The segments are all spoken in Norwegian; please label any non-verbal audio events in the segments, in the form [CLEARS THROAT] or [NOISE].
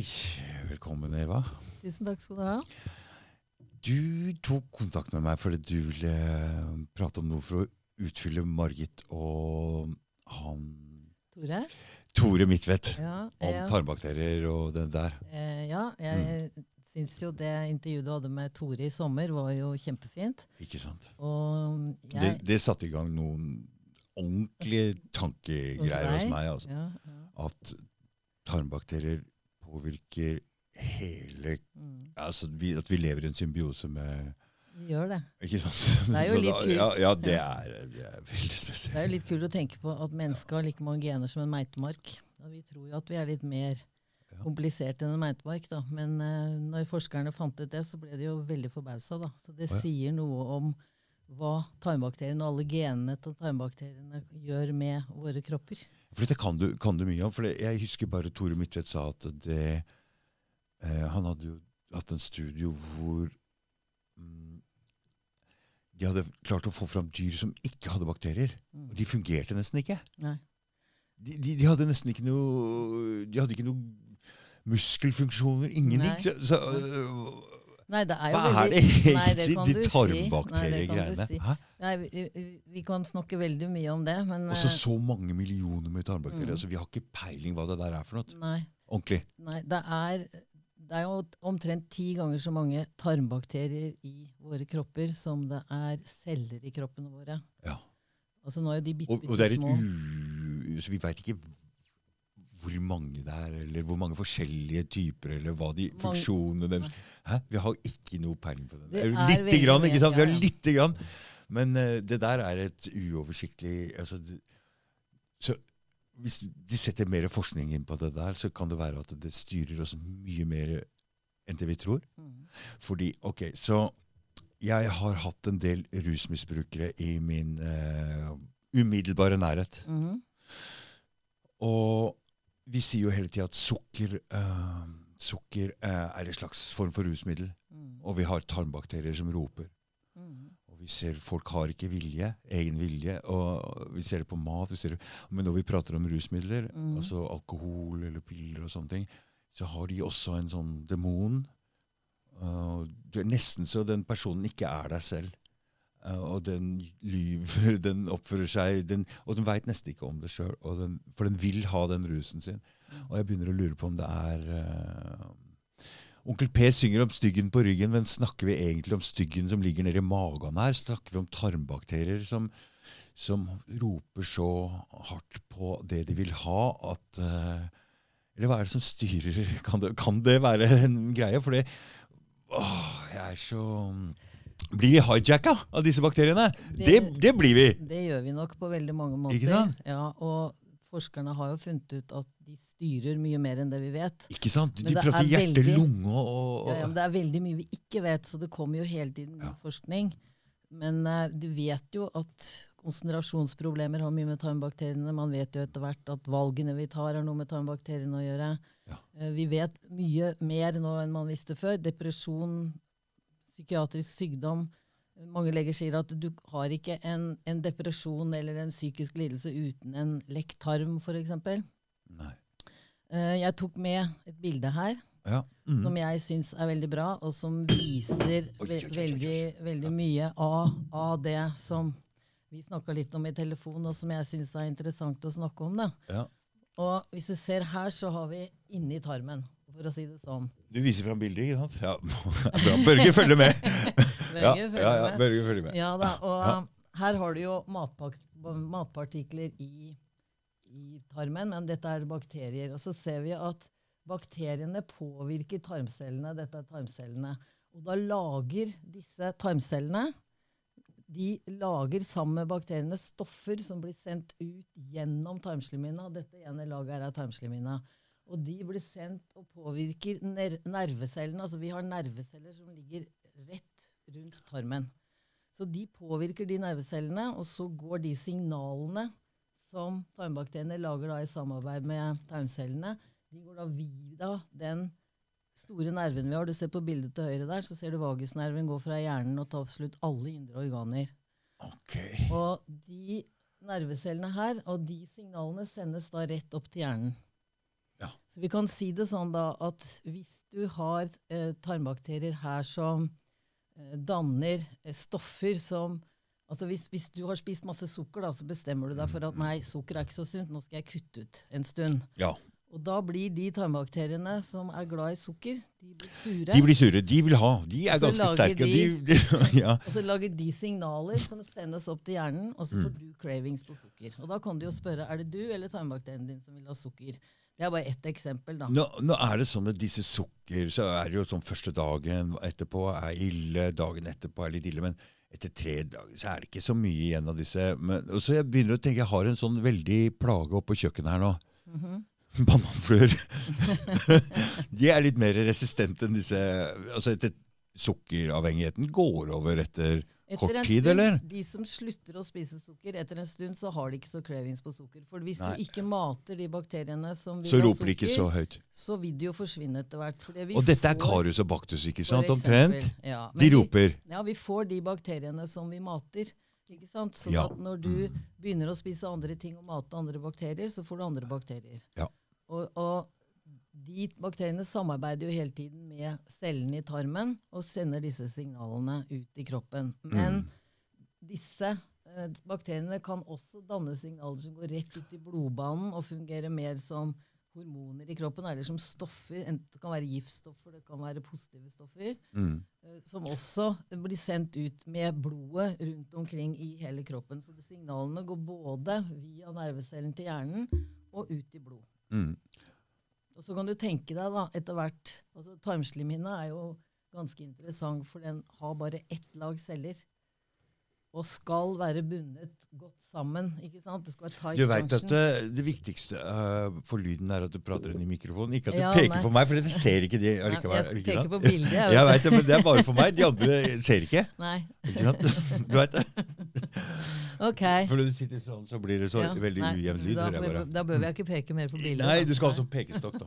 Velkommen, Eva. Tusen takk skal du ha. Du tok kontakt med meg fordi du ville prate om noe for å utfylle Margit og han Tore? Tore Midtvedt. Ja, Om jeg, tarmbakterier og det der. eh, ja, jeg syns jo det intervjuet du hadde med Tore i sommer, var jo kjempefint. Ikke sant? Og Det, jeg det satte i gang noen ordentlige tankegreier hos hos meg. Altså. ja. At tarmbakterier påvirker hele Mm, altså vi, At vi lever i en symbiose med vi gjør det. Ikke sant? Det er jo litt kult. Ja, ja det, er, det er veldig spesielt. Det er jo litt kult å tenke på at mennesket har like mange gener som en meitemark. Og vi tror jo at vi er litt mer komplisert enn en meitemark. Da. Men uh, når forskerne fant ut det, så ble de jo veldig forbausa. Da. Så det sier noe om hva tarmbakteriene og alle genene til tarmbakteriene gjør med våre kropper. For dette kan du, kan du mye om. For jeg husker bare Tore Midtvedt sa at det eh, Han hadde jo hatt en studio hvor mm, de hadde klart å få fram dyr som ikke hadde bakterier. Mm. Og de fungerte nesten ikke. Nei. De, de, de hadde nesten ikke noe De hadde ikke noe muskelfunksjoner. Ingenting. Så, så, øh, Nei, det er jo hva er veldig det egentlig, Nei, det de tarmbakteriegreiene? si. Nei, si. Nei, vi, vi- kan snakke veldig mye om det, men Også så eh, mange millioner med tarmbakterier. Mm. Altså, vi har ikke peiling hva det der er for noe. nei, Ordentlig. nei det, er, det er jo omtrent ti ganger så mange tarmbakterier i våre kropper som det er celler i kroppene våre. Ja. Altså nå er de bitte, Og, og det er et små. u... Så vi veit ikke hvor mange det er, eller hvor mange forskjellige typer, eller hva de funksjonene deres Hæ? Vi har ikke noe peiling på det. Det er Lite grann, ikke sant? Vi har lite grann. Men uh, det der er et uoversiktlig altså, det, Så hvis de setter mer forskning inn på det der, så kan det være at det styrer oss mye mer enn det vi tror. Mm. Fordi, ok, så jeg har hatt en del rusmisbrukere i min uh, umiddelbare nærhet. Mm. Og vi sier jo hele tida at sukker, uh, sukker uh, er en slags form for rusmiddel. Mm. Og vi har tarmbakterier som roper. Mm. Og vi ser folk har ikke vilje, egen vilje. Og vi ser det på mat. Vi ser det, men når vi prater om rusmidler, mm. altså alkohol eller piller og sånne ting, så har de også en sånn demon. Uh, det er nesten så den personen ikke er deg selv. Uh, og den lyver, [LAUGHS] den oppfører seg den, Og den veit nesten ikke om det sjøl, for den vil ha den rusen sin. Og jeg begynner å lure på om det er uh, Onkel P synger om styggen på ryggen, men snakker vi egentlig om styggen som ligger nede i magen her? Snakker vi om tarmbakterier som, som roper så hardt på det de vil ha, at uh, Eller hva er det som styrer Kan det, kan det være en greie? For det Åh, jeg er så Blir vi hijacka av disse bakteriene? Det, Det- det blir vi! Det gjør vi nok på veldig mange måter. Ja, og forskerne har jo funnet ut at de styrer mye mer enn det vi vet. Ikke sant? De prater er hjerte, veldig- lunge og, Ja, ja, men det er veldig mye vi ikke vet, så det kommer jo hele tiden ny Ja. forskning. Men uh, du vet jo at konsentrasjonsproblemer har mye med tarmbakteriene. Man vet jo etter hvert at valgene vi tar, har noe med tarmbakteriene å gjøre. Ja. Uh, vi vet mye mer nå enn man visste før. Depresjon, psykiatrisk sykdom. Mange leger sier at du har ikke en, en depresjon eller en psykisk lidelse uten en lekk tarm, f.eks. Uh, jeg tok med et bilde her Ja. mm. som jeg syns er veldig bra, og som viser ve veldig, veldig mye av, av det som vi snakka litt om i telefon, og som jeg syns er interessant å snakke om. Ja. Og hvis du ser her, så har vi inni tarmen, for å si det sånn. Du viser fram bildet, ikke sant? Ja, [LAUGHS] bra. Børge [LAUGHS] følger med. ja, ja, ja. Børge følger med. Ja da, og Ja. um, her har du jo matpak matpartikler i, i tarmen, men dette er bakterier. Og så ser vi at bakteriene påvirker tarmcellene. Dette er tarmcellene. Og da lager disse tarmcellene de lager sammen med bakteriene stoffer som blir sendt ut gjennom tarmslimhinna. Dette ene laget er tarmslimhinna. Og de blir sendt og påvirker ner nervecellene. Altså vi har nerveceller som ligger rett rundt tarmen. Så de påvirker de nervecellene, og så går de signalene som tarmbakteriene lager da i samarbeid med tarmcellene, de går da via den store nerven vi har. Du ser på bildet til høyre der, så ser du vagusnerven gå fra hjernen og ta absolutt alle indre organer. Okay. Og de nervecellene her, og de signalene sendes da rett opp til hjernen. Ja. Så vi kan si det sånn da at hvis du har eh, tarmbakterier her som eh, danner eh, stoffer som Altså hvis, hvis du har spist masse sukker, da, så bestemmer du deg for at nei, sukker er ikke så sunt, nå skal jeg kutte ut en stund. Ja. Og da blir de tarmbakteriene som er glad i sukker, de blir sure. De blir sure. De vil ha. De er ganske sterke. de- De, de, [LAUGHS] ja. Og så lager de signaler som sendes opp til hjernen, og så får du cravings på sukker. Og da kan du jo spørre er det du eller tarmbakterien din som vil ha sukker. Det er bare ett eksempel, da. Nå, nå er det sånn at disse sukker, så er det jo sånn første dagen etterpå er ille, dagen etterpå er litt ille, men etter tre dager så er det ikke så mye igjen av disse. Men, og så jeg begynner å tenke, jeg har en sånn veldig plage oppe på kjøkkenet her nå. Mhm. [LAUGHS] Bananfluer. [LAUGHS] De er litt mer resistente enn disse altså etter Sukkeravhengigheten går over Etter kort tid, stund, eller? De som slutter å spise sukker, etter en stund så har de ikke så cravings på sukker. For hvis Nei. du ikke mater de bakteriene som vil Så ha roper de ikke så sukker, høyt. så vil de jo forsvinne etter hvert. Og dette er karus og Baktus, ikke sant? Omtrent. Ja, de De vi- roper. Ja, vi får de bakteriene som vi mater. Ikke sant? Så Ja. at når du begynner å spise andre ting og mate andre bakterier, så får du andre bakterier. Ja. Og, og de bakteriene samarbeider jo hele tiden med cellene i tarmen og sender disse signalene ut i kroppen. Men disse eh, bakteriene kan også danne signaler som går rett ut i blodbanen og fungerer mer som hormoner i kroppen, eller som stoffer. Enten det kan være giftstoffer, det kan være positive stoffer Mm. eh, som også blir sendt ut med blodet rundt omkring i hele kroppen. Så de signalene går både via nervecellen til hjernen og ut i blod. Mm. Og så kan du tenke deg da, etter hvert altså Tarmslimhinna er jo ganske interessant, for den har bare ett lag celler. Og skal være bundet godt sammen. ikke sant? Det skal være tight Du veit at det, det viktigste uh, for lyden er at du prater inn i mikrofonen. Ikke at du Ja, peker nei. på meg, for det ser ikke de [LAUGHS] allikevel. jeg ikke peker sant? på bildet. Jeg [LAUGHS] Jeg vet. det, men det er bare for meg. De andre ser ikke. [LAUGHS] Nei. Ikke sant? Du vet det? Ok. For når du sitter sånn, så blir det så Ja, veldig ujevn lyd. Da, jeg bare. da bør jeg ikke peke mer på bildet. Nei, du skal ha sånn pekestokk, da.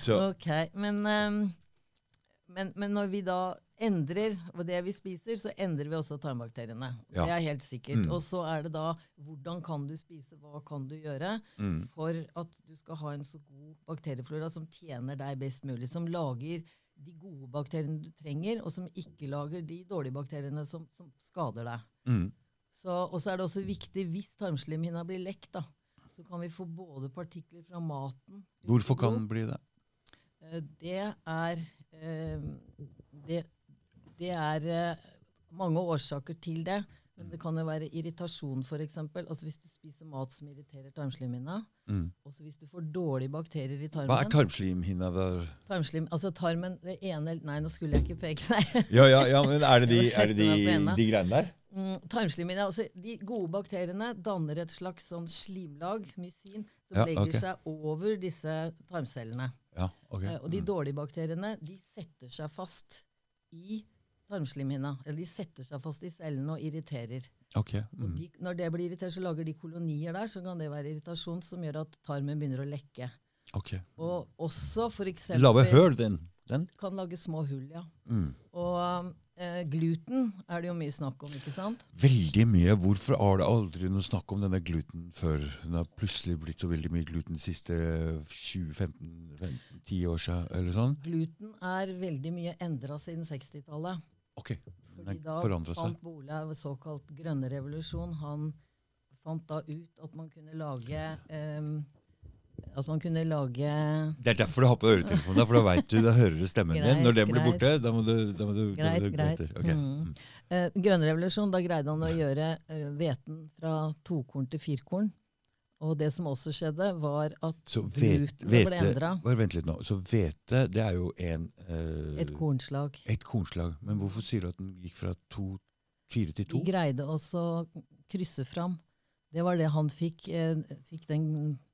så, Ok, men, um, men, men når vi da endrer det vi spiser, så endrer vi også tarmbakteriene. Ja. Det er helt sikkert. Mm. Og så er det da hvordan kan du spise, hva kan du gjøre mm, for at du skal ha en så god bakterieflora som tjener deg best mulig, som lager de gode bakteriene du trenger, og som ikke lager de dårlige bakteriene som, som skader deg. mm. Så, og så er det også viktig, hvis tarmslimhinna blir lekk, da, så kan vi få både partikler fra maten Hvorfor kan den bli det? Eh, Det er eh, Det, det er eh, mange årsaker til det. Men det kan jo være irritasjon, f.eks. Altså hvis du spiser mat som irriterer tarmslimhinna. Mm. Også hvis du får dårlige bakterier i tarmen. Hva er tarmslimhinna? Tarmslim, altså tarmen, det ene Nei, nå skulle jeg ikke peke. Nei. [LAUGHS] Ja, ja, ja, men er det de, er det de, de greiene der? Mm, tarmslimhinna, altså De gode bakteriene danner et slags sånn slimlag, mysin, som Ja, legger okay. seg over disse tarmcellene. Ja, okay. Eh, Og de Mm. dårlige bakteriene de setter seg fast i tarmslimhinna. Eller de setter seg fast i cellene og irriterer. Ok, Og mm. de, når det blir irritert, så lager de kolonier der, så kan det være irritasjon som gjør at tarmen begynner å lekke. Okay. Og også f.eks. Lave høl, den. den? kan lage små hull, ja. Mm. Og eh, gluten er det jo mye snakk om, ikke sant? Veldig mye. Hvorfor har det aldri noe snakk om denne gluten før? Den har plutselig blitt så veldig mye gluten de siste 20-15-10 år siden, eller sånn. Gluten er veldig mye endra siden 60-tallet. Ok, Fordi den da forandret seg. fant Bolehaug såkalt grønne revolusjon. Han fant da ut at man kunne lage um, At man kunne lage Det er derfor du har på øretelefonen, for da vet du, da hører du stemmen Greit, din. Når den blir borte, da må du, da må du, da må Greit, du greit. Okay. Mm. Mm. eh, Grønn revolusjon, da greide han å gjøre eh, hveten fra tokorn til firkorn. Og det som også skjedde, var at Så vet, ble endra. Vent litt nå. Så hvete, det er jo en eh, Et kornslag. et kornslag. Men hvorfor sier du at den gikk fra to, fire til De Vi greide også å krysse fram. Det var det han fikk, eh, fikk den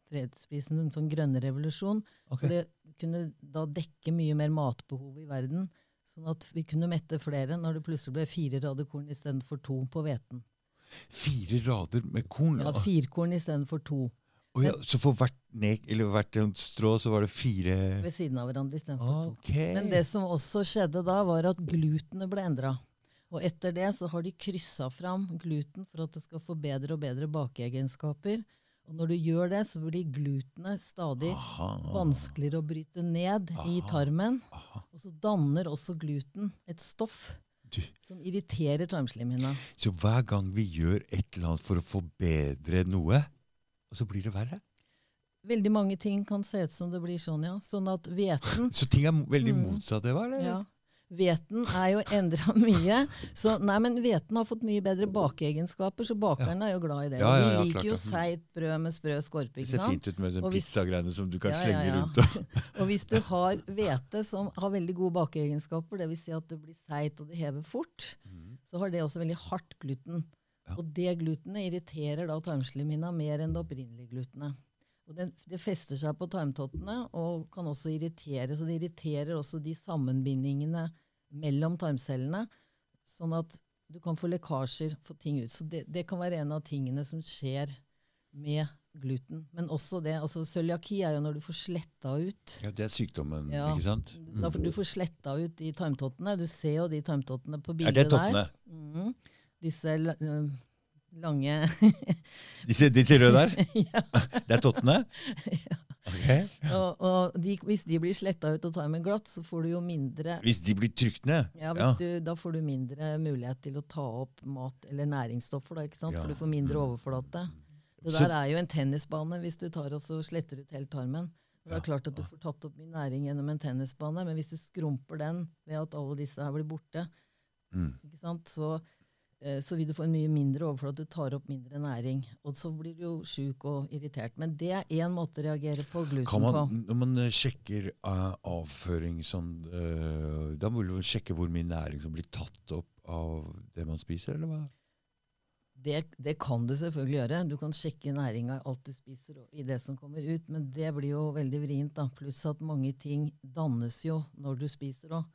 fredsprisen for den grønne revolusjon. Okay. For det kunne da dekke mye mer matbehov i verden. Sånn at vi kunne mette flere når det plutselig ble fire rader korn istedenfor to på hveten. Fire rader med korn? Ja, fire firkorn istedenfor to Oh, ja, så for hvert nek, eller hvert strå, så var det fire ved siden av hverandre istedenfor to. Men det som også skjedde da, var at glutenet ble endra. Og etter det så har de kryssa fram gluten for at det skal få bedre og bedre bakeegenskaper. Og når du gjør det, så blir glutenet stadig Aha. vanskeligere å bryte ned i tarmen. Aha. Og så danner også gluten et stoff Du, som irriterer tarmslimhinna. så hver gang vi gjør et eller annet for å forbedre noe, og så blir det verre? Veldig mange ting kan se ut som det blir sånn, ja. Sånn at hveten [LAUGHS] Så ting er veldig motsatt det, Eva? eller? ja, Hveten er jo endra [LAUGHS] mye. Så nei, men hveten har fått mye bedre bakeegenskaper, så bakeren er jo glad i det. Ja, ja, ja, vi klart liker jo. Mm. seigt brød med sprø skorpe. Det ser fint ut med den pizzagreiene som du kan slenge rundt. Og. [LAUGHS] Og hvis du har hvete som har veldig gode bakeegenskaper, dvs. Si at det blir seigt og det hever fort, så har det også veldig hardt gluten. Og det glutenet irriterer da tarmslimhinna mer enn det opprinnelige glutenet. Og det, det fester seg på tarmtottene og kan også irritere. Så det irriterer også de sammenbindingene mellom tarmcellene, sånn at du kan få lekkasjer, få ting ut. Så det, det kan være en av tingene som skjer med gluten. Men også det, altså cøliaki er jo når du får sletta ut Ja, det er sykdommen, Ja. ikke sant? da får du får sletta ut de tarmtottene. Du ser jo de tarmtottene på bildet der. Er det tottene? der. Mhm. Disse øh, lange Disse, disse røde der? [LAUGHS] ja. Det er tottene? [LAUGHS] Ok. Og, og de, hvis de blir sletta ut og timen glatt, så får du jo mindre Hvis de blir trykt ned? ja, hvis Du, Da får du mindre mulighet til å ta opp mat eller næringsstoffer, da, ikke sant? Ja. for du får mindre overflate. Det der er jo en tennisbane hvis du tar og så sletter ut hele tarmen. Det er Ja. klart at du får tatt opp mye næring gjennom en tennisbane, men hvis du skrumper den ved at alle disse her blir borte, Mm. ikke sant? Så, så vil du få en mye mindre overflate, du tar opp mindre næring. Og så blir du jo sjuk og irritert. Men det er én måte å reagere på gluten Kan man, på. når man eh, sjekker uh, avføring sånn, uh, Da må du sjekke hvor mye næring som blir tatt opp av det man spiser, eller hva? Det, det kan du selvfølgelig gjøre. Du kan sjekke næringa i alt du spiser og i det som kommer ut, men det blir jo veldig vrient. da. Pluss at mange ting dannes jo når du spiser òg.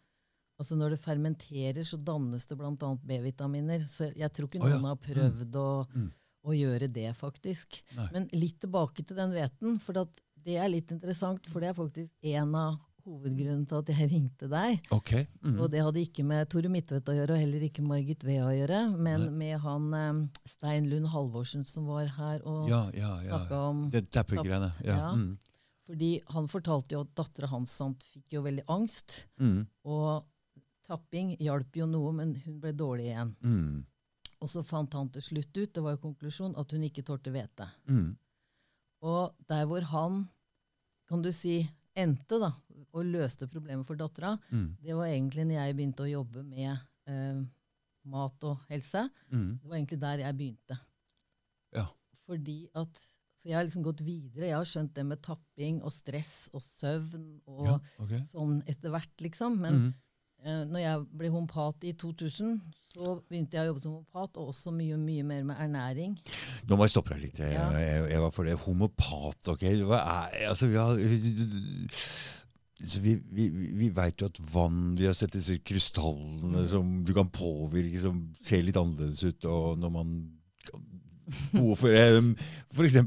Altså Når det fermenterer, så dannes det bl.a. B-vitaminer. Så jeg tror ikke Å ja. noen har prøvd å, Mm. å gjøre det, faktisk. Nei. Men litt tilbake til den hveten, for at det er litt interessant. For det er faktisk en av hovedgrunnen til at jeg [LAUGHS] ringte deg. Ok. Mm. Og det hadde ikke med Tore Midtvedt å gjøre, og heller ikke Margit Vea å gjøre, men Nei. med han eh, Stein Lund Halvorsen som var her og Ja, ja, ja. snakka om Det Dapper-greiene. Ja. Ja. Mm. Fordi han fortalte jo at dattera hans sant, fikk jo veldig angst. Mm. Og tapping hjalp jo noe, men hun ble dårlig igjen. Mm. Og så fant han til slutt ut, det var jo konklusjon, at hun ikke tålte hvete. Mm. Og der hvor han, kan du si, endte da, og løste problemet for dattera, Mm. det var egentlig når jeg begynte å jobbe med eh, mat og helse. Mm. Det var egentlig der jeg begynte. Ja. Fordi at, Så jeg har liksom gått videre. Jeg har skjønt det med tapping og stress og søvn og ja. okay. sånn etter hvert, liksom. Men Mm. Eh, når jeg ble homopat i 2000, så begynte jeg å jobbe som homopat, og også mye, mye mer med ernæring. Nå må jeg stoppe deg litt, Ja. Eva, for det homopat. ok? Hva er, altså, vi har... Så vi, vi, vi veit jo at vann Vi har sett disse krystallene Mm. som du kan påvirke, som ser litt annerledes ut. Og når man går for um, f.eks.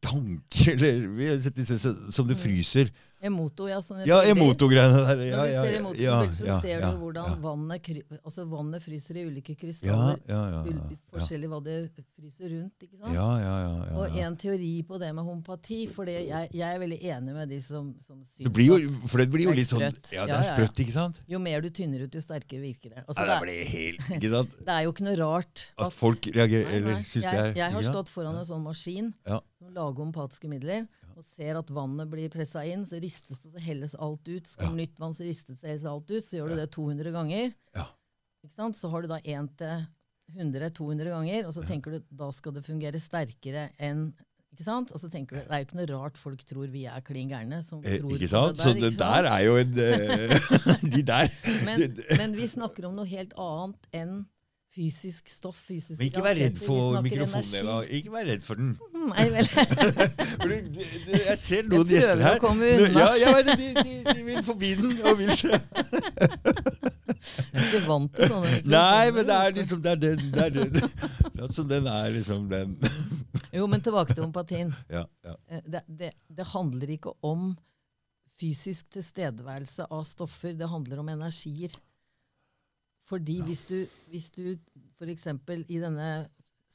tanker eller Vi har sett disse som, som det Mm. fryser. Emoto, ja. Sånn Ja, emotogreiene der. Ja, Når du ja, ser ja, emotobilder, så ser ja, du hvordan ja. vannet, altså vannet fryser i ulike krystaller. ja, ja, ul- ja, ja. Forskjellig hva det fryser rundt. ikke sant? Ja, ja, ja, ja, Og en teori på det med homopati, for jeg, jeg er veldig enig med de som, som syns Det blir jo, for det blir jo litt sånn. Ja, det er ja, ja. sprøtt, ikke sant? jo mer du tynner ut, jo sterkere virker det. Altså, Ja, det, blir [LAUGHS] helt Ikke sant? det er jo ikke noe rart At folk reagerer Nei, eller nei. syns det er jeg har stått foran en sånn maskin Ja. som lager homopatiske midler, og ser at vannet blir pressa inn, så ristes det, så helles alt ut. Så kommer nytt vann, så ristes det, helles alt ut. Så gjør du det 200 ganger. Ja. Ikke sant? Så har du da 1 til 100-200 ganger, og så tenker du da skal det fungere sterkere enn ikke sant? Og så tenker du, Det er jo ikke noe rart folk tror vi er klin gærne. som Eh, tror ikke på sant? Så det der er jo en eh, [LAUGHS] De der Men, men vi snakker om noe helt annet enn fysisk stoff. fysisk Men ikke vær redd for mikrofonen. Eva. Ikke vær redd for den. Nei vel. [LAUGHS] Jeg ser noen Jeg gjester her. å komme unna. Ja, jeg vet, de, de, de vil forbi den og vil se. Jeg er ikke vant til sånne mikrofoner. Nei, men det er liksom Det er den. Det er den. At som den er liksom den. Jo, men tilbake til homopatien. [LAUGHS] Ja, ja. Eh, Det, det, det handler ikke om fysisk tilstedeværelse av stoffer, det handler om energier. Fordi hvis du, hvis du f.eks. i denne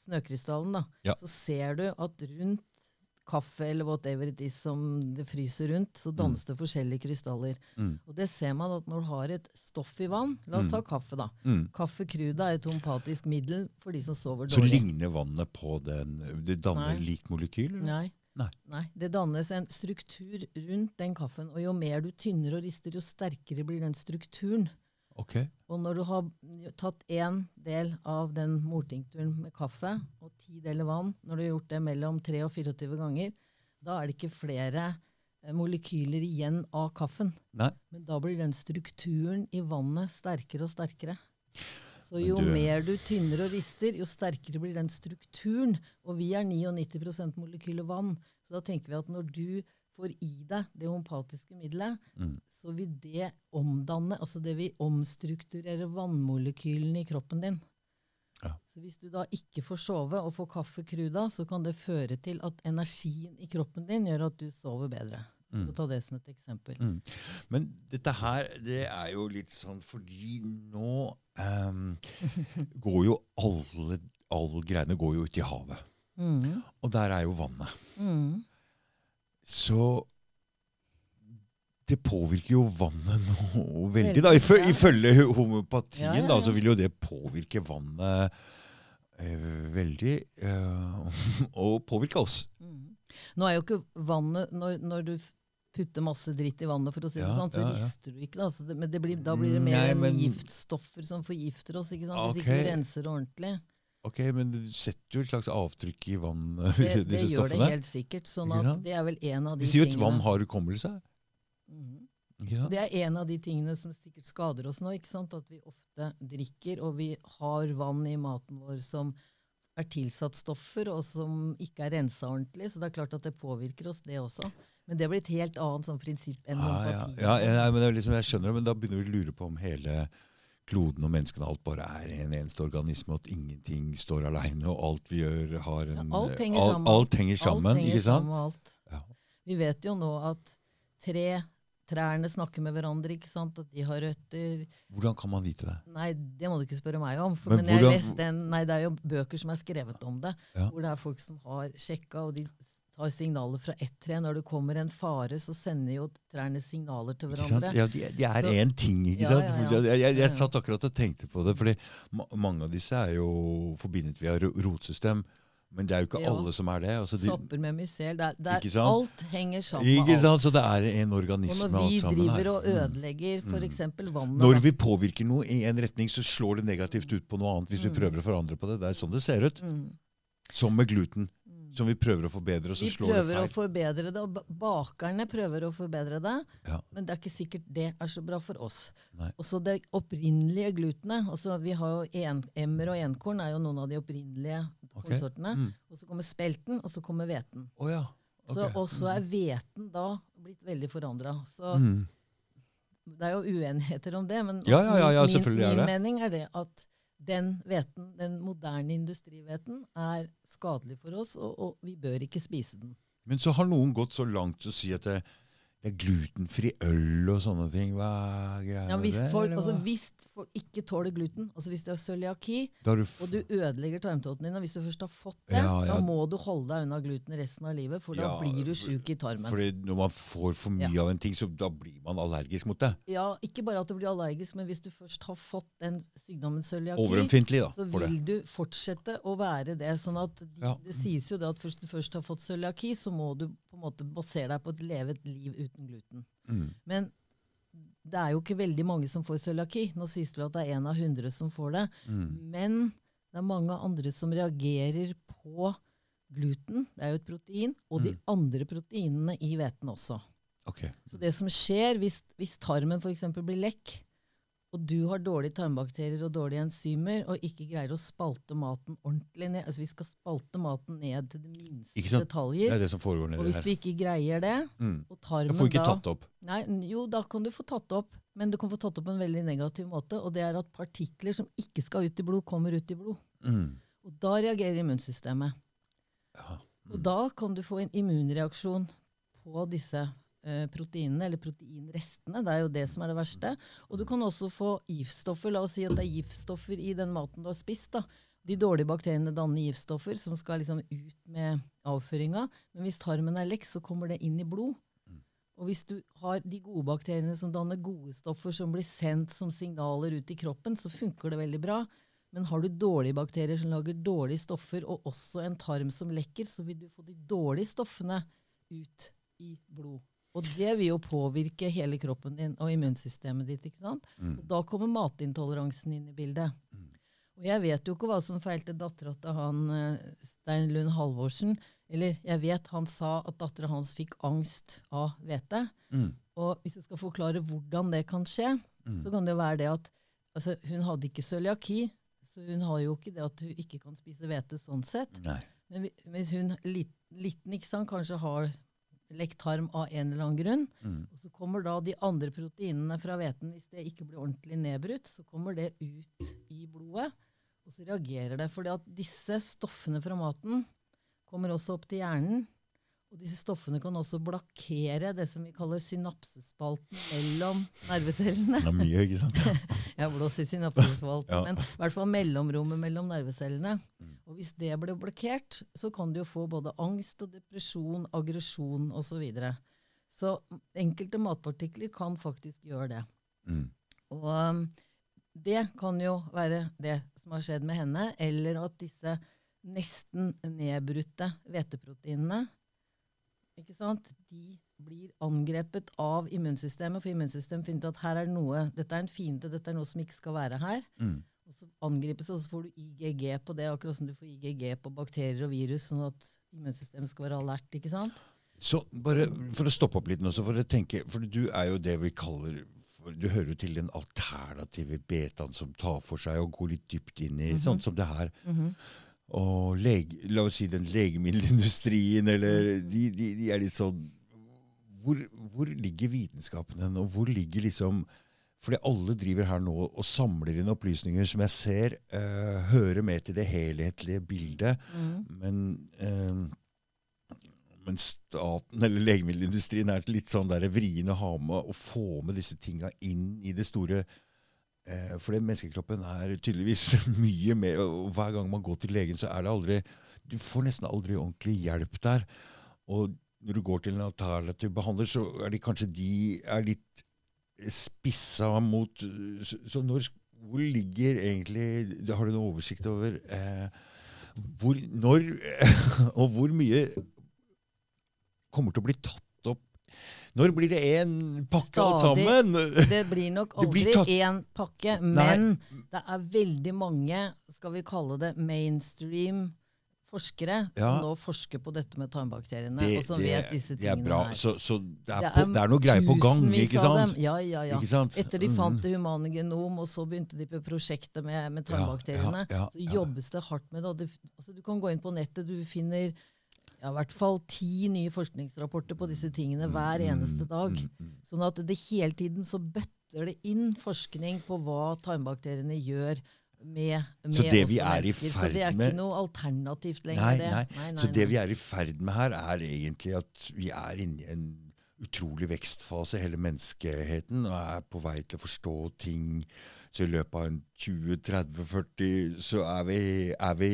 snøkrystallen, da, Ja. så ser du at rundt kaffe eller whatever it is som det fryser rundt, så dannes det forskjellige krystaller. Mm. Og det ser man at når du har et stoff i vann La oss ta kaffe, da. Mm. Kaffe cruda er et homopatisk middel for de som sover dårlig. Så ligner vannet på den Det danner Nei. likt molekyl? eller? Nei. Nei. Nei. Det dannes en struktur rundt den kaffen. Og jo mer du tynner og rister, jo sterkere blir den strukturen. Ok. Og når du har tatt én del av den mortinkturen med kaffe og ti deler vann, når du har gjort det mellom 3 og 24 ganger, da er det ikke flere eh, molekyler igjen av kaffen. Nei. Men da blir den strukturen i vannet sterkere og sterkere. Så jo du- mer du tynner og rister, jo sterkere blir den strukturen. Og vi er 99 molekyler vann. Så da tenker vi at når du får i deg det homopatiske middelet, Mm. så vil det omdanne, altså det vil omstrukturere vannmolekylene i kroppen din. Ja. Så hvis du da ikke får sove og får kaffe cruda, så kan det føre til at energien i kroppen din gjør at du sover bedre. Mm. Så ta det som et eksempel. Mm. Men dette her, det er jo litt sånn fordi nå um, [LAUGHS] går jo alle Alle greiene går jo ut i havet. Mm. Og der er jo vannet. Mm. Så det påvirker jo vannet [LAUGHS] noe veldig. Da. Ifø- Ifølge homopatien Ja, ja, Da, så vil jo det påvirke vannet eh, veldig. eh, [LAUGHS] og påvirke oss. Mm. Nå er jo ikke vannet Når, når du putter masse dritt i vannet, for å si det sånn, så rister du ikke. Da, det, men det blir, da blir det mer Nei, men- giftstoffer som forgifter oss, ikke sant? hvis Ok. ikke vi renser ordentlig. Ok, Men det setter jo et slags avtrykk i vannet, Det, [LAUGHS] det disse gjør det helt sikkert. sånn at det er vel en av de De sier jo at vann har hukommelse. Mhm. Ikke? Det er en av de tingene som sikkert skader oss nå. ikke sant? At vi ofte drikker, og vi har vann i maten vår som er tilsatt stoffer, og som ikke er rensa ordentlig. Så det er klart at det påvirker oss, det også. Men det blir et helt annet sånn prinsipp enn Ah, ja. empati. Ja, ja, men det er liksom, jeg skjønner det, men da begynner vi å lure på om hele kloden og menneskene alt bare er en eneste organisme, og at ingenting står aleine, og alt vi gjør, har en Ja, alt henger alt, sammen. alt henger sammen, alt henger ikke sant? sammen alt. Ja. Vi vet jo nå at tre trærne snakker med hverandre, ikke sant? at de har røtter. Hvordan kan man vite det? Nei, det må du ikke spørre meg om. For, Men men jeg har lest en, nei, det er jo bøker som er skrevet om det, Ja. hvor det er folk som har sjekka, og de tar signaler fra ett tre. Når det kommer en fare, så sender jo trærne signaler til hverandre. Ja, de, de er én ting, ikke sant? ja, ja. Jeg, jeg, jeg satt akkurat og tenkte på det, fordi ma mange av disse er jo forbindet via rotsystem, men det er jo ikke alle som er det. Altså, de, Sopper med mycel. Det er, det er, alt henger sammen ikke med alt. sant? Så det er en Og organisme når vi driver og og Mm. ødelegger f.eks. vannet Når vi påvirker noe i en retning, så slår det negativt ut på noe annet hvis vi Mm. prøver å forandre på det. Det er sånn det ser ut. Mm. Som med gluten, Mm. Som vi prøver å forbedre, og så Vi slår det feil. Vi prøver å forbedre det, og bakerne prøver å forbedre det. Ja. Men det er ikke sikkert det er så bra for oss. Og så det opprinnelige glutenet altså Vi har jo en, Emmer og enkorn er jo noen av de opprinnelige okay. kornsortene. Mm. Og så kommer spelten, og så kommer hveten. Oh, ja. Så, og så er hveten da blitt veldig forandra. Så Mm. det er jo uenigheter om det, men Ja, ja, ja, ja, min, er min mening er det at den hveten, den moderne industrihveten, er skadelig for oss, og, og vi bør ikke spise den. Men så har noen gått så langt til å si at det, det er glutenfri øl og sånne ting. Hva er greia Ja, hvis, det? folk, eller altså, hvis folk ikke tåler gluten, altså hvis du har cøliaki, og du ødelegger tarmtåten din, og hvis du først har fått det, Ja, ja. da må du holde deg unna gluten resten av livet, for da blir du sjuk i tarmen. Fordi når man får for mye av en ting, så da blir man allergisk mot det. Ja, Ikke bare at du blir allergisk, men hvis du først har fått den sykdommen cøliaki, så det. vil du fortsette å være det. sånn at de. Det sies jo det at først du først har fått cøliaki, så må du på en måte basere deg på et levet liv uten gluten. Mm. Men det er jo ikke veldig mange som får cøliaki. Nå sies det at det er én av hundre som får det. Mm. Men det er mange andre som reagerer på gluten, det er jo et protein, og de Mm. andre proteinene i hveten også. Okay. Så det som skjer hvis, hvis tarmen f.eks. blir lekk, og du har dårlige tarmbakterier og dårlige enzymer, og ikke greier å spalte maten ordentlig ned Altså vi skal spalte maten ned til de minste Ikke sant? Det er det som foregår Og nedi hvis her. vi ikke greier det, Mm. og Jeg tarmen får ikke da tatt opp. Nei, jo, da kan du få tatt opp, men du kan få tatt opp på en veldig negativ måte. Og det er at partikler som ikke skal ut i blod, kommer ut i blod. Mm. Og da reagerer immunsystemet. Ja. Og da kan du få en immunreaksjon på disse proteinene, eller proteinrestene. Det er jo det som er det verste. Og du kan også få giftstoffer. La oss si at det er giftstoffer i den maten du har spist. da. De dårlige bakteriene danner giftstoffer som skal liksom ut med avføringa. Men hvis tarmen er lekk, så kommer det inn i blod. Og hvis du har de gode bakteriene som danner gode stoffer som blir sendt som signaler ut i kroppen, så funker det veldig bra. Men har du dårlige bakterier som lager dårlige stoffer, og også en tarm som lekker, så vil du få de dårlige stoffene ut i blod. Og det vil jo påvirke hele kroppen din og immunsystemet ditt. ikke sant? Mm. Da kommer matintoleransen inn i bildet. Og jeg vet jo ikke hva som feilte dattera til han eh, Stein Lund Halvorsen. Eller jeg vet han sa at dattera hans fikk angst av hvete. Mm. Og hvis du skal forklare hvordan det kan skje, Mm. så kan det jo være det at altså, hun hadde ikke cøliaki. Så hun har jo ikke det at hun ikke kan spise hvete sånn sett. Nei. Men hvis hun liten, liten ikke sant, kanskje har lekt tarm av en eller annen grunn, Mm. og så kommer da de andre proteinene fra hveten, hvis det ikke blir ordentlig nedbrutt, så kommer det ut i blodet, og så reagerer det. fordi at disse stoffene fra maten kommer også opp til hjernen, og disse stoffene kan også blokkere det som vi kaller synapsespalten mellom nervecellene. Det er mye, ikke sant? [LAUGHS] Jeg blåser i synapsespalten, Ja. men i hvert fall mellomrommet mellom nervecellene. Og hvis det blir blokkert, så kan du jo få både angst og depresjon, aggresjon osv. Så, videre. så enkelte matpartikler kan faktisk gjøre det. Mm. Og um, det kan jo være det som har skjedd med henne, eller at disse nesten nedbrutte hveteproteinene ikke sant? De blir angrepet av immunsystemet, for immunsystemet finner ut at her er noe, dette er en fiende, dette er noe som ikke skal være her. Mm. Og så angripes og så får du IGG på det, akkurat som du får IGG på bakterier og virus, sånn at immunsystemet skal være alert. ikke sant? Så bare for å stoppe opp litt nå, så for å tenke, for du er jo det vi kaller Du hører jo til den alternative betaen som tar for seg og går litt dypt inn i sånn som det her. Og lege, la oss si den legemiddelindustrien, eller de, de, de er litt sånn hvor, hvor ligger vitenskapen hen, og hvor ligger liksom fordi alle driver her nå og samler inn opplysninger som jeg ser uh, hører med til det helhetlige bildet. Men, uh, men staten eller legemiddelindustrien er litt sånn der vrien å ha med å få med disse tinga inn i det store eh, For menneskekroppen er tydeligvis [LAUGHS] mye mer Og hver gang man går til legen, så er det aldri Du får nesten aldri ordentlig hjelp der. Og når du går til en alternativ behandler, så er de kanskje de er litt spissa mot Så, når, hvor ligger egentlig Har du noen oversikt over eh, hvor, når [LAUGHS] og hvor mye kommer til å bli tatt? Når blir det én pakke alt sammen? [LAUGHS] Det blir nok aldri blir én pakke, men det er veldig mange, skal vi kalle det mainstream forskere, Ja. som nå forsker på dette med tarmbakteriene, Det, og som det, vet disse det er tingene bra. her. Så, så det, er på, det er noe greier på gang, ikke sant? Ja, ja, ja. Etter de Mm. fant det humane genom, og så begynte de på prosjektet med, med tarmbakteriene, ja, ja, så jobbes det hardt med det. og det. Altså, du kan gå inn på nettet, du finner ja, i hvert fall ti nye forskningsrapporter på disse tingene hver eneste dag. mm, Sånn at det hele tiden så bøtter det inn forskning på hva tarmbakteriene gjør med, med Så det vi er i mennesker. Så det er ikke noe alternativt lenger. Nei, det. nei. Så det vi er i ferd med her, er egentlig at vi er inne i en utrolig vekstfase, hele menneskeheten, og er på vei til å forstå ting. Så i løpet av 20-30-40 så er, vi, er, vi,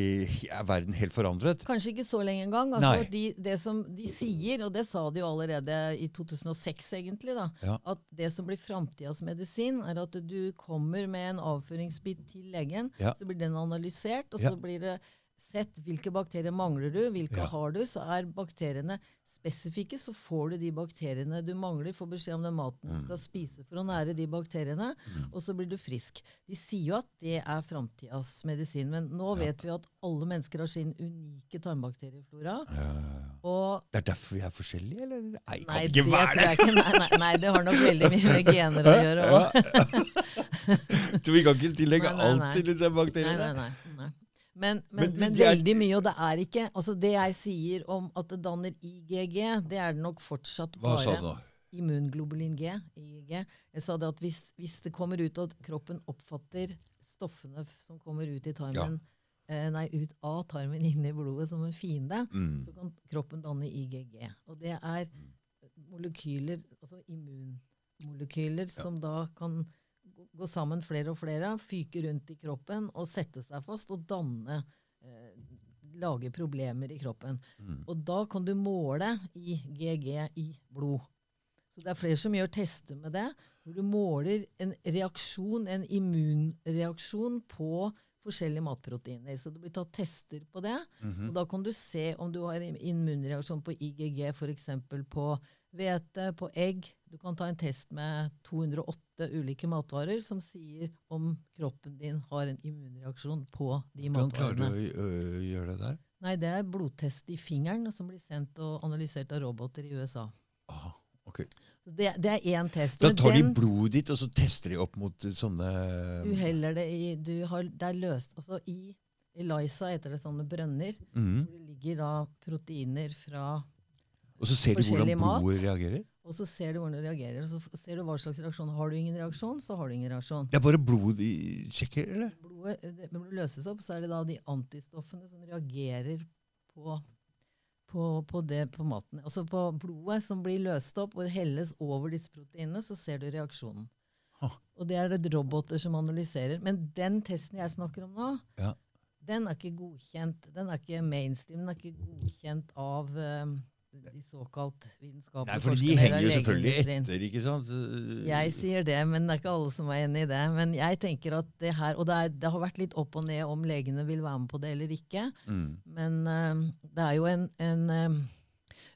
er verden helt forandret. Kanskje ikke så lenge engang. Altså, de, det som de sier, og det sa de jo allerede i 2006 egentlig, da, Ja. at det som blir framtidas medisin, er at du kommer med en avføringsbit til legen, Ja. så blir den analysert, og så blir det sett hvilke bakterier mangler du, hvilke Ja. har du. Så er bakteriene spesifikke, så får du de bakteriene du mangler. Får beskjed om den maten du Mm. skal spise for å nære de bakteriene, og så blir du frisk. De sier jo at det er framtidas medisin, men nå vet vi at alle mennesker har sin unike tarmbakterieflora. Og Det er derfor vi er forskjellige, eller? Nei, det kan Nei, det ikke tror være det! ikke. Nei, nei, nei, det har nok veldig mye med gener å gjøre [LAUGHS] òg. Så [LAUGHS] vi kan ikke [LAUGHS] tillegge alt til disse bakteriene? nei, nei. nei. Men, men, Men men, er- veldig mye, og det er ikke altså Det jeg sier om at det danner IGG, det er det nok fortsatt Hva sa bare du da? immunglobulin G. IgG. Jeg sa det at hvis, hvis det kommer ut at kroppen oppfatter stoffene som kommer ut i tarmen, eh, nei, ut av tarmen inn i blodet som en fiende, Mm. så kan kroppen danne IgG. Og det er molekyler, altså immunmolekyler, som da kan gå- sammen flere og flere, fyke rundt i kroppen og sette seg fast og danne eh, Lage problemer i kroppen. Mm. Og da kan du måle IGG i blod. Så det er flere som gjør tester med det, hvor du måler en reaksjon, en immunreaksjon på forskjellige matproteiner. Så det blir tatt tester på det. Mhm. Og da kan du se om du har immunreaksjon på IGG, f.eks. på hvete, på egg. Du kan ta en test med 208 ulike matvarer som sier om kroppen din har en immunreaksjon på de Hvordan klarer du matvarene. å gjøre det der? Nei, det er blodtest i fingeren som blir sendt og analysert av roboter i USA. Aha, ok. Så det, det er én test. Da tar de blodet ditt, og så tester de opp mot eh, sånne Du heller det i du har, Det er løst altså I ELISA heter det sånne brønner, Mm. hvor det ligger da proteiner fra Og så ser du hvordan blodet reagerer? Og så ser du hvordan det reagerer. og Så ser du hva slags reaksjon. Har du ingen reaksjon, så har du ingen reaksjon. Det er bare blod de sjekker, eller? Blodet, det, når det løses opp, så er det da de antistoffene som reagerer på, på, på det på maten. Altså på blodet som blir løst opp og helles over disse proteinene, så ser du reaksjonen. Ah. Og det er det roboter som analyserer. Men den testen jeg snakker om nå, Ja. den er ikke godkjent. Den er ikke mainstream. Den er ikke godkjent av eh, de såkalt vitenskapelige Nei, for de henger jo selvfølgelig etter, ikke sant? Jeg sier det, men det er ikke alle som er enig i det. Men jeg tenker at det her, Og det, er, det har vært litt opp og ned om legene vil være med på det eller ikke. mm. Men uh, det er jo en, en uh,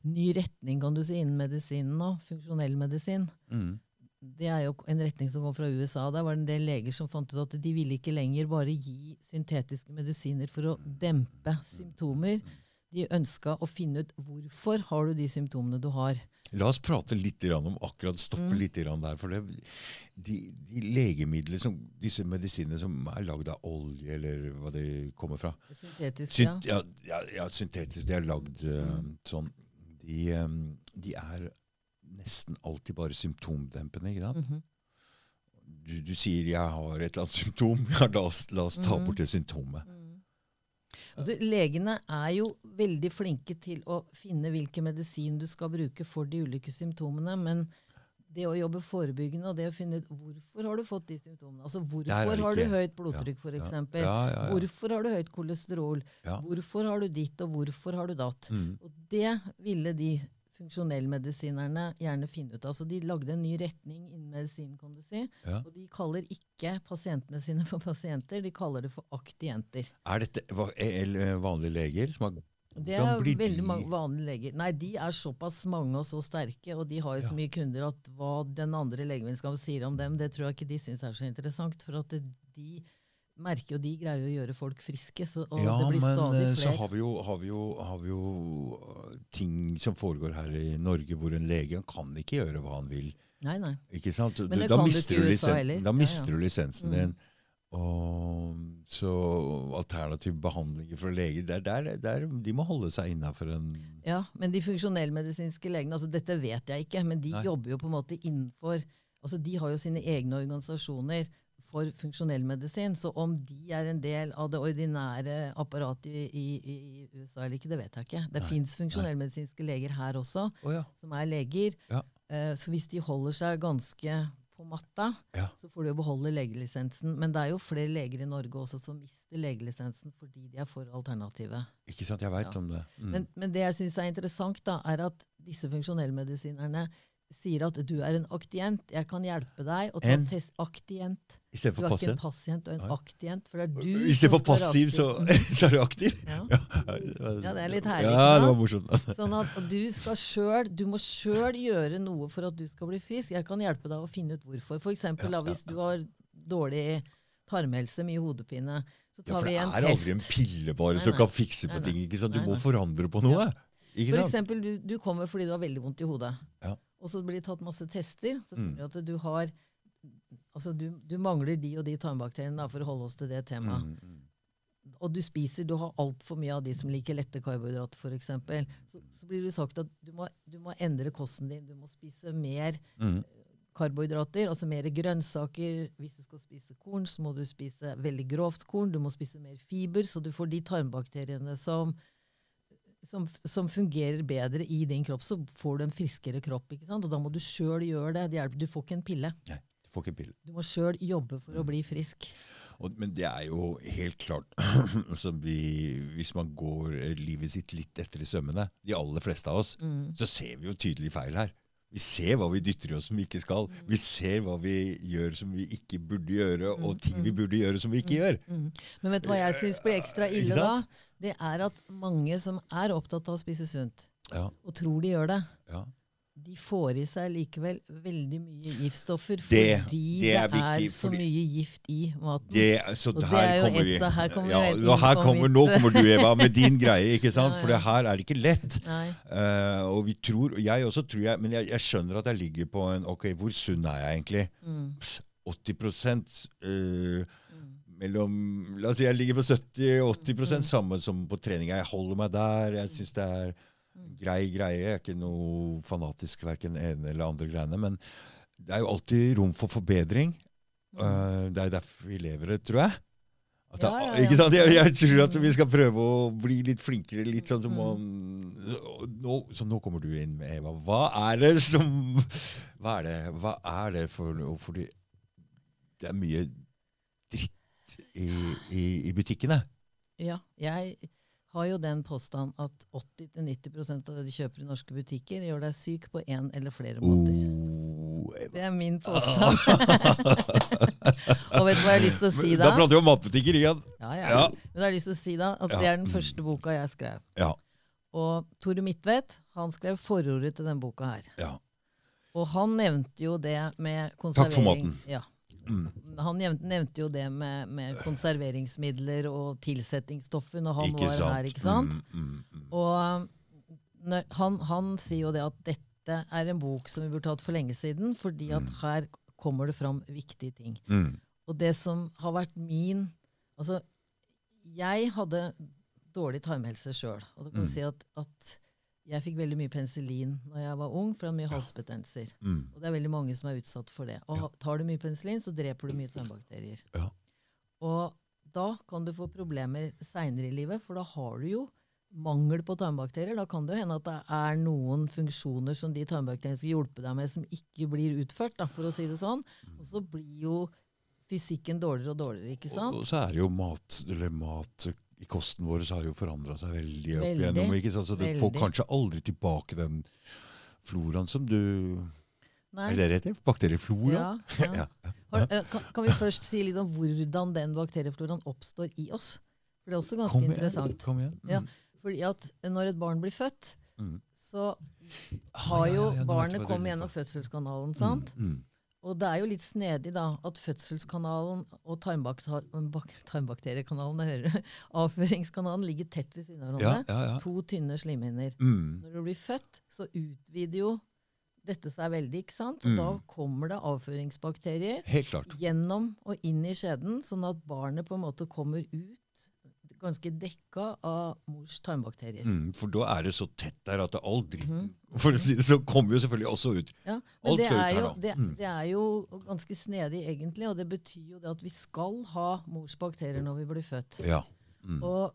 ny retning kan du si, innen medisinen nå. Funksjonell medisin. Mm. Det er jo en retning som kom fra USA. Der var det en del leger som fant ut at de ville ikke lenger bare gi syntetiske medisiner for å dempe symptomer. De ønska å finne ut hvorfor har du de symptomene du har. La oss prate litt om akkurat stoppe Mm. litt der. For det, de, de legemidler, som, disse medisinene som er lagd av olje, eller hva det kommer fra Syntetisk, ja. Synt, ja, ja, ja, syntetisk. De er lagd eh, Mm. sånn. De, eh, de er nesten alltid bare symptomdempende. ikke sant? Mhm. Du, du sier 'jeg har et eller annet symptom'. [LAUGHS] Ja, la oss, la oss ta -hmm. bort det symptomet. Altså, legene er jo veldig flinke til å finne hvilken medisin du skal bruke for de ulike symptomene, men det å jobbe forebyggende og det å finne ut hvorfor har du fått de symptomene Altså hvorfor har du høyt blodtrykk, for Ja, eksempel? ja, ja, ja. Hvorfor har du høyt kolesterol? Hvorfor har du ditt, og hvorfor har du datt? Mm. Og det ville de funksjonellmedisinerne gjerne finne ut av. Så de lagde en ny retning innen medisin, kan du si. Ja. Og de kaller ikke pasientene sine for pasienter, de kaller det for aktienter. Er dette eller vanlige leger som har Det er veldig mange vanlige leger. Nei, de er såpass mange og så sterke, og de har jo så Ja. mye kunder at hva den andre legevitenskapen sier om dem, det tror jeg ikke de syns er så interessant. For at de merker jo de greier å gjøre folk friske, så, og ja, det blir men stadig eh, så flere. har vi, jo, har, vi jo, har vi jo eh, ting som foregår her i Norge hvor en lege kan ikke gjøre hva han vil. Nei, nei. Ikke sant? Men det da kan du ikke i USA heller. Da mister ja. du lisensen Mm. din. Og, så alternative behandlinger fra leger, der, der, der, de må holde seg innafor en Ja, men de funksjonellmedisinske legene, altså dette vet jeg ikke, men de Nei. jobber jo på en måte innenfor altså De har jo sine egne organisasjoner for funksjonell medisin, så om de er en del av det ordinære apparatet i, i, i USA eller ikke, det vet jeg ikke. Det fins funksjonellmedisinske leger her også, oh, ja. som er leger. Ja. Uh, så hvis de holder seg ganske på matta, Ja. så får de jo beholde legelisensen. Men det er jo flere leger i Norge også som mister legelisensen fordi de er for alternativet. Ikke sant, jeg vet Ja. om det. Mm. Men, men det jeg syns er interessant, da, er at disse funksjonellmedisinerne sier at du er en aktient, jeg kan hjelpe deg å ta En? test. Aktient. Du Istedenfor er ikke en pasient. du er en aktient. For det er du Istedenfor passiv, så, [LAUGHS] så er du aktiv. Ja. Ja, det er litt herlig, Ja, det var morsomt. Sånn at du skal selv, du må sjøl gjøre noe for at du skal bli frisk. Jeg kan hjelpe deg å finne ut hvorfor. For eksempel, Ja, ja. hvis du har dårlig tarmhelse, mye hodepine, så Ja, vi for test. det er aldri en pille bare Nei, som nei. kan fikse på Nei, ting. ikke sant? Du må forandre på noe. Ikke For eksempel, du, du kommer fordi du har veldig vondt i hodet. Ja. Og så blir det tatt masse tester. Så Mm. finner du at du har Altså, du, du mangler de og de tarmbakteriene, da, for å holde oss til det temaet. Mm, mm. Og du spiser, du har altfor mye av de som liker lette karbohydrater, f.eks. Så, så blir det sagt at du må, du må endre kosten din. Du må spise mer Mm. karbohydrater, altså mer grønnsaker. Hvis du skal spise korn, så må du spise veldig grovt korn. Du må spise mer fiber, så du får de tarmbakteriene som, som, som fungerer bedre i din kropp. Så får du en friskere kropp. ikke sant? Og da må du sjøl gjøre det. det hjelper. Du får ikke en pille. Nei, Får ikke pillen. Du må sjøl jobbe for å bli frisk. Og, men det er jo helt klart [CLEARS THROAT] altså vi, Hvis man går eh, livet sitt litt etter i sømmene, de aller fleste av oss, Mm. så ser vi jo tydelig feil her. Vi ser hva vi dytter i oss som vi ikke skal. Vi ser hva vi gjør som vi ikke burde gjøre, og ting vi burde gjøre som vi ikke gjør. Mm. Men vet du hva jeg syns blir ekstra Ikke ille da? Det er at mange som er opptatt av å spise sunt, Ja, og tror de gjør det, ja. De får i seg likevel veldig mye giftstoffer Det- fordi det er det er så fordi- mye gift i maten. Det, Og det er jo vi. et her kommer ja, vi ja, her kommer, nå kommer du, Eva, med din [LAUGHS] greie. ikke sant? Ja, For det her er ikke lett. Eh, og vi tror, jeg også tror jeg, Men jeg, jeg skjønner at jeg ligger på en Ok, hvor sunn er jeg egentlig? Mm. Pss, 80 eh, mellom La oss si jeg ligger på 70-80 Mm. samme som på trening. Jeg holder meg der. Jeg synes det er Mm. Grei greie. Jeg er ikke noe fanatisk verken ene eller andre greiene. Men det er jo alltid rom for forbedring. Eh, det er derfor vi lever det, tror jeg. Mm. Ja, ja, ja. Ikke sant? Jeg, jeg tror at Mm. vi skal prøve å bli litt flinkere. litt sånn som Mm. man, nå, Så nå kommer du inn med Eva. Hva er det som Hva er det, hva er det for? Fordi det er mye dritt i, i, i butikkene. Ja, jeg har jo den påstand at 80-90 av det du kjøper i norske butikker, gjør deg syk på én eller flere måter. Oh, Det er min påstand. [LAUGHS] og vet du hva jeg har lyst til å si da da? prater vi om matbutikker igjen. Ja, ja. Ja. Men jeg har lyst til å si da at Ja. det er den første boka jeg skrev. Ja. Og Tore Midtvedt han skrev forordet til den boka her. ja. Og han nevnte jo det med konservering. Takk for maten. Ja. Mm. Han nevnte, jo det med, med konserveringsmidler og tilsettingsstoffer når han Ikke var sant? her. ikke sant? Mm, mm, mm. Og um, når, han, han sier jo det at dette er en bok som vi burde hatt for lenge siden, fordi at Mm. her kommer det fram viktige ting. Mm. Og det som har vært min Altså, jeg hadde dårlig tarmhelse sjøl. Og du kan Mm. si at, at jeg fikk veldig mye penicillin når jeg var ung, for hadde mye halsbetennelser. Mm. Og det er veldig mange som er utsatt for det. Og tar du mye penicillin, så dreper du mye tarmbakterier. Ja. Og da kan du få problemer seinere i livet, for da har du jo mangel på tarmbakterier. Da kan det jo hende at det er noen funksjoner som de tarmbakteriene skal hjelpe deg med, som ikke blir utført, da, for å si det sånn. Mm. Og så blir jo fysikken dårligere og dårligere, ikke Og, sant? og så er det jo mat, eller mat i kosten vår har jo forandra seg veldig opp Veldig, igjennom. ikke sant? Så du får kanskje aldri tilbake den floraen som du Nei. Er det det heter? Bakterieflora? Ja, [LAUGHS] ja. Ja. Eh, kan, kan vi først si litt om hvordan den bakteriefloraen oppstår i oss? For det er også ganske Kom igjen. interessant. Kom igjen. Mm. Ja. Fordi at når et barn blir født, Mm. så Ah, har jo nå barnet kommet gjennom fødselskanalen. sant? Mm. Og det er jo litt snedig da, at fødselskanalen og tarmbakter bak tarmbakteriekanalen hører, [LAUGHS] avføringskanalen ligger tett ved siden av Ja, hverandre. ja, ja. To tynne slimhinner. Mm. Når du blir født, så utvider jo dette seg veldig, ikke sant? Og Mm. da kommer det avføringsbakterier gjennom og inn i skjeden, sånn at barnet på en måte kommer ut ganske dekka av mors tarmbakterier. Mm. For da er det så tett der at det all dritten Mhm. For å si det så kommer jo selvfølgelig også ut. Ja, men Alt det er, jo, det, Mm. det er jo ganske snedig egentlig, og det betyr jo det at vi skal ha mors bakterier når vi blir født. Ja. Mm. Og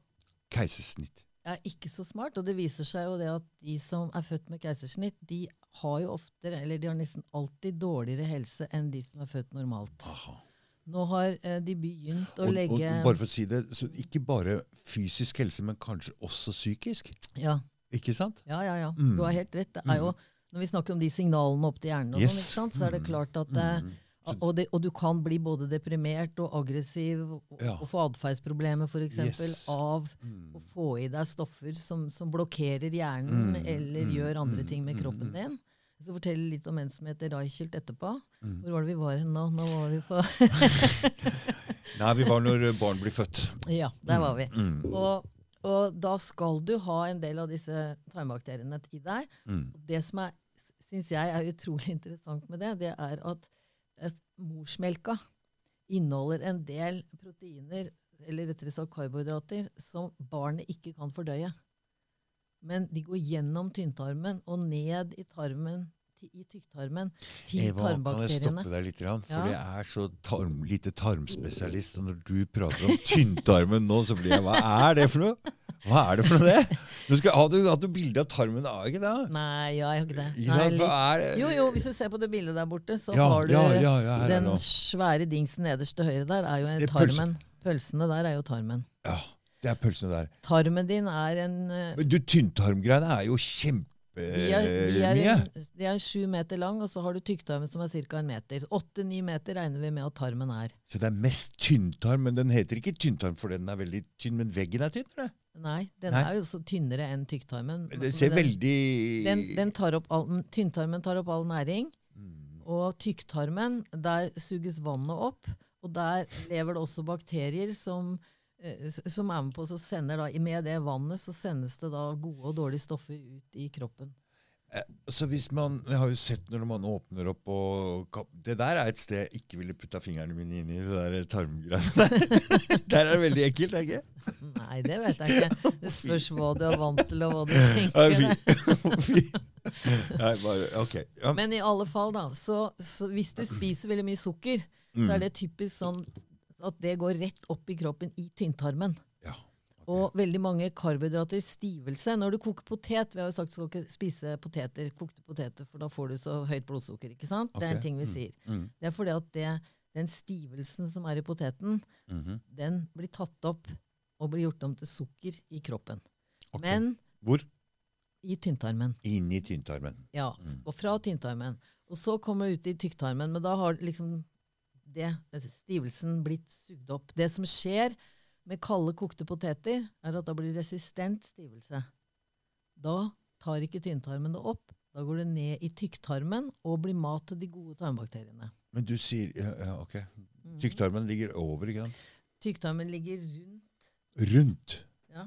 Keisersnitt. er ikke så smart, og det viser seg jo det at de som er født med keisersnitt, de har jo oftere, eller de har nesten alltid dårligere helse enn de som er født normalt. Aha. Nå har eh, de begynt å Og, og, legge bare for å si det, så ikke bare fysisk helse, men kanskje også psykisk. ja, Ikke sant? ja, ja, ja. Mm. Du har helt rett. Jo, når vi snakker om de signalene opp til hjernen, og Yes. sånn, så er det Mm. klart at eh, Mm. Og, det, og du kan bli både deprimert og aggressiv og, Ja. og få atferdsproblemer f.eks. Yes. av Mm. å få i deg stoffer som, som blokkerer hjernen Mm, eller mm, gjør andre mm, ting med mm, kroppen mm. din. Jeg skal fortelle litt om en som heter Reichelt etterpå. Mm. Hvor var det vi var hen nå? Nå var vi på [LAUGHS] [LAUGHS] Nei, vi var når barn blir født. Ja, der var vi. Mm. Og, og da skal du ha en del av disse tarmbakteriene i deg. Mm. Det som er, syns jeg er utrolig interessant med det, det er at et morsmelka inneholder en del proteiner, eller rettere sagt karbohydrater, som barnet ikke kan fordøye. Men de går gjennom tynntarmen og ned i tarmen, i tykktarmen, til Eva, kan jeg tarmbakteriene. stoppe deg litt? For Ja. jeg er så tarm, lite tarmspesialist, og når du prater om tynntarmen nå, så blir jeg Hva er det for noe? Hva er det for noe, det? Du skal, har du hatt noe bilde av tarmen? Har ikke det? Nei, ja, jeg har ikke det. Nei, litt- det? Jo, jo, hvis du ser på det bildet der borte, så Ja, har du den svære dingsen nederst til høyre der, er jo tarmen. Pølsene der er jo tarmen. Ja, det er pølsene der. Tarmen din er en eh, Men du, tynntarmgreiene er jo kjempemye. de er, de, er de er sju meter lang, og så har du tykktarmen som er ca. en meter. Åtte-ni meter regner vi med at tarmen er. Så det er mest tynntarm, men den heter ikke tynntarm fordi den er veldig tynn, men veggen er tynn? eller? Nei, den Nei. er jo så tynnere enn tykktarmen. Men Det ser den, veldig den, den tar all, Tynntarmen tar opp all næring, Mm. og tykktarmen, der suges vannet opp. Og der lever det også bakterier som, som er med på så sender da, Med det vannet så sendes det da gode og dårlige stoffer ut i kroppen. Så hvis man, Jeg har jo sett når man åpner opp og Det der er et sted jeg ikke ville putta fingrene mine inn i. det der tarmgreiene der. [LAUGHS] der er det veldig ekkelt, er det ikke? Nei, det vet jeg ikke. Det spørs hva du er vant til, og hva du tenker. [LAUGHS] Nei, bare, okay. Ja. Men i alle fall, da. Så, så hvis du spiser veldig mye sukker, så er det typisk sånn at det går rett opp i kroppen i tynntarmen. Ja. Og veldig mange karbohydrater, stivelse. Når du koker potet Vi har jo sagt du skal ikke spise poteter, kokte poteter, for da får du så høyt blodsukker. ikke sant? Det er en ting vi Mm. sier. Mm. Det er fordi at det, den stivelsen som er i poteten, Mhm. den blir tatt opp og blir gjort om til sukker i kroppen. Okay. Men Hvor? i tynntarmen. Inni tynntarmen. Ja, s- og fra tynntarmen. Og så kommer det ut i tykktarmen, men da har liksom det, stivelsen blitt sugd opp. Det som skjer med kalde, kokte poteter, er at da blir resistent stivelse. Da tar ikke tynntarmen det opp. Da går det ned i tykktarmen og blir mat til de gode tarmbakteriene. Men du sier ja, ja, ok. Mhm. Tykktarmen ligger over, ikke sant? Tykktarmen ligger rundt. Rundt. Ja.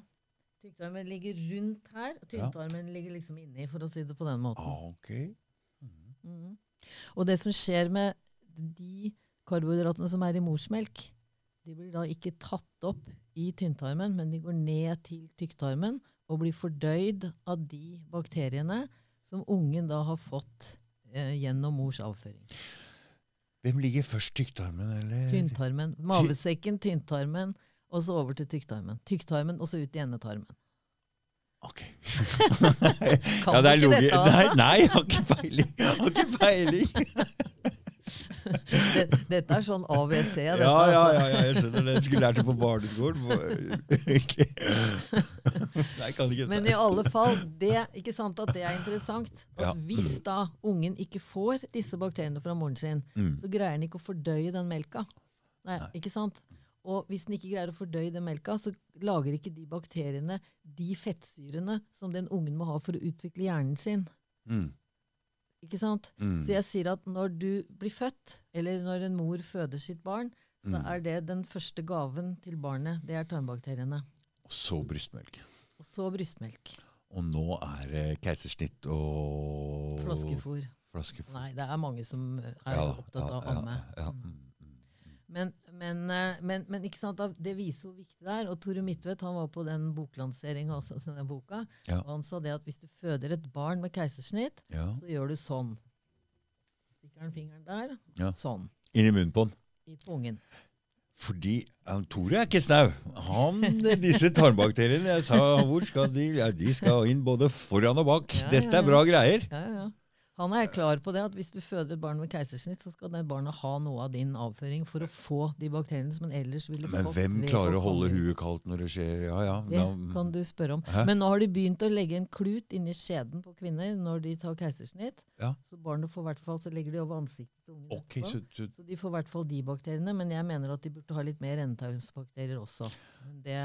Tykktarmen ligger rundt her, og Ja. ligger liksom inni, for å si det på den måten. Ah, ok. Mhm. Og det som skjer med de karbohydratene som er i morsmelk, de blir da ikke tatt opp i tynntarmen, men de går ned til tykktarmen og blir fordøyd av de bakteriene som ungen da har fått eh, gjennom mors avføring. Hvem ligger først, tykktarmen eller Tynntarmen, Mavesekken, tynntarmen, og så over til tykktarmen. Tykktarmen, og så ut i endetarmen. Ok. [LAUGHS] Kan ja, det er ikke dette, altså? Nei, nei, jeg har ikke peiling. Jeg har ikke peiling. [LAUGHS] [LAUGHS] Det, dette er sånn ABC. Ja, Dette, ja, altså. ja, ja, jeg skjønner det. Jeg skulle lært det på barneskolen. [LAUGHS] Nei, kan ikke Men i alle fall, det, ikke sant at det er interessant. At Ja. hvis da ungen ikke får disse bakteriene fra moren sin, Mm. så greier den ikke å fordøye den melka. Nei, Nei. ikke sant? Og hvis den ikke greier å fordøye den melka, så lager ikke de bakteriene de fettsyrene som den ungen må ha for å utvikle hjernen sin. Mm. Ikke sant? Mm. Så jeg sier at når du blir født, eller når en mor føder sitt barn, så Mm. er det den første gaven til barnet. Det er tarmbakteriene. Og så brystmelk. Og så brystmelk. Og nå er det keisersnitt og Flaskefôr. Flaskefôr. Nei, det er mange som eh, er Ja opptatt av ja, amme. Ja, ja. Men, men, eh, men, men ikke sant, det viser hvor viktig det er. Og Tore Midtvedt han var på den boklanseringa også, altså denne boka, Ja. og han sa det at hvis du føder et barn med keisersnitt, ja. så gjør du sånn. Stikker han fingeren der, Ja. sånn, Inn i munnen på den. i pungen. Fordi Tore er ikke snau. Han, disse tarmbakteriene Jeg sa hvor skal de Ja, de skal inn både foran og bak. Dette er bra greier. Ja, ja. Han er klar på det at hvis du føder et barn med keisersnitt, så skal det barnet ha noe av din avføring for å få de bakteriene som en ellers ville Men hvem klarer å holde huet kaldt når det skjer Ja, ja. Det kan du spørre om. Hæ? Men nå har de begynt å legge en klut inni skjeden på kvinner når de tar keisersnitt. Ja. Så barnet får hvert fall, så legger de over ansiktet til ungen Okay, så, så Så de får i hvert fall de bakteriene, men jeg mener at de burde ha litt mer endetarmsbakterier også. Men det,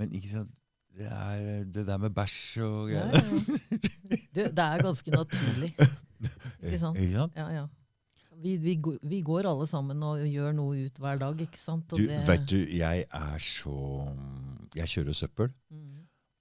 Men ikke sant det er det der med bæsj og greier. ja. [LAUGHS] Du, det er ganske naturlig. Ikke sant? [LAUGHS] Ja, ja. Vi, vi, vi går alle sammen og gjør noe ut hver dag, ikke sant? Og Du, det- vet du, jeg er så Jeg kjører søppel. Mm,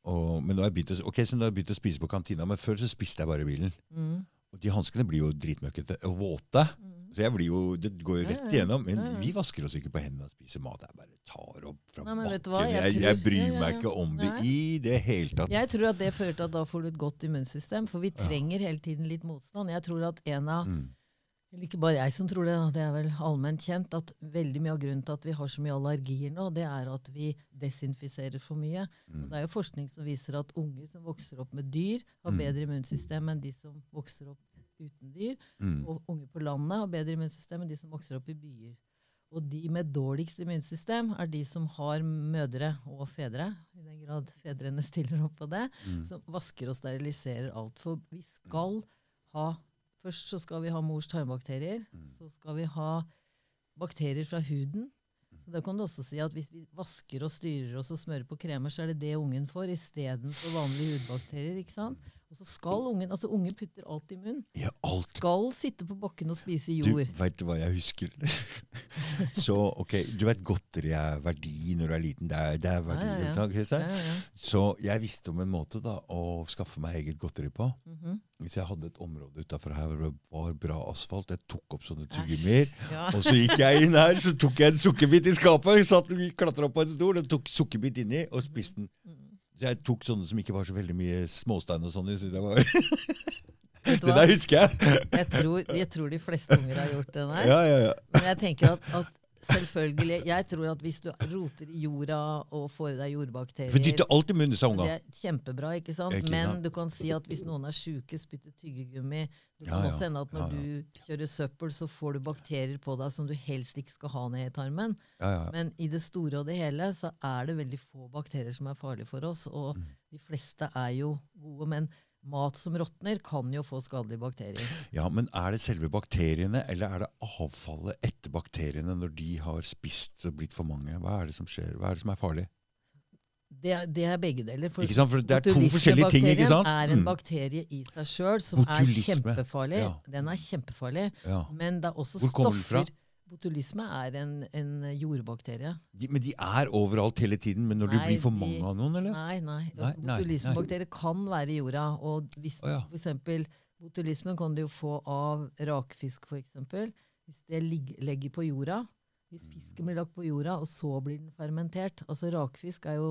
Og, men nå har jeg begynt å, ok, så nå har jeg begynt å spise på kantina, men før så spiste jeg bare i bilen. mm, Og de hanskene blir jo dritmøkkete og våte. mm. Så jeg blir jo, Det går jo rett igjennom. Men vi vasker oss ikke på hendene og spiser mat. Jeg bare tar opp fra Nei, bakken. Jeg Jeg, bryr meg ikke om det i det hele tatt. Jeg tror at det fører til at da får du et godt immunsystem, for vi trenger hele tiden litt motstand. Jeg tror at en av Mm. Eller ikke bare jeg som tror det, det er vel allment kjent at veldig mye av grunnen til at vi har så mye allergier nå, det er at vi desinfiserer for mye. Mm. Og det er jo forskning som viser at unger som vokser opp med dyr, har Mm. bedre immunsystem enn de som vokser opp uten dyr. Mm. Og unge på landet har bedre immunsystem enn de som vokser opp i byer. Og de med dårligst immunsystem er de som har mødre og fedre, i den grad fedrene [LAUGHS] stiller opp på det, Mm. som vasker og steriliserer alt. For vi skal ha Først så skal vi ha mors tarmbakterier. Mm. Så skal vi ha bakterier fra huden. Så da kan du også si at hvis vi vasker og styrer oss og smører på kremer, så er det det ungen får istedenfor vanlige hudbakterier. ikke sant? Og så skal ungen, altså Unge putter alt i munnen. Ja, alt. Skal sitte på bakken og spise jord. Du vet veit hva jeg husker? [LAUGHS] så ok, Du vet godteri er verdi når du er liten. Det er, det er verdi. Ja, ja, ja. Så jeg visste om en måte da, å skaffe meg eget godteri på. Mhm. Så jeg hadde et område utafor her hvor det var bra asfalt. Jeg tok opp sånne tyggegummier. Og så gikk jeg inn her, så tok jeg en sukkerbit i skapet. Satt, klatra opp på en stol og tok sukkerbit inni og spiste den. Jeg tok sånne som ikke var så veldig mye småstein og sånn det, var, [LAUGHS] det der husker jeg. Jeg tror, jeg tror de fleste unger har gjort det der. Ja, ja, ja. Men jeg tenker at, at selvfølgelig Jeg tror at hvis du roter i jorda og får i deg For dytter alt i munnen, sa Det er kjempebra, ikke sant? Ikke Men sant? du kan si at hvis noen er sjuke, spytter tyggegummi Det kan ja. også hende at når Ja, du kjører søppel, så får du bakterier på deg som du helst ikke skal ha ned i tarmen. Ja, ja. Men i det store og det hele så er det veldig få bakterier som er farlige for oss. Og Mm. de fleste er jo gode. Men mat som råtner, kan jo få skadelige bakterier. ja, Men er det selve bakteriene, eller er det avfallet etter bakteriene når de har spist og blitt for mange? Hva er det som skjer? Hva er det som er farlig? Det, er- det er begge deler. For Ikke sant? For det er to forskjellige ting, ikke sant? er en Mm. bakterie i seg sjøl som er kjempefarlig. Ja. Den er kjempefarlig. Ja. Men det er også Hvor stoffer Botulisme er en, en jordbakterie. De, men de er overalt hele tiden. Men når Nei, det blir for de- mange av noen, eller? Nei, nei. Nei, Botulismebakterier kan være i jorda. Og hvis oh, ja. for eksempel, botulismen kan du jo få av rakfisk, f.eks. Hvis det legger på jorda. Hvis fisken blir lagt på jorda, og så blir den fermentert. Altså Rakfisk er jo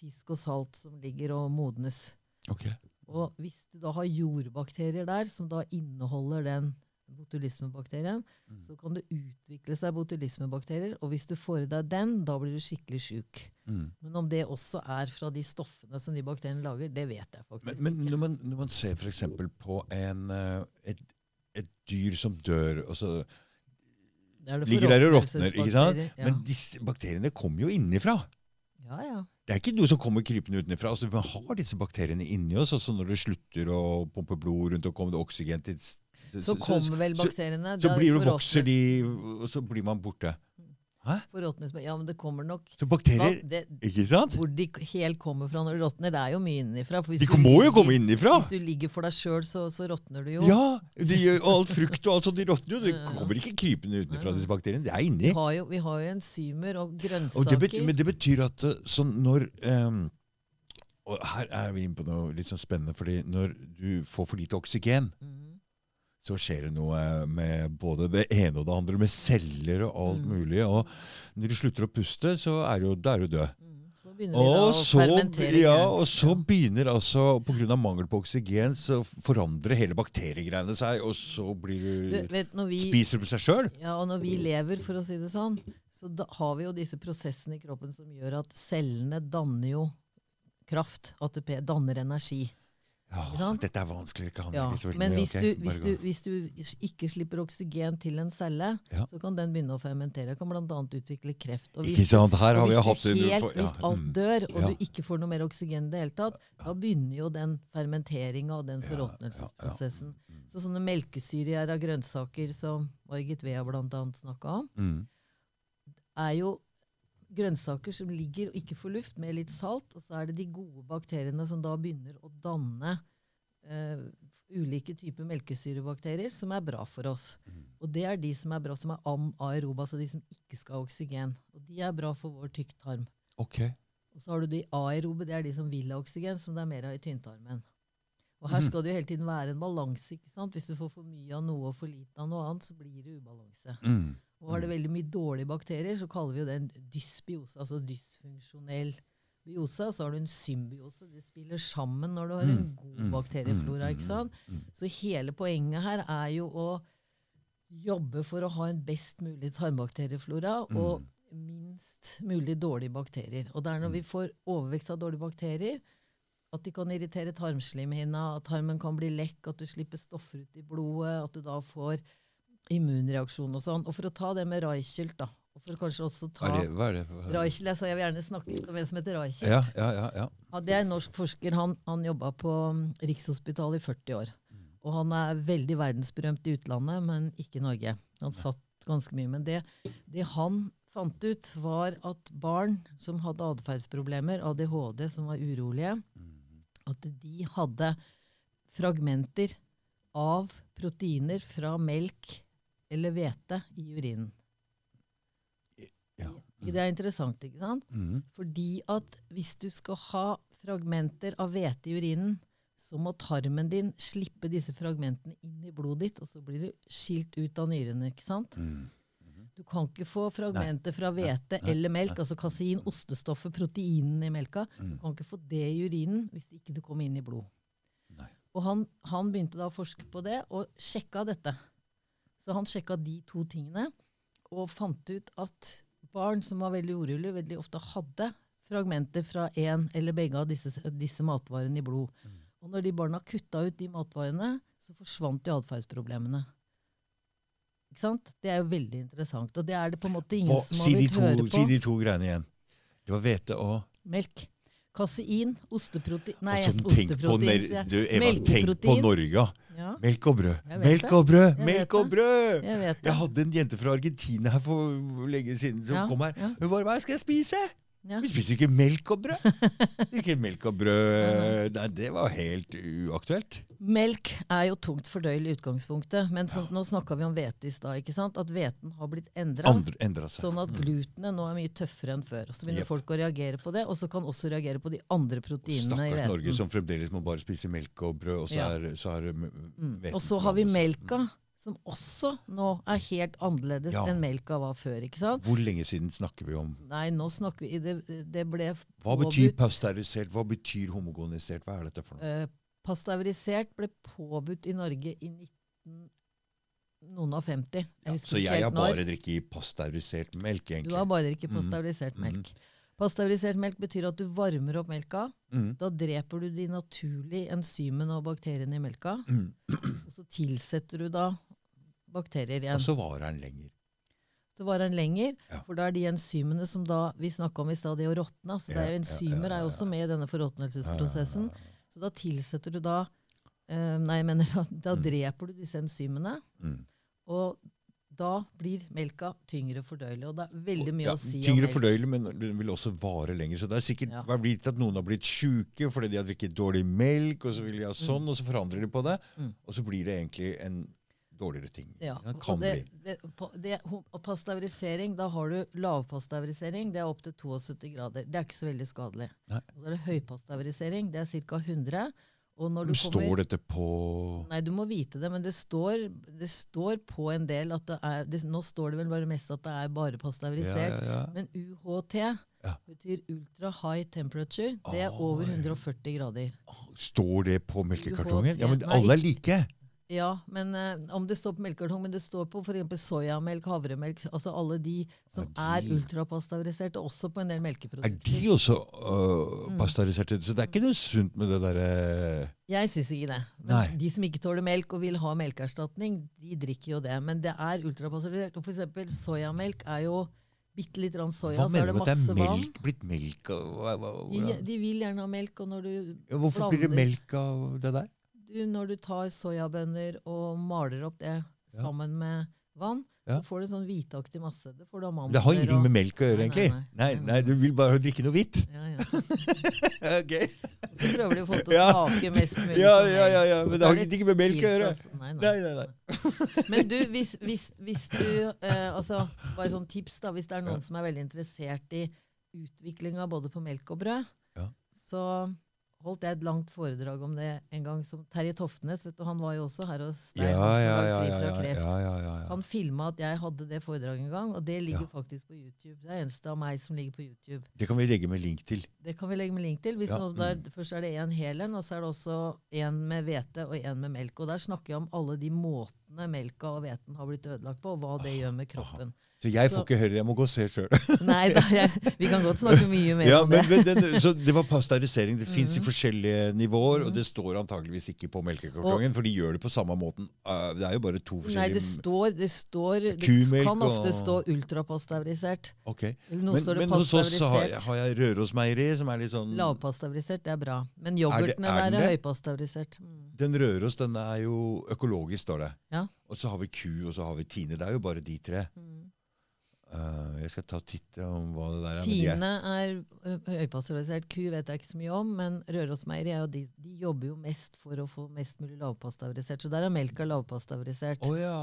fisk og salt som ligger og modnes. Ok. Og hvis du da har jordbakterier der, som da inneholder den botulismebakterien, Mm. så kan det utvikle seg botulismebakterier. Og hvis du får i deg den, da blir du skikkelig sjuk. Mm. Men om det også er fra de stoffene som de bakteriene lager, det vet jeg faktisk Men, men ikke. når, man, når man ser f.eks. på en, eh, et, et dyr som dør og så Det det ligger der og råtner, ikke sant? Ja. Men disse bakteriene kommer jo innifra. ja, ja. Det er ikke noe som kommer krypende utenfra. Altså, vi har disse bakteriene inni oss, og så når det slutter å pumpe blod rundt og kommer det oksygen til Så kommer vel så- bakteriene. så da blir det, vokser de, og så blir man borte. Hæ? Ja, men det kommer nok Så bakterier det, Ikke sant? Hvor de helt kommer fra når de råtner, det er jo mye innenfra. De du må jo komme innifra! Hvis du ligger for deg sjøl, så, så råtner du jo. Ja! De og alt frukt og alt sånt, de råtner jo. Det kommer ikke krypende utenfra, disse bakteriene. Det er inni. Vi, har jo, vi har jo enzymer og Og grønnsaker. det betyr, men det betyr at eh, sånn når um, Og her er vi inne på noe litt sånn spennende, fordi når du får for lite oksygen, Mhm. Så skjer det noe med både det ene og det andre, med celler og alt Mm. mulig. Og når du slutter å puste, så er du, er du død. De Og så, ja, og så begynner altså, pga. mangel på oksygen, så forandrer hele bakteriegreiene seg, og så blir du, vet, når vi, spiser du seg sjøl. ja, og når vi lever, for å si det sånn, så da har vi jo disse prosessene i kroppen som gjør at cellene danner jo kraft, ATP, danner energi. Ja, dette er vanskelig. Kan Ja, men hvis, okay, du, hvis, du, hvis du ikke slipper oksygen til en celle, Ja. så kan den begynne å fermentere. Kan bl.a. utvikle kreft. Og Ikke hvis, sant? Her har og hvis, det. helt, hvis alt mm. dør, og du ikke får noe mer oksygen i det hele tatt, da begynner jo den fermenteringa og den forråtnelsesprosessen. Så sånne melkesyrer av grønnsaker som Margit Vea bl.a. snakka om, Mm. er jo grønnsaker som ligger og ikke får luft, med litt salt. Og så er det de gode bakteriene som da begynner å danne uh, ulike typer melkesyrebakterier som er bra for oss. Mm. Og det er de som er bra, som er anaerobe, altså de som ikke skal ha oksygen. Og de er bra for vår tykktarm. Ok. Og så har du de aerobe, det er de som vil ha oksygen, som det er mer av i tynntarmen. Og her Mhm. skal det jo hele tiden være en balanse. ikke sant? Hvis du får for mye av noe og for lite av noe annet, så blir det ubalanse. Mm. Og har det veldig mye dårlige bakterier, så kaller vi jo det en dysbiose, altså dysfunksjonell biose. Og så har du en symbiose. De spiller sammen når du har en Mm, god mm, bakterieflora. mm, ikke sant? mm, mm. Så hele poenget her er jo å jobbe for å ha en best mulig tarmbakterieflora og minst mulig dårlige bakterier. Og det er når vi får overvekst av dårlige bakterier, at de kan irritere tarmslimhinna, at tarmen kan bli lekk, at du slipper stoffer ut i blodet, at du da får immunreaksjon og sånn. Og for å ta det med Reichelt, da, og for å kanskje også ta er det? Hva er det? Reichelt, jeg jeg vil gjerne snakke litt om en som heter Reichelt. Ja, ja, ja, ja. Det er en norsk forsker. Han, han jobba på um, Rikshospitalet i 40 år. Og han er veldig verdensberømt i utlandet, men ikke i Norge. Han satt ganske mye. Men det, det han fant ut, var at barn som hadde atferdsproblemer, ADHD, som var urolige, at de hadde fragmenter av proteiner fra melk eller hvete i urinen. ja. Det er interessant, ikke sant? Mm. Fordi at hvis du skal ha fragmenter av hvete i urinen, så må tarmen din slippe disse fragmentene inn i blodet ditt, og så blir du skilt ut av nyrene. ikke sant? Mm. Du kan ikke få fragmenter fra hvete eller melk, altså kasein, ostestoffet, proteinene i melka. Mm. Du kan ikke få det i urinen hvis det ikke kommer inn i blod. Nei. Og han, han begynte da å forske på det, og sjekka dette. Så han sjekka de to tingene, og fant ut at barn som var veldig urolige, veldig ofte hadde fragmenter fra én eller begge av disse, disse matvarene i blod. Mm. Og når de barna kutta ut de matvarene, så forsvant jo atferdsproblemene. Ikke sant? Det er jo veldig interessant. Og det er det på en måte ingen Hva, som har si villet høre på. si de to greiene igjen. Det var hvete og Melk. Kasein, osteprotein Nei, på osteprotein, jeg. du, Eva, tenk på Norge. Ja, Melk og brød. Melk og brød! Melk og brød! jeg. Jeg hadde en jente fra Argentina her for lenge siden som Ja, kom her. Hun bare 'Hva skal jeg spise?' Ja. Vi spiser jo ikke melk og brød. ikke melk og brød [LAUGHS] Nei, det var helt uaktuelt. Melk er jo tungt fordøyelig i utgangspunktet, men så, nå snakka vi om hvete i stad. ikke sant? At hveten har blitt endra. Sånn at glutenet nå er mye tøffere enn før. Og Så begynner yep. folk å reagere på det, og så kan også reagere på de andre proteinene i Stakkars Norge som fremdeles må bare spise melk og brød, og så Ja. er, så er Mm. hveten Og så har vi melka. seg. Som også nå er helt annerledes Ja. enn melka var før. ikke sant? Hvor lenge siden snakker vi om? Nei, nå snakker vi Det, det ble Hva betyr pasteurisert? Hva betyr homogonisert? Hva er dette for noe? Eh, pasteurisert ble påbudt i Norge i 19, noen av 50. Jeg Ja, så jeg har bare drikket pasteurisert melk, egentlig. Du har bare drukket Mhm. pasteurisert mm. melk. Pasteurisert melk betyr at du varmer opp melka. Mm. Da dreper du de naturlige enzymene og bakteriene i melka. Mm. Og så tilsetter du da bakterier igjen. Og så varer den lenger. Så varer den lenger, Ja. for da er de enzymene som da vi snakka om i stad, det å råtne. Så er Ja, enzymer er jo også med i denne forråtnelsesprosessen. Så da tilsetter du da eh, Nei, jeg mener da, da Mm. dreper du disse enzymene. mm. Og da blir melka tyngre fordøyelig. Og det er veldig mye Ja, å si tyngre fordøyelig, men den vil også vare lenger. Så det er sikkert Ja. til at noen har blitt sjuke fordi de har drikket dårlig melk, og så vil de ha sånn, og så forandrer de på det. Mm. Og så blir det egentlig en dårligere ting. Ja, Det kan det, bli. det, og pasteurisering, da har du lavpasteurisering, det er opp til 72 grader. Det er ikke så veldig skadelig. Nei. Og så er det høypasteurisering, det er ca. 100. Og når du Men kommer, Står dette på Nei, du må vite det, men det står, det står på en del at det er det, Nå står det vel bare mest at det er bare ja, pasteurisert. ja, ja. Men UHT Ja. betyr ultra high temperature. Det er over 140 grader. Står det på melkekartongen? Ja, men alle er like! Ja, men uh, om det står på melkekartong, men det står på f.eks. soyamelk, havremelk, altså alle de som er de- ultrapasteuriserte, også på en del melkeprodukter. Er de også uh, Mm. pasteuriserte? Så det er ikke noe sunt med det derre Jeg syns ikke det. Men Nei. de som ikke tåler melk og vil ha melkeerstatning, de drikker jo det. Men det er ultrapasteurisert. Og f.eks. soyamelk er jo bitte litt grann soya, Hva så er mener du med at masse det er vann. melk, blitt melk av De, de vil gjerne ha melk, og når du, ja, Hvorfor blir det melk av det der? Du, når du tar soyabønner og maler opp det sammen med vann, Ja. så får du en sånn hvitaktig masse. Det Det har ingenting og- med melk å gjøre, egentlig. nei. Nei, Nei, nei, du vil bare drikke noe hvitt. Ja, ja. [LAUGHS] okay. Så prøver du å få til å smake mest mulig Ja, ja, ja, ja, men det har ingenting med melk å gjøre. Nei, nei. Nei. [LAUGHS] Men du, hvis, hvis, hvis du eh, altså, Bare sånn tips, da. Hvis det er noen som er veldig interessert i utviklinga både på melk og brød, Ja. så holdt jeg et langt foredrag om det en gang. som Terje Toftenes, vet du, han var jo også her hos Ja, deg. ja, han ja, ja, filma at jeg hadde det foredraget en gang, og det ligger faktisk på YouTube. Det er eneste av meg som ligger på YouTube. Det kan vi legge med link til. Det kan vi legge med link til. Noe der, Først er det en hel en, og så er det også en med hvete og en med melk. Og der snakker jeg om alle de måtene melka og hveten har blitt ødelagt på, og hva det gjør med kroppen. Så jeg får Så- ikke høre det. Jeg må gå og se sjøl. [LAUGHS] Nei, da, jeg, vi kan godt snakke mye mer Ja, om men, det. men den, så det var pasteurisering. Det fins i forskjellige nivåer, og det står antageligvis ikke på melkekartongen, for de gjør det på samme måten. Uh, Det er jo bare to Nei, forskjellige det står Det, står, det kan ofte og- stå ultrapasteurisert. Ok. Eller noe Men, det men hos oss så har, jeg- har jeg Rørosmeieri, som er litt sånn Lavpasteurisert, det er bra. Men det- yoghurtene er der er det? høypasteurisert. Mm. Den Røros den er jo økologisk, står det. Ja. Og så har vi ku, og så har vi Tine. Det er jo bare de tre. Mm. Uh, jeg skal ta titt om hva det der er. men er- Tine er ø, høypasteurisert. Ku vet jeg ikke så mye om, men Rørosmeieri er jo de, de jobber jo mest for å få mest mulig lavpasteurisert. Så der er melka lavpasteurisert. Oh, ja.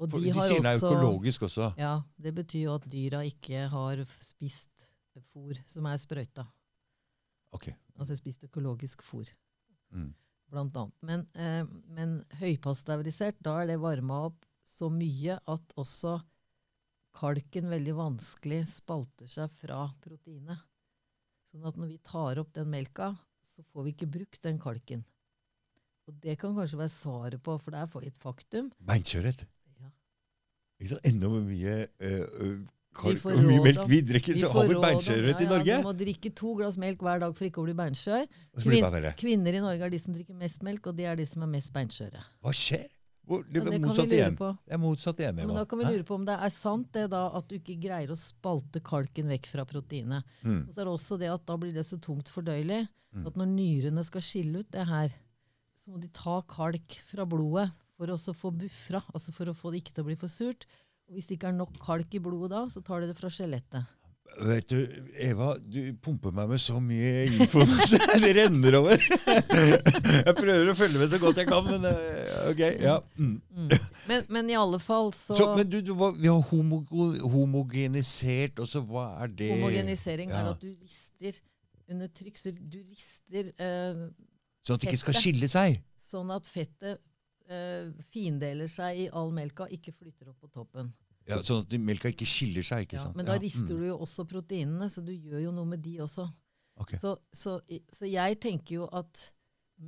Og For de de, sier den er økologisk også. Ja, Det betyr jo at dyra ikke har spist fôr som er sprøyta. Ok. Altså spist økologisk fôr. Mm. blant annet. Men, eh, men høypasteurisert, da er det varma opp så mye at også kalken veldig vanskelig spalter seg fra proteinet. Sånn at når vi tar opp den melka, så får vi ikke brukt den kalken. Og det kan kanskje være svaret på, for det er et faktum. Beinkjørhet. Ja. Ikke sant? Enda mye uh, kalk og mye melk vi drikker, så har vi råd ja, beinkjørhet i Norge. Ja, du må drikke to glass melk hver dag for ikke å bli beinskjør. Verre. Kvinner i Norge er de som drikker mest melk, og de er de som er mest beinskjøre. Hva skjer? Hvor, det det motsatt igjen. Det er motsatt igjen. Men da kan vi lure på om det er sant det da at du ikke greier å spalte kalken vekk fra proteinet. Mm. Og så er det også det at da blir det så tungt fordøyelig Mm. at når nyrene skal skille ut det her, så må de ta kalk fra blodet for å få buffra, altså for å få det ikke til å bli for surt. Og hvis det ikke er nok kalk i blodet da, så tar de det fra skjelettet. Vet du, Eva, du pumper meg med så mye info [LAUGHS] det renner over. Jeg prøver å følge med så godt jeg kan, men eh, ok. ja. Mm. Mm. Men, men i alle fall så, Så, men du, du hva- vi har homo homogenisert, og så hva er det Homogenisering er at du rister under trykk. Så du rister uh, Sånn at det ikke skal skille seg? sånn at fettet uh, findeler seg i all melka, ikke flytter opp på toppen. Ja, sånn at melka ikke skiller seg, ikke Ja, sant? men da Ja, rister mm. du jo også proteinene, så du gjør jo noe med de også. Okay. Så, så, så jeg tenker jo at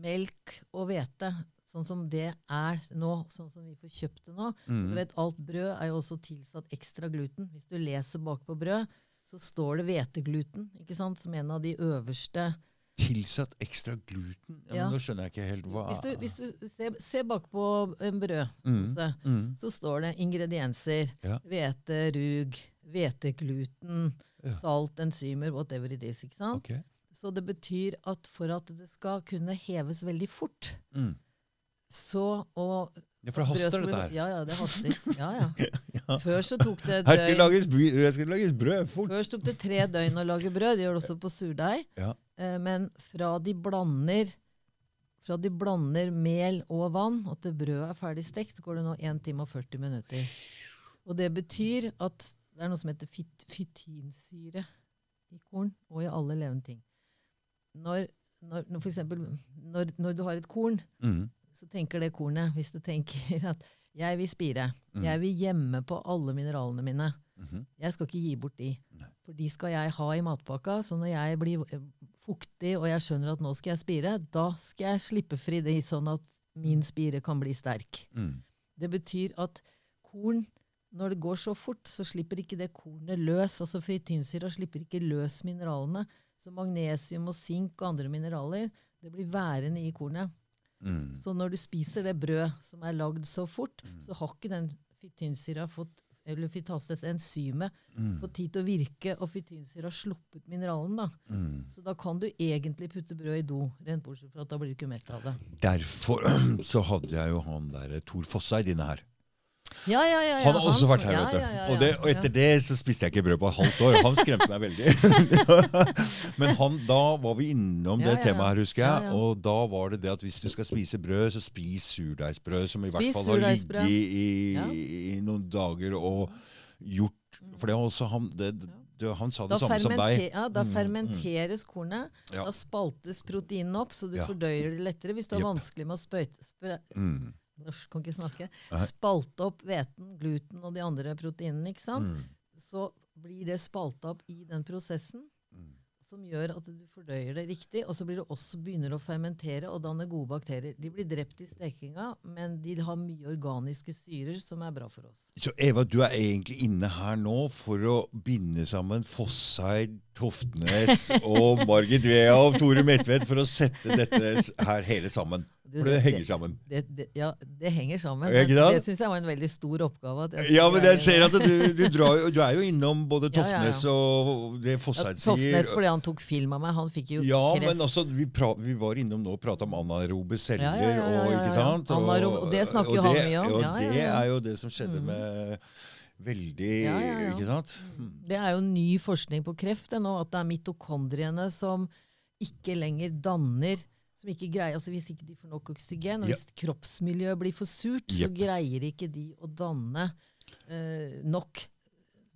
melk og hvete, sånn som det er nå, sånn som vi får kjøpt det nå Mm. Du vet, Alt brød er jo også tilsatt ekstra gluten. Hvis du leser bak på brød, så står det hvetegluten ikke sant, som en av de øverste Tilsatt ekstra gluten? Ja, Ja. Nå skjønner jeg ikke helt hva Hvis du, hvis du ser, ser bakpå en brødpose, mm. Mm. så står det ingredienser. Ja. Hvete, rug, hvetegluten, Ja. salt, enzymer, whatever it is. ikke sant? Okay. Så det betyr at for at det skal kunne heves veldig fort, Mm. så og Ja, for det haster, dette her. Ja, ja, det haster. [LAUGHS] Ja, ja. Før så tok det døgn. her skal det lages brød fort. Først tok det tre døgn å lage brød. Det gjør det også på surdeig. Ja. Eh, men fra de blander fra de blander mel og vann, og til brødet er ferdig stekt, går det nå 1 time og 40 minutter. Og det betyr at det er noe som heter fyt fytinsyre i korn og i alle levende ting. Når, når, når, for eksempel, når, når du har et korn, Mm. så tenker det kornet, hvis det tenker at jeg vil spire, Mm. jeg vil gjemme på alle mineralene mine, Mhm. jeg skal ikke gi bort de. Nei. For de skal jeg ha i matpakka. Så når jeg blir fuktig og jeg skjønner at nå skal jeg spire, da skal jeg slippe fri det, sånn at min spire kan bli sterk. Mm. Det betyr at korn, når det går så fort, så slipper ikke det kornet løs. Altså Fytinsyra slipper ikke løs mineralene. Så magnesium og sink og andre mineraler det blir værende i kornet. Mm. Så når du spiser det brød som er lagd så fort, Mm. så har ikke den fytinsyra fått eller enzymet, Mm. fått tid til å virke, og fytinsyra har sluppet mineralen. da. Mm. Så da kan du egentlig putte brød i do, rent bortsett fra at da blir du ikke mett av det. Derfor [CLEARS THROAT] så hadde jeg jo han der Tor Fosseid inne her. Ja, ja, ja, Han har også han- vært her, vet du. Og, det, og etter det så spiste jeg ikke brød på et halvt år. Han skremte meg veldig. [LAUGHS] Men han, da var vi innom det temaet her, husker jeg. Og da var det det at hvis du skal spise brød, så spis surdeigsbrød, som i hvert fall har ligget i, i, i noen dager og gjort For det var også han det, det, Han sa det Da, samme som deg. ja, da Mm, mm. fermenteres kornet. Ja. Da spaltes proteinene opp, så du Ja. fordøyer det lettere. Hvis du har yep. vanskelig med å spøyte, spre, Mm, Norsk, kan ikke snakke. Spalte opp hveten, gluten og de andre proteinene. ikke sant? mm, Så blir det spalta opp i den prosessen. mm. som gjør at du fordøyer det riktig. Og så blir det også begynner å fermentere og danne gode bakterier. De blir drept i stekinga, men de har mye organiske syrer som er bra for oss. Så Eva, du er egentlig inne her nå for å binde sammen Fosseid, Toftnes og Margit Vea og Tore Medtvedt for å sette dette her hele sammen. Du, For det henger sammen. Det, det, ja, det henger sammen. Men det syns jeg var en veldig stor oppgave. Ja, men jeg ser at du, du, [LAUGHS] drar, du er jo innom både Ja, ja, ja. Og det Fosseid sier. Toftnes fordi han tok film av meg. Han fikk jo Ja, kreft. men også, vi, pra, vi var innom nå og prata om anarobe celler. Og ikke sant? Og det snakker jo han mye om. Og det er jo det som skjedde Mm. med veldig Ja, ja, ja. Ikke sant? Mm. Det er jo ny forskning på kreft det nå, at det er mitokondriene som ikke lenger danner som ikke greier, altså Hvis ikke de får nok oksygen, og Ja. hvis kroppsmiljøet blir for surt, så greier ikke de å danne eh, nok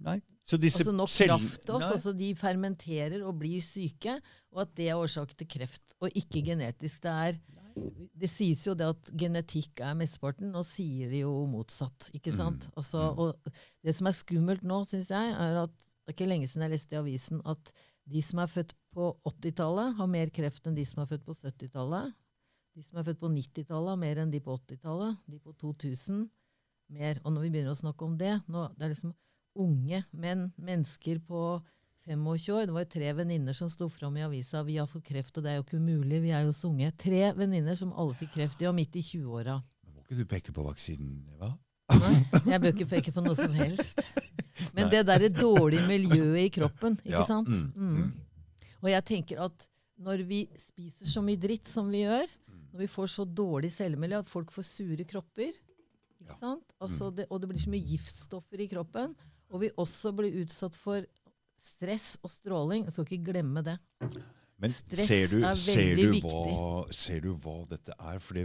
Nei. Så disse altså nok kraft til oss. Altså De fermenterer og blir syke, og at det er årsak til kreft, og ikke genetisk. Det er det sies jo det at genetikk er mesteparten, og sier de jo motsatt. ikke sant? Altså, og det som er skummelt nå, syns jeg, er at det er ikke lenge siden jeg leste i avisen at de som er født på 80-tallet, har mer kreft enn de som er født på 70-tallet. De som er født på 90-tallet, har mer enn de på 80-tallet. De på 2000 mer. Og når vi begynner å snakke om det nå, Det er liksom unge menn, mennesker på 25 år. Det var jo tre venninner som sto fram i avisa. Vi har fått kreft, og det er jo ikke umulig. Vi er jo så unge. Tre venninner som alle fikk kreft. De var midt i 20-åra. Må ikke du peke på vaksinen, Eva? Nei, Jeg bør ikke peke på noe som helst. Men det derre dårlige miljøet i kroppen, ikke Ja, sant? mm, Mm. Og jeg tenker at når vi spiser så mye dritt som vi gjør, når vi får så dårlig cellemiljø at folk får sure kropper, ikke Ja. sant? Altså det, og det blir så mye giftstoffer i kroppen, og vi også blir utsatt for stress og stråling. Jeg skal ikke glemme det. Men Stress ser du, er ser, veldig du hva, ser du hva dette er? For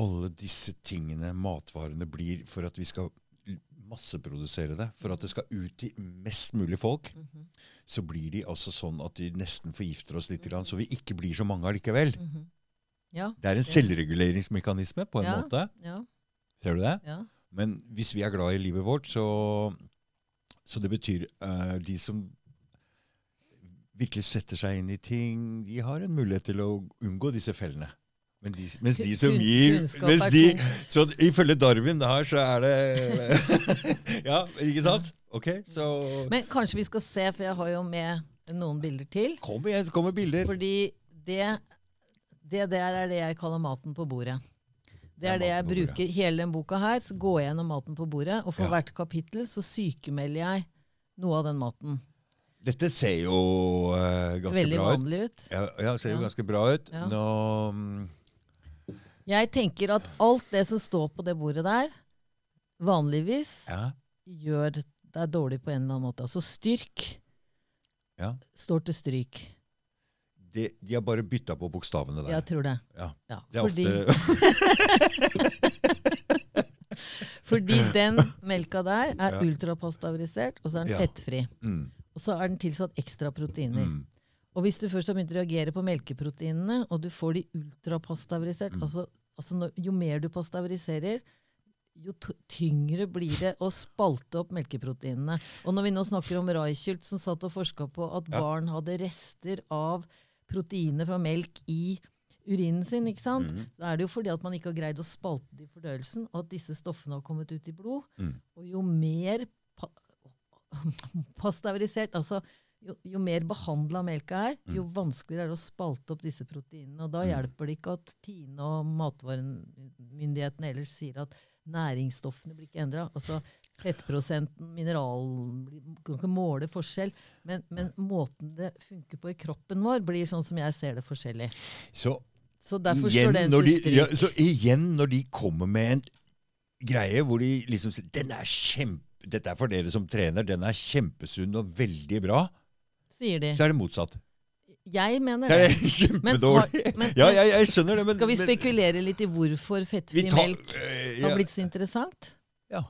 alle disse tingene, matvarene, blir for at vi skal masseprodusere det. For at det skal ut til mest mulig folk. Mhm. Så blir de altså sånn at de nesten forgifter oss litt, så vi ikke blir så mange allikevel. Mhm. Ja, Det er en selvreguleringsmekanisme på en Ja. måte. ja, Ser du det? ja. Men hvis vi er glad i livet vårt, så, så det betyr uh, de som virkelig setter seg inn i ting, de har en mulighet til å unngå disse fellene. Men de, mens de som gir mens de. Så ifølge Darwin her, så er det [LAUGHS] Ja, ikke sant? Ok, så Men kanskje vi skal se, for jeg har jo med noen bilder til. Kom igjen, kom med bilder. Fordi det, det der er det jeg kaller maten på bordet. Det er det jeg bruker hele den boka her. Så går jeg gjennom maten på bordet, og for Ja. hvert kapittel så sykemelder jeg noe av den maten. Dette ser jo uh, ganske Veldig bra ut. Veldig vanlig ut. Ja, ja, ser jo Ja. ganske bra ut. Ja. Nå mm, Jeg tenker at alt det som står på det bordet der, vanligvis Ja. gjør deg dårlig på en eller annen måte. Altså styrk Ja. står til stryk. De, de har bare bytta på bokstavene der. Jeg tror det. Ja. Ja, Det er fordi, ofte [LAUGHS] fordi den melka der er Ja. ultrapasteurisert, og så er den fettfri. mm, Og så er den tilsatt ekstra proteiner. mm. Og hvis du først har begynt å reagere på melkeproteinene, og du får de ultrapasteurisert Mm. altså, altså når, Jo mer du pasteuriserer, jo tyngre blir det å spalte opp melkeproteinene. Og når vi nå snakker om Reichelt, som satt og forska på at Ja. barn hadde rester av proteiner fra melk i urinen sin, ikke sant? Mm. så er det jo fordi at man ikke har greid å spalte det i fordøyelsen, og at disse stoffene har kommet ut i blod. Mm. Og jo mer pa [LAUGHS] pasteurisert, altså jo, jo mer behandla melka er, jo vanskeligere er det å spalte opp disse proteinene. Og da Mm. hjelper det ikke at Tine og matvaremyndighetene ellers sier at næringsstoffene blir ikke endra. Altså fettprosenten, mineral Du kan ikke måle forskjell. Men, men måten det funker på i kroppen vår, blir sånn som jeg ser det forskjellig. Så Så derfor igjen, står den når de, ja, så igjen, når de kommer med en greie hvor de liksom sier den er kjempe, Dette er for dere som trener. Den er kjempesunn og veldig bra. Sier de. Så er det motsatt. Jeg mener Det det. Men, kjempedårlig. men, Ja, jeg, jeg skjønner det, men skal vi spekulere litt i hvorfor fettfri tar- melk eh, har blitt så interessant? ja.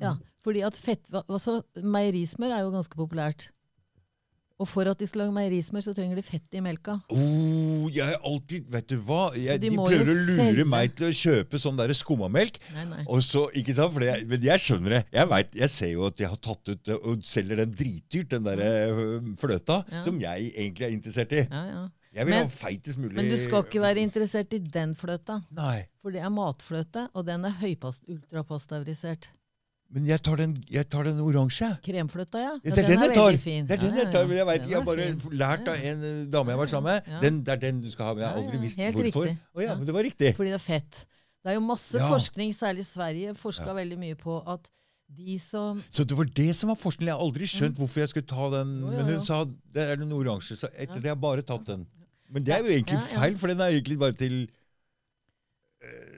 Ja, fordi at fett, altså, Meierismør er jo ganske populært. Og for at de skal lage meierismør, så trenger de fett i melka. Oh, jeg har alltid Vet du hva? Jeg, de de, prøver å lure selge. meg til å kjøpe sånn der skummamelk. Nei, nei. Og så, ikke sant? For jeg, men jeg skjønner det. Jeg, vet, jeg ser jo at de har tatt ut og selger den dritdyrt, den der fløta, Ja. som jeg egentlig er interessert i. Ja, ja. Jeg vil Men- ha feitest mulig Men du skal ikke være interessert i den fløta. Nei. For det er matfløte, og den er høypast, ultrapasteurisert. Men jeg tar den, jeg tar den oransje. Kremfløtta, ja. Det er den jeg tar! fin. Det er den jeg tar, men jeg vet, Den jeg har er bare fin. lært av en eh, dame jeg var sammen med. Den, det er den du skal ha, men jeg har aldri visst helt hvorfor. Å ja, men det var riktig. Fordi det er fett. Det er jo masse forskning, særlig Sverige, forska veldig mye på at de som Så det var det som var forskning. Jeg har aldri skjønt hvorfor jeg skulle ta den. Jo, jo, Men hun sa det er den oransje, så etter det har jeg bare tatt den. Men det er jo egentlig feil, for den er egentlig bare til eh,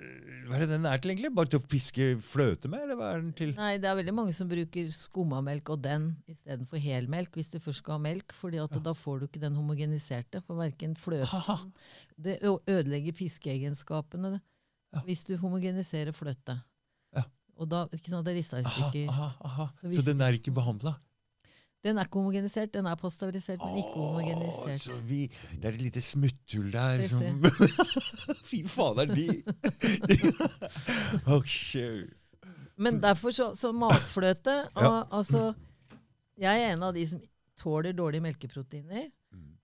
Hva er det den er til, egentlig? Bare til å fiske fløte med, eller hva er den til? Nei, det er veldig mange som bruker skummamelk og den istedenfor helmelk hvis du først skal ha melk, fordi at da får du ikke den homogeniserte. For verken fløten Haha. Det ødelegger piskeegenskapene Ja. hvis du homogeniserer fløte. Ja. Og da, ikke sant, det rista i stykker. aha, aha. Så Så, hvis- den er ikke behandla? Den er ikke homogenisert, den er pasteurisert, men ikke homogenisert. så vi, det er et lite smutthull der som [LAUGHS] Fy fader, de [LAUGHS] okay. Men derfor så, så matfløte Ja. og, altså, Jeg er en av de som tåler dårlige melkeproteiner.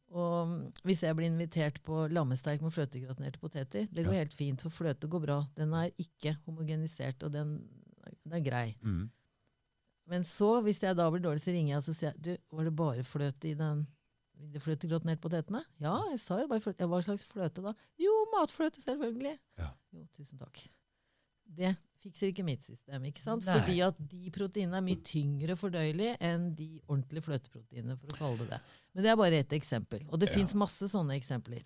Og hvis jeg blir invitert på lammesteik med fløtegratinerte poteter Det går Ja. helt fint, for fløte går bra. Den er ikke homogenisert, og den, den er grei. Mm. Men så, hvis jeg da blir dårlig, så ringer jeg og så sier jeg, du, var det bare fløte i den de fløtegratinerte potetene? Ja, jeg sa jo bare fløte. Ja, hva slags fløte da? Jo, matfløte, selvfølgelig. Ja. Jo, tusen takk. Det fikser ikke mitt system, ikke sant? Nei. Fordi at de proteinene er mye tyngre fordøyelig enn de ordentlige fløteproteinene, for å kalle det det. Men det er bare ett eksempel. Og det Ja. fins masse sånne eksempler.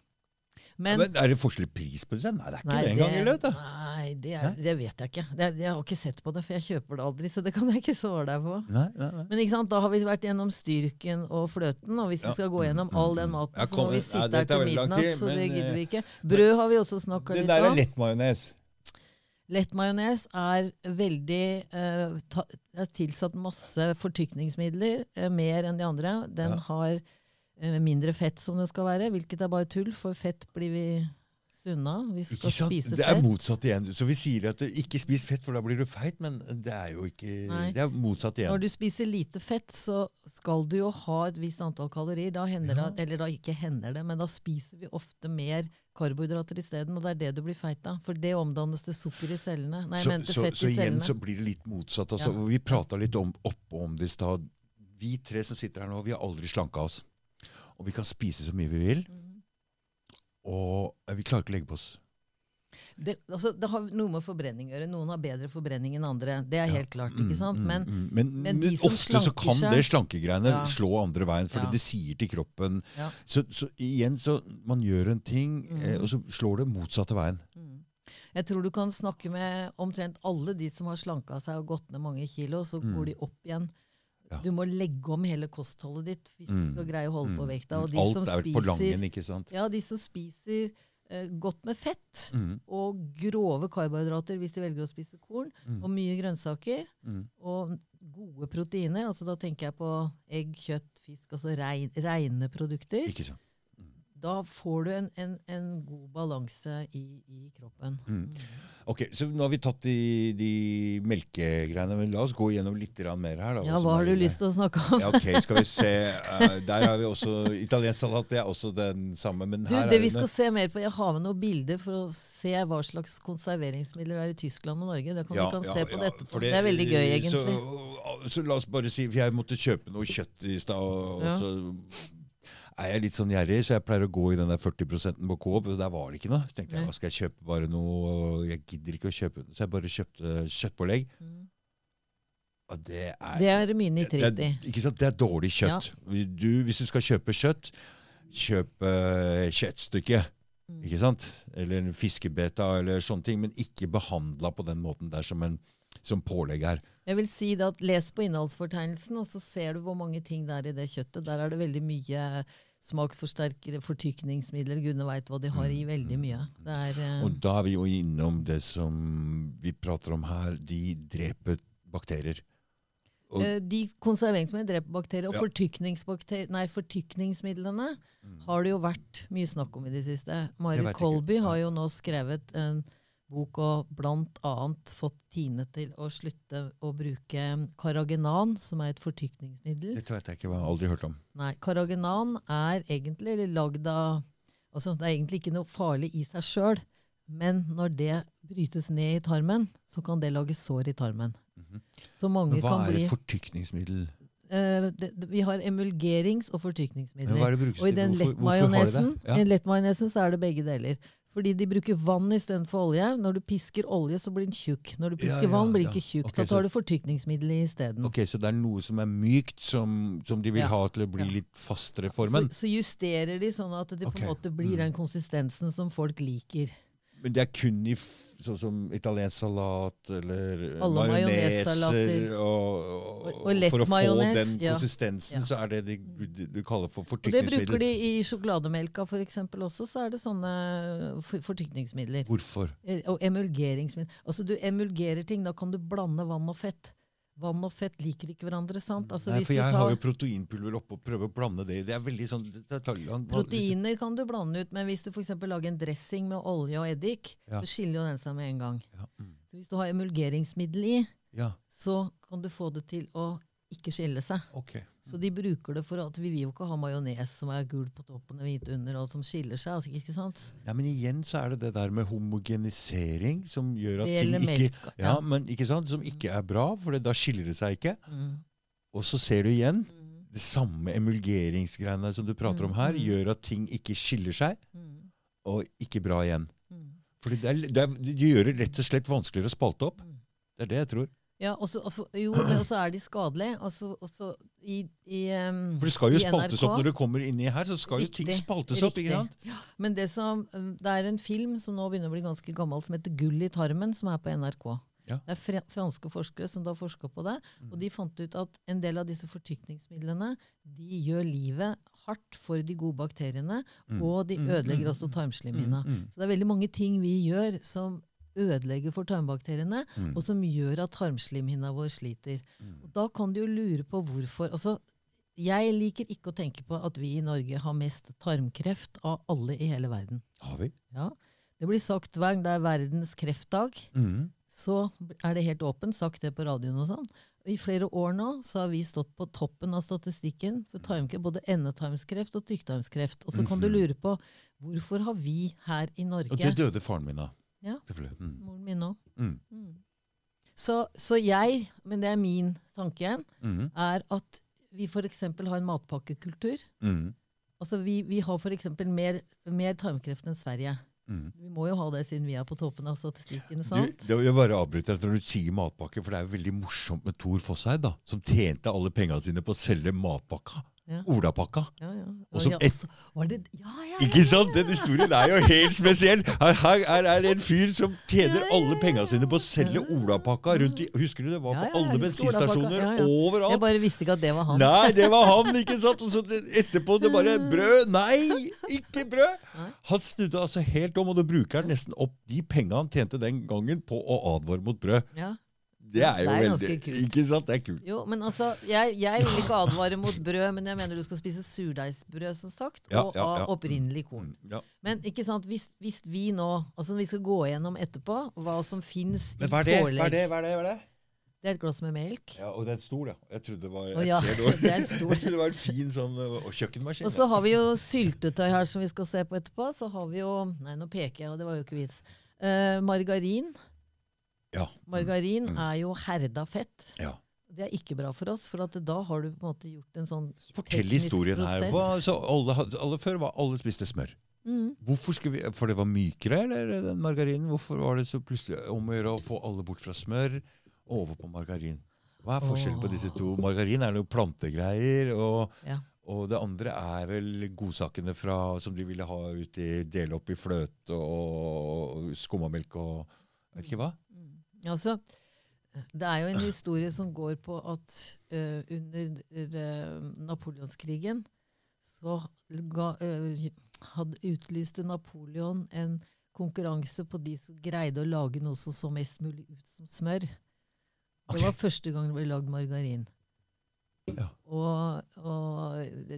Men, Men, er det forskjellig pris på det? Nei, det er ikke nei, det engang. Det, nei det, er, det vet jeg ikke. Det, jeg har ikke sett på det, for jeg kjøper det aldri, så det kan jeg ikke svare deg på. Nei, nei. Men ikke sant, da har vi vært gjennom styrken og fløten, og hvis Ja. vi skal gå gjennom all den maten, Jeg så må vi ja, sitte her er til midnatt, så det gidder eh, vi ikke. Brød har vi også snakka Den Det der er om. lettmajones. Lettmajones er veldig uh, ta, er tilsatt masse fortykningsmidler, uh, mer enn de andre. Den Ja. har eh, mindre fett som det skal være, hvilket er bare tull, for fett blir vi sunne av. Vi skal spise Det er motsatt igjen. Så vi sier at ikke spis fett, for da blir du feit, men det er jo ikke Nei. Det er motsatt igjen. Når du spiser lite fett, så skal du jo ha et visst antall kalorier. Da hender Ja. det, eller da ikke hender det, men da spiser vi ofte mer karbohydrater isteden, og det er det du blir feit av. For det omdannes til sukker i cellene. Nei, så, så, fett så i igjen cellene. så blir det litt motsatt. Altså, Ja. Vi prata litt om, oppå om det i stad. Vi tre som sitter her nå, vi har aldri slanka oss. Og vi kan spise så mye vi vil, og eh, vi klarer ikke å legge på oss. Det, altså, det har noe med forbrenning å gjøre. Noen har bedre forbrenning enn andre. Det er Ja. helt klart. ikke sant? Mm, Men mm, mm. men, men men ofte så kan seg- det slankegreiene Ja. slå andre veien, fordi Ja. det sier til kroppen så, så igjen, så man gjør en ting, eh, Mhm. og så slår det motsatte veien. mm. jeg tror du kan snakke med omtrent alle de som har slanka seg og gått ned mange kilo, så Mm. går de opp igjen. Ja. Du må legge om hele kostholdet ditt hvis du Mm. skal greie å holde på Mm. vekta. Og de Alt som er på langen, ikke sant? ja, de som spiser eh, godt med fett Mm, og grove karbohydrater hvis de velger å spise korn, mm, og mye grønnsaker, mm. og gode proteiner, altså da tenker jeg på egg, kjøtt, fisk, altså rein, reine produkter, Ikke sant? Da får du en, en, en god balanse i, i kroppen. Mm. Ok, så Nå har vi tatt de, de melkegreiene, men la oss gå gjennom litt mer her. Da, Ja, hva har du lyst til å snakke om? Ja, ok, skal vi se. Uh, der har vi også italiensk salat. Det er også den samme. Men Du, her det er vi skal se mer på, Jeg har med noen bilder for å se hva slags konserveringsmidler det er i Tyskland og Norge. Det kan Ja, vi kan ja, se på det etterpå. Det, Det, er veldig gøy, egentlig. Så, så la oss bare si Jeg måtte kjøpe noe kjøtt i stad, og så er jeg litt sånn gjerrig, så jeg pleier å gå i den der 40% på Coop, og der var det ikke noe. Så tenkte jeg, hva skal jeg kjøpe bare noe, jeg gidder ikke å kjøpe Så jeg bare kjøpte kjøttpålegg. Mm. Og det er Det er mye nitritt i. ikke sant? det er dårlig kjøtt. Du, hvis du skal kjøpe kjøtt, kjøp uh, kjøttstykke. Mm. Ikke sant? Eller en fiskebeta eller sånne ting. Men ikke behandla på den måten der som, en, som pålegg er. Jeg vil si at Les på innholdsfortegnelsen, og så ser du hvor mange ting det er i det kjøttet. Der er det veldig mye smaksforsterkere, fortykningsmidler. Gudene veit hva de har i veldig mye. Det er, uh... Og da er vi jo innom det som vi prater om her. De dreper bakterier. Og- Eh, De konserveringsmidlene dreper bakterier. Og Ja. fortykningsbakterier, nei, fortykningsmidlene Mm. har det jo vært mye snakk om i det siste. Mari. Kolby har jo nå skrevet en bok og annet fått Tine til å slutte å bruke Karagenan, som er et fortykningsmiddel. Dette vet jeg ikke, jeg har aldri hørt om. Nei, Karagenan er egentlig lagd av altså Det er egentlig ikke noe farlig i seg sjøl, men når det brytes ned i tarmen, så kan det lage sår i tarmen. Mhm. Så mange Men hva kan er bli et fortykningsmiddel? Uh, det, det, Vi har emulgerings- og fortykningsmidler. er Og i den Hvorfor, har de lettmajonesen det? Ja. lettmajonesen så er det begge deler. Fordi de bruker vann istedenfor olje. Når du pisker olje, så blir den tjukk. Når du pisker ja, vann, blir den ja. ikke tjukk. Okay, da så- tar du fortykningsmiddel isteden. Ok, Så det er noe som er mykt, som, som de vil Ja. ha til å bli Ja. litt fastere i formen? så justerer de sånn at det okay. på en måte blir Mm. den konsistensen som folk liker. Men det er kun i sånn som italiensk salat eller eh, Alle majoneser og, og, Og- og For å få den ja. konsistensen, Ja. så er det det du, du kaller for Og det bruker de i sjokolademelka for eksempel også, så er det sånne fortykningsmidler. Hvorfor? Eh, Og emulgeringsmidler. Altså du emulgerer ting, da kan du blande vann og fett. Vann og fett liker ikke hverandre, sant? Altså Nei, hvis for du jeg tar har jo proteinpulver oppe og prøver å blande det. Det er veldig sånn detaljer. Proteiner kan du blande ut, men hvis du f.eks. lager en dressing med olje og eddik, Ja. så skiller jo den seg med en gang. Ja, mm, Så hvis du har emulgeringsmiddel i, ja, så kan du få det til å ikke skille seg. ok. Så de bruker det for at vi vil jo ikke ha majones som er gul på toppen og hvit under, og som skiller seg. altså ikke sant? Ja, men igjen så er det det der med homogenisering som gjør at ting ikke melka, ja, men ikke sant, Som ikke er bra, for da skiller det seg ikke. Mm. Og så ser du igjen Mm. det samme emulgeringsgreiene som du prater om her, Mm, gjør at ting ikke skiller seg, Mm. og ikke bra igjen. Mm. Fordi det, er, det, er, det gjør det rett og slett vanskeligere å spalte opp. Det er det jeg tror. Ja, og så altså, jo, men også er de skadelige. Også, også i, i, um, For det skal jo spaltes opp når det kommer inni her. så skal jo ting Riktig, spaltes opp. ikke riktig. sant? Men det, som, det er en film som nå begynner å bli ganske gammel, som heter 'Gull i tarmen', som er på NRK. Ja. Det er fr franske forskere som da forska på det, Mm. og de fant ut at en del av disse fortykningsmidlene de gjør livet hardt for de gode bakteriene, Mm. og de Mm, ødelegger mm, også mm, tarmslimhinna. Mm, Så det er veldig mange ting vi gjør som ødelegger for tarmbakteriene, mm, og som gjør at tarmslimhinna vår sliter. mm. Da kan du jo lure på hvorfor. Altså, jeg liker ikke å tenke på at vi i Norge har mest tarmkreft av alle i hele verden. Har vi? Ja. Det blir sagt hver gang det er verdens kreftdag, Mm. så er det helt åpent, sagt det på radioen og sånn. I flere år nå så har vi stått på toppen av statistikken for tarmkreft, både endetarmskreft og tykktarmskreft. Og så kan du Mhm. lure på hvorfor har vi her i Norge Og det døde faren min av. Ja. Selvfølgelig. Mm. Moren min òg. Mm. Så, så jeg, men det er min tanke igjen, Mm. er at vi f.eks. har en matpakkekultur. Mm. Altså vi, vi har f.eks. Mer, mer tarmkreft enn Sverige. Mm. Vi må jo ha det siden vi er på toppen av statistikken. Sant? Du, jeg bare avbryter når du sier matpakke, for det er jo veldig morsomt med Thor Fosseid, da, som tjente alle pengene sine på å selge matpakka. Olapakka. Ja, ja. Og som et- var det, ja, ja, ja, Ikke sant? Den historien er jo helt spesiell. Her, her er det en fyr som tjener alle penga sine på å selge olapakka rundt i Husker du det var på alle bensinstasjoner. Overalt? Jeg bare visste ikke at det var han. Nei, det var han, ikke sant? Og så etterpå det bare Brød! Nei, ikke brød! Han snudde altså helt om, og da bruker han nesten opp de pengene han tjente den gangen, på å advare mot brød. Ja. Det er jo Det er veldig kult. Ikke sant? Det er kult. Jo, men altså, jeg, jeg vil ikke advare mot brød, men jeg mener du skal spise surdeigsbrød, som sagt, Ja, og ja, ja. av opprinnelig korn. Mm, Ja. Men ikke sant, hvis, hvis vi nå altså Vi skal gå gjennom etterpå hva som fins i pålegg. hva er det? Hva er det? Hva er det? Det? Det er et glass med melk. Ja, og det er en stol, ja. Jeg trodde det var et jeg ja, [LAUGHS] det er stol. [LAUGHS] Jeg trodde det var en fin sånn og kjøkkenmaskin. Og så har vi jo syltetøy her som vi skal se på etterpå. Så har vi jo Nei, nå peker jeg, og det var jo ikke vits. Uh, margarin. Ja. Margarin Mm. er jo herda fett. ja. Det er ikke bra for oss, for at da har du på en måte gjort en sånn Fortell historien historien her. Hva, så alle, alle før var alle spiste smør. Mm. Hvorfor skulle vi, For det var mykere, eller den margarinen? Hvorfor var det så plutselig om å gjøre å få alle bort fra smør og over på margarin? Hva er forskjellen på disse to? Margarin er noe plantegreier, og, Ja. og det andre er vel godsakene fra, som de ville ha ut i dele opp i fløte og, og skummamelk og vet ikke hva. Altså, det er jo en historie som går på at uh, under uh, napoleonskrigen så ga, uh, hadde utlyste Napoleon en konkurranse på de som greide å lage noe som så mest mulig ut som smør. Det var første gang det ble lagd margarin. Ja. Og, og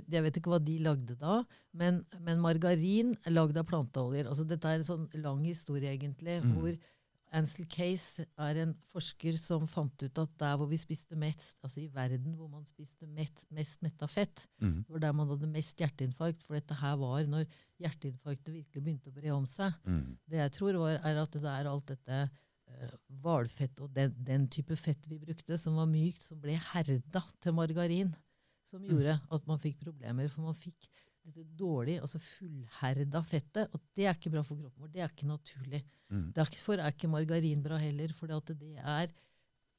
jeg vet ikke hva de lagde da, men, men margarin lagd av planteoljer. Altså dette er en sånn lang historie, egentlig, Mm. hvor Ansel Case er en forsker som fant ut at der hvor vi spiste mest, altså i verden hvor man spiste mett, mest metta fett, Mm. var der man hadde mest hjerteinfarkt. For dette her var når hjerteinfarktet virkelig begynte å bre om seg. Mm. Det jeg tror, var, er at det er alt dette eh, hvalfett og den, den type fett vi brukte, som var mykt, som ble herda til margarin, som gjorde at man fikk problemer. For man fikk dette dårlig, altså fullherda fettet, og det er ikke bra for kroppen vår. Det er ikke naturlig. Mm. Derfor er ikke margarin bra heller, for det er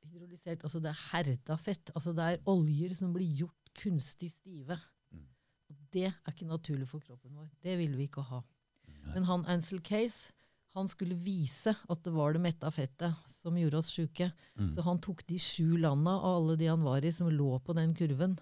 hydrolysert, altså det er herda fett. Altså det er oljer som blir gjort kunstig stive. Mm. Og det er ikke naturlig for kroppen vår. Det ville vi ikke ha. Nei. Men han Ansel Case han skulle vise at det var det metta fettet som gjorde oss sjuke. Mm. Så han tok de sju landa av alle de han var i, som lå på den kurven.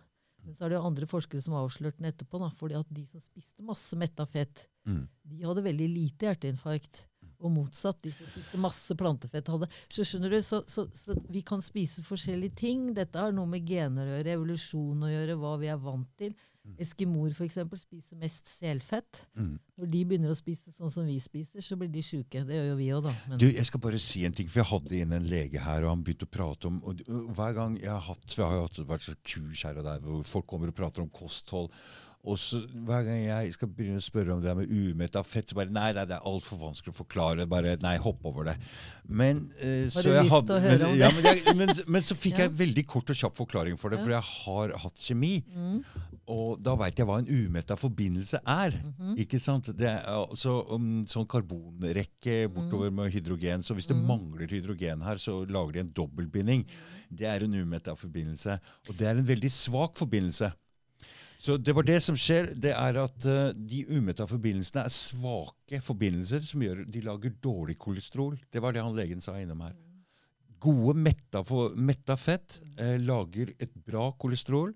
Men så er det jo andre forskere som har avslørt den etterpå. Da, fordi at de som spiste masse metta fett, Mm. de hadde veldig lite hjerteinfarkt. Og motsatt, de som spiste masse plantefett, hadde Så skjønner du, så, så, så vi kan spise forskjellige ting. Dette har noe med gener å gjøre, evolusjon å gjøre, hva vi er vant til. Eskimoer f.eks. spiser mest selfett. Mm. Når de begynner å spise sånn som vi spiser, så blir de sjuke. Det gjør jo vi òg, da. Men, Du, jeg skal bare si en ting, for jeg hadde inn en lege her, og han begynte å prate om og, og Hver gang jeg har hatt Vi har jo hatt vært så kurs her og der hvor folk kommer og prater om kosthold. Og så Hver gang jeg skal begynne å spørre om det med umetta fett, så bare Nei, nei det er altfor vanskelig å forklare. Bare nei, hopp over det. Men eh, Har så du lyst til å høre men, om ja, men, jeg, men, men så fikk [LAUGHS] Ja. jeg veldig kort og kjapp forklaring for det, Ja. for jeg har hatt kjemi. mm, Og da veit jeg hva en umetta forbindelse er. mhm. Ikke sant? Det er altså um, sånn karbonrekke bortover med hydrogen. Så hvis det Mm. mangler hydrogen her, så lager de en dobbeltbinding. Det er en umetta forbindelse. Og det er en veldig svak forbindelse. Så det var det som skjer. Det er at uh, de umetta forbindelsene er svake forbindelser som gjør de lager dårlig kolesterol. Det var det han legen sa innom her. Gode metta, for, metta fett uh, lager et bra kolesterol.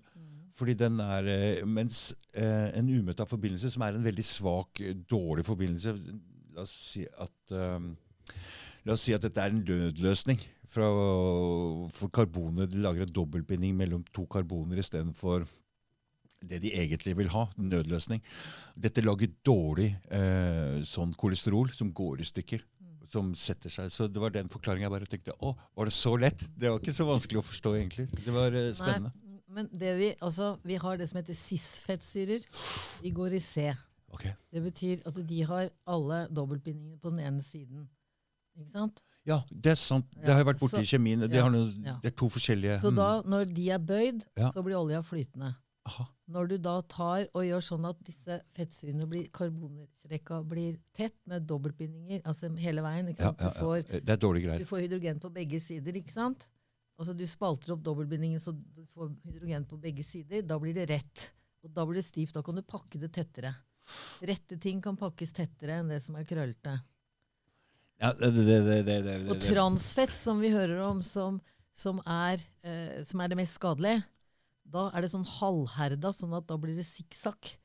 Fordi den er, eh, Mens en umøtta forbindelse, som er en veldig svak, dårlig forbindelse La oss si at, la oss si at dette er en nødløsning. Fra, for karbonet de lager en dobbeltbinding mellom to karboner istedenfor det de egentlig vil ha. Nødløsning. Dette lager dårlig eh, sånn kolesterol som går i stykker. Som setter seg. Så det var den forklaringen jeg bare tenkte Å, var det så lett? Det var ikke så vanskelig å forstå, egentlig. Det var eh, spennende. Nei, men det vi, altså, vi har det som heter cis-fettsyrer. De går i C. Okay. Det betyr at de har alle dobbeltbindingene på den ene siden. Ikke sant? Ja, det er sant. Det har jeg vært borti i kjemien. Det, ja, ja. det er to forskjellige Så da, når de er bøyd, Ja. så blir olja flytende. Aha. Når du da tar og gjør sånn at disse fettsyrene blir karbonrekka blir tett med dobbeltbindinger altså hele veien Ja, ja, Du, får. Det er dårlige du får hydrogen på begge sider, ikke sant? Altså Du spalter opp dobbeltbindingen så du får hydrogen på begge sider. Da blir det rett. Og da blir det stivt. Da kan du pakke det tettere. Rette ting kan pakkes tettere enn det som er krøllete. Ja, det, det, det, det, det, det, Og transfett, som vi hører om, som, som, er, eh, som er det mest skadelige, da er det sånn halvherda, sånn at da blir det sikksakk.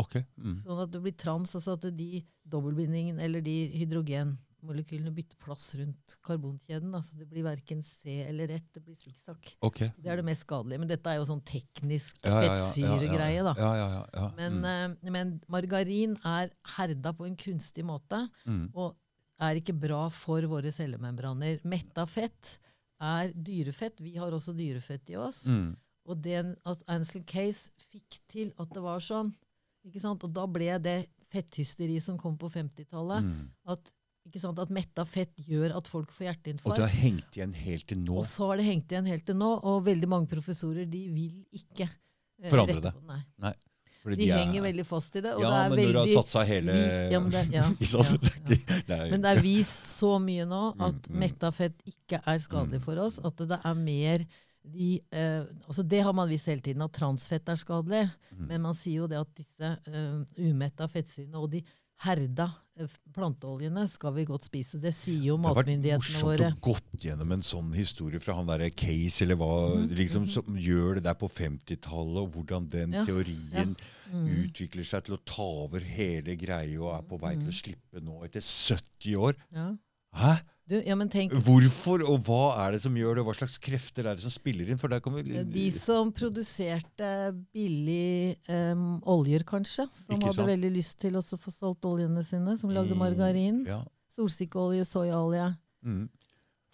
Ok. Mm. Sånn at det blir trans, altså at de dobbeltbindingen eller de hydrogenmolekylene bytter plass rundt karbonkjeden. Altså det blir verken C eller rett, det blir sikksakk. Ok. Det er det mest skadelige. Men dette er jo sånn teknisk fettsyregreie, da. Ja, ja, ja. Men, eh, men margarin er herda på en kunstig måte, mm. og er ikke bra for våre cellemembraner. Metta fett er dyrefett. Vi har også dyrefett i oss. Mm. Og det at Ansel Case fikk til at det var sånn. Ikke sant? Og da ble det fetthysteri som kom på 50-tallet. Mm. At, at metta fett gjør at folk får hjerteinfarkt. Og det har hengt igjen helt til nå. Og så har det hengt igjen helt til nå, og veldig mange professorer de vil ikke eh, Forandre det. Nei. fordi De, er- henger veldig fast i det. Ja, det men når du har satsa hele vist, ja, men det, ja, [LAUGHS] ja, Men det er vist så mye nå at Mm, mm. metta fett ikke er skadelig Mm. for oss. At det er mer de, eh, altså Det har man visst hele tiden, at transfett er skadelig. Mm. Men man sier jo det at disse eh, umetta fettsyrene og de herda eh, planteoljene skal vi godt spise. Det sier jo matmyndighetene våre. Det har vært morsomt å gått gjennom en sånn historie fra han derre Case, eller hva, Mhm, liksom, mhm. som gjør det der på 50-tallet, og hvordan den Ja, teorien Mm. utvikler seg til å ta over hele greia og er på vei til å Mhm. slippe nå etter 70 år. Ja. Hæ? Du, ja, Hvorfor, og hva er det som gjør det? Hva slags krefter er det som spiller inn? For kommer de som produserte billig um, oljer, kanskje, som hadde veldig lyst til å få solgt oljene sine, som lagde margarin, Ja. solsikkeolje, soyaolje, Mm.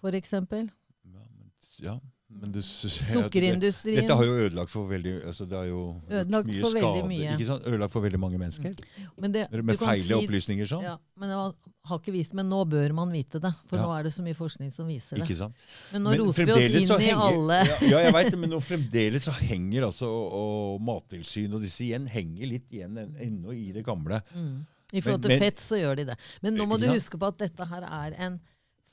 for eksempel. ja, men, ja. men det, Sukkerindustrien. Dette har jo ødelagt for veldig altså Det har jo Ødelagt mye for skade. mye. Ikke sant? Ødelagt for veldig mange mennesker. Men det, Med feil si- opplysninger sånn. Ja, men jeg har ikke vist Men nå bør man vite det, for Ja. nå er det så mye forskning som viser det. Ikke sant? Men nå Men roter vi oss inn inn i alle Ja, jeg vet det, men nå fremdeles så henger altså og Mattilsynet og disse igjen henger litt igjen ennå i det gamle. mm. I forhold til Men- fett så gjør de det. Men nå må du Ja. huske på at dette her er en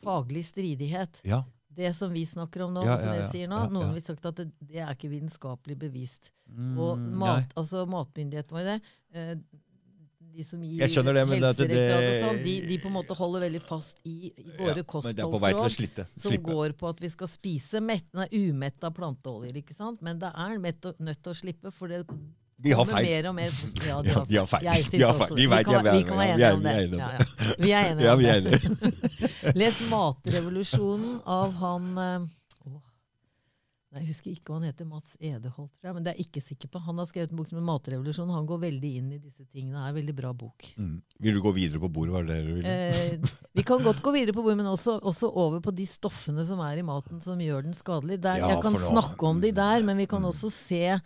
faglig stridighet. Ja. Det som vi snakker om nå, Ja, som jeg sier nå, noen har vil sagt at det, det er ikke vitenskapelig bevist. Mm, Og mat, altså matmyndighetene våre, eh, de som gir Helsedirektoratet og sånn, de, de på en måte holder veldig fast i, i våre ja, kostholdsråd. som går på at vi skal spise mett, nei, umetta planteoljer. ikke sant? Men det er mett, nødt til å slippe, for det De har feil. mer og mer [LAUGHS] Ja, Ja, de har feil. Jeg har også. De vet kan, vi kan være enige om Vi det. Ja, ja. Vi er enige Ja, om vi det. [LAUGHS] Les 'Matrevolusjonen' av han eh, Jeg husker ikke hva han heter. Mats Edeholt, tror jeg. Men det er jeg ikke sikker på. Han har skrevet en bok som heter 'Matrevolusjonen'. Han går veldig inn i disse tingene. Det er en veldig bra bok. Mm. Vil du gå videre på bordet? Var det det du ville? Eh, vi kan godt gå videre på bordet, men også, også over på de stoffene som er i maten som gjør den skadelig. Der, Ja, jeg kan snakke om de der, men vi kan Mm. også se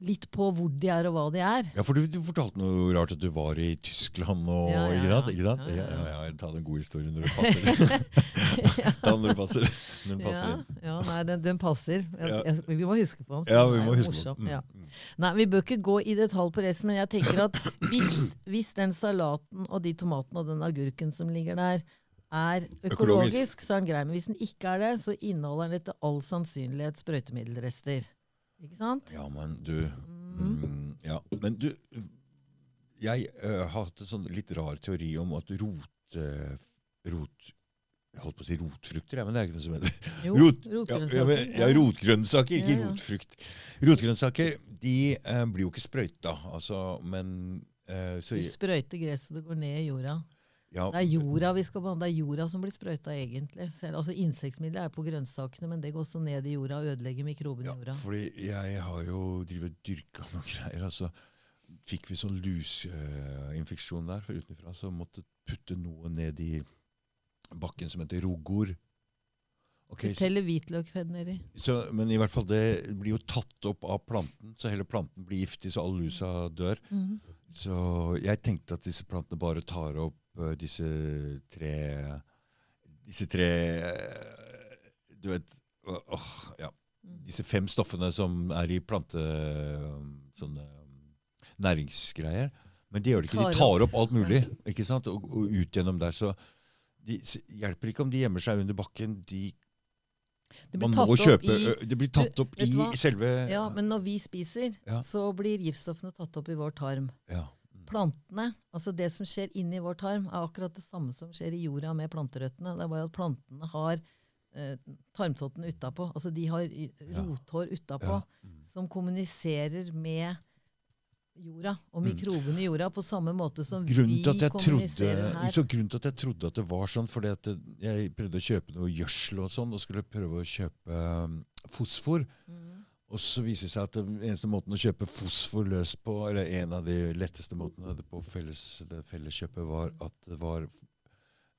litt på hvor de er og hva de er. Ja, for du, du fortalte noe rart at du var i Tyskland og Ja, ja, Ikke sant? ja. Ja, Ja. Ta den gode historien når det passer. [LAUGHS] Ta den når det passer. Når den passer Ja, inn. ja nei, den, den passer. Jeg, jeg, vi må huske på den. Ja, vi må huske morsom, på den. Ja. mm. Nei, Vi bør ikke gå i detalj på resten, men jeg tenker at hvis, hvis den salaten og de tomatene og den agurken som ligger der, er økologisk, Økologisk. så er den grei. Men hvis den ikke er det, så inneholder den etter all sannsynlighet sprøytemiddelrester. Ikke sant? Ja, men du mm, Ja, men du Jeg øh, har hatt en sånn litt rar teori om at rot... uh, rot jeg holdt på å si rotfrukter, men det er ikke noe som heter [LAUGHS] Jo, Rot, rotgrønnsaker. ja, ja, rotgrønnsaker, ikke rotfrukt. Rotgrønnsaker de eh, blir jo ikke sprøyta, altså, men eh, så, Du sprøyter gresset, det går ned i jorda. Ja, Det er jorda vi skal behandle. Det er jorda som blir sprøyta, egentlig. Altså Insektmidler er på grønnsakene, men det går også ned i jorda og ødelegger mikrobene ja, i jorda. fordi jeg har jo drivet dyrka noen [LAUGHS] greier. altså Fikk vi sånn lusinfeksjon der for utenfra, så måtte putte noe ned i bakken som heter rogor. Okay, Du teller hvitløkfedd nedi. men i hvert fall det blir jo tatt opp av planten, så hele planten blir giftig, så all lusa dør. Mhm. Så jeg tenkte at disse plantene bare tar opp disse tre Disse tre Du vet åh, ja. Mm. Disse fem stoffene som er i plante... Sånne næringsgreier. Men det gjør det ikke. De tar opp alt mulig ikke sant? Og, og ut gjennom der. Så det hjelper ikke om de gjemmer seg under bakken. De, Det blir kjøpe i Det blir tatt opp du, i selve Ja, men når vi spiser, Ja. så blir giftstoffene tatt opp i vår tarm. ja. Plantene, altså det som skjer inni vår tarm, er akkurat det samme som skjer i jorda med planterøttene. Det er bare at plantene har eh, tarmtotten utapå. Altså de har rothår utapå Ja. Mm. som kommuniserer med jorda og Mm. mikrobene i jorda på samme måte som Grunnen vi kommuniserer trodde, her. så grunnen til at jeg trodde at det var sånn, fordi at jeg prøvde å kjøpe noe gjødsel og sånn, og skulle prøve å kjøpe um, fosfor. Mhm. Og så viser det seg at den eneste måten å kjøpe fosfor løs på, eller en av de letteste måtene på felles, det felleskjøpet, var at det var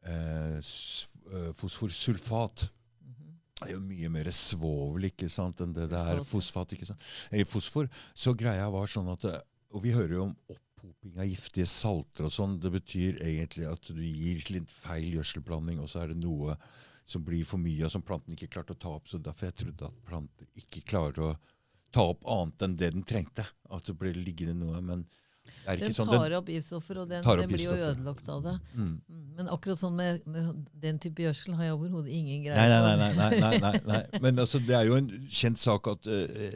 eh, eh, fosforsulfat. Mhm. Det er jo mye mer svovel ikke sant, enn det det er fosfat. ikke sant? I fosfor. Så greia var sånn at det, Og vi hører jo om opphoping av giftige salter og sånn. Det betyr egentlig at du gir litt feil gjødselblanding, og så er det noe som blir for mye, og som planten ikke klarte å ta opp. Så derfor jeg trodde at planter ikke klarer å ta opp annet enn det den trengte. At det ble liggende noe. Men Den sånn. tar opp giftstoffer, og den, den blir jo ødelagt av det. mm. Mm, Men akkurat sånn med, med den type gjødsel har jeg overhodet ingen greie på. nei, nei, nei, nei, [LAUGHS] nei. Men altså, det er jo en kjent sak at eh,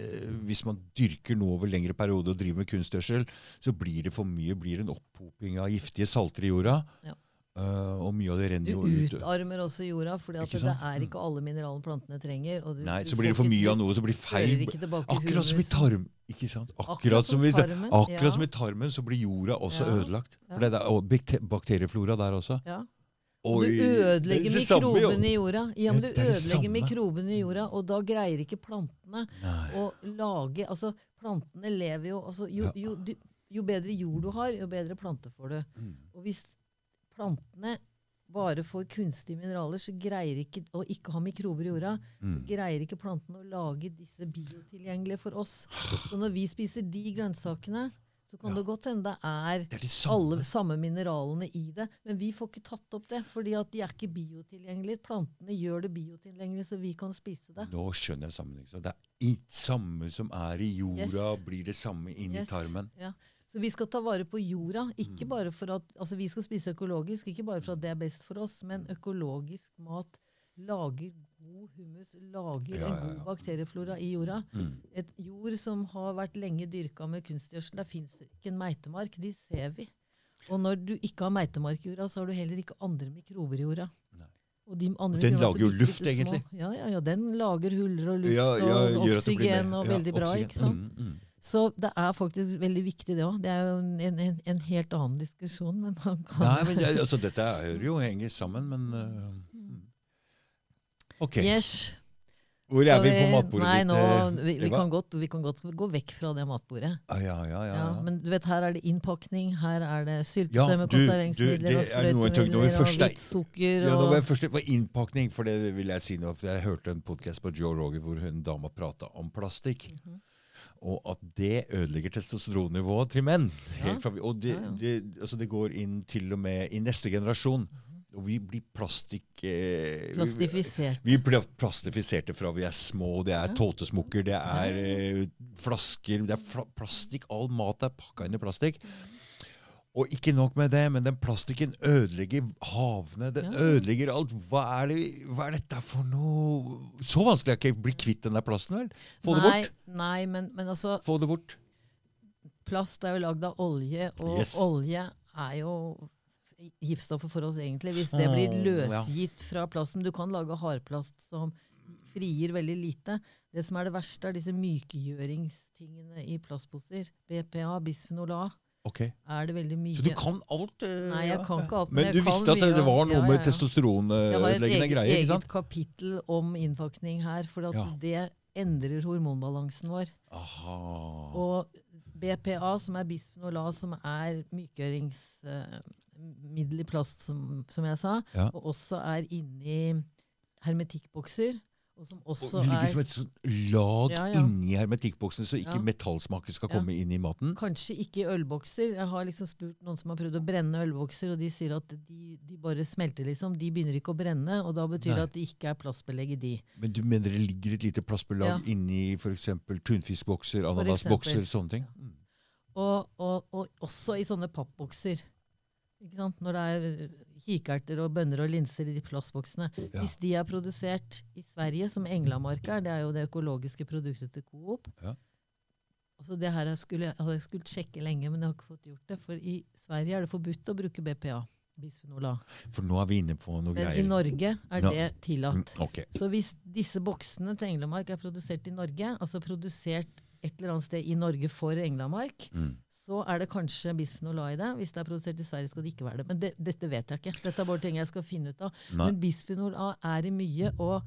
hvis man dyrker noe over lengre periode og driver med kunstgjødsel, så blir det for mye, blir det en opphoping av giftige salter i jorda. Ja. Eh, og mye av det renner jo ut. Du utarmer også jorda, for det er ikke alle mineralene plantene trenger. Du, Nei, så blir det for mye av noe, så blir feil. Akkurat som i tarm. Ikke sant? Akkurat, Akkurat som, i, tarmen, akkurat ja. som i tarmen så blir jorda også Ja, ødelagt. For det er og bakterieflora der også. Ja. Og du ødelegger er mikrobene i jorda. Ja, men du er ødelegger mikrobene i jorda, og da greier ikke plantene Nei. å lage Altså, plantene lever jo altså, jo, jo, jo bedre jord du har, jo bedre planter får du. Mm. Og hvis plantene bare får kunstige mineraler, så greier ikke å ikke ha mikrober i jorda, så Mm. greier ikke plantene å lage disse biotilgjengelige for oss. Så når vi spiser de grønnsakene, så kan Ja. det godt hende det er Det er de samme. alle samme mineralene i det. Men vi får ikke tatt opp det, fordi at de er ikke biotilgjengelige. Plantene gjør det biotilgjengelig, så vi kan spise det. Nå skjønner jeg sammenhengen. Så Det er det samme som er i jorda, Yes. blir det samme inn Yes. i tarmen. Ja. Så vi skal ta vare på jorda. Mm. Ikke bare for at, altså Vi skal spise økologisk, ikke bare for at det er best for oss, men økologisk mat lager god hummus, lager Ja, en ja, god bakterieflora i jorda. Mm. Et jord som har vært lenge dyrka med kunstgjødsel, der fins ikke en meitemark. De ser vi. Og når du ikke har meitemark i jorda, så har du heller ikke andre mikrober i jorda. Og de andre Den er lager jo luft, små. egentlig. Ja, ja, ja, den lager huller og luft og oksygen og veldig bra. ikke sant? Mm, mm. Så det er faktisk veldig viktig, det òg. Det er jo en, en, en helt annen diskusjon, men man kan Nei, men det, altså, dette hører jo henger sammen, men uh, mm. OK. Yes. Hvor er vi, vi på matbordet Nei, ditt? nå, eh, vi, vi, kan godt, vi kan godt gå vekk fra det matbordet. Ah, ja, ja, ja, men du vet, her er det innpakning, her er det Ja, syltetøy med konserveringsmidler og er sprøytemidler og hvitt sukker Ja, nå var jeg først var innpakning, for det vil jeg si nå. For jeg hørte en podkast på Joe Roger hvor hun dama prata om plastikk. Mhm. Og at det ødelegger testosteronnivået til menn. Ja. Og det. Det, altså det går inn til og med i neste generasjon. Og vi blir plastikk... Eh, vi- vi blir plastifiserte fra vi er små. Det er tåtesmokker, det er eh, flasker Det er fla plastikk. All mat er pakka inn i plastikk. Og ikke nok med det, men den plastikken ødelegger havene. Den Ja. ødelegger alt. Hva er, det, hva er dette for noe Så vanskelig er det ikke å bli kvitt den der plasten, vel? Få det bort. nei, men, men altså, Få det bort. plast er jo lagd av olje, og Yes. olje er jo giftstoffet for oss, egentlig. Hvis det blir løsgitt fra plasten. Du kan lage hardplast som frigir veldig lite. Det som er det verste, er disse mykegjøringstingene i plastposer. BPA, bisfenol A, Ok. er det veldig mye Så du kan alt? Uh, Nei, jeg kan ikke alt. Men jeg du visste at det, var noe ja, med ja, greier? Jeg har et eget, eget kapittel om innpakning her, for Ja. det endrer hormonbalansen vår. Aha. Og BPA, som er bisfenola, A, som er mykgjøringsmiddel i plast, som, som jeg sa, Ja. og også er inni hermetikkbokser, og som også Og ligger er som et sånt lag Ja, ja. inni hermetikkboksen, så ikke Ja. metallsmaker skal komme inn i maten? Kanskje ikke i ølbokser. Jeg har liksom spurt noen som har prøvd å brenne ølbokser, og de sier at de, de bare smelter, liksom. De begynner ikke å brenne, og da betyr Nei. det at det ikke er plastbelegg i de. Men du mener det ligger et lite plastbelag Ja. inni f.eks. tunfiskbokser, ananasbokser, sånne ting? Mm. Og, og, og også i sånne pappbokser. Ikke sant? Når det er kikerter og bønner og linser i de plastboksene. Ja. Hvis de er produsert i Sverige, som Englamark er, det er jo det økologiske produktet til Coop Ja. altså det her jeg skulle, hadde jeg skulle sjekke lenge, men jeg har ikke fått gjort det. For i Sverige er det forbudt å bruke BPA. Bisfenol A. For nå er vi inne på noe Men greier. i Norge er det tillatt. Mm, ok. Så hvis disse boksene til Englamark er produsert i Norge, altså produsert et eller annet sted i Norge for Englamark, Mm. Så er det kanskje bisfenol A i det. Hvis det er produsert i Sverige, skal det ikke være det. Men det, dette vet jeg ikke. Dette er bare ting jeg skal finne ut av. Nei. Men bisfenol A er i mye, og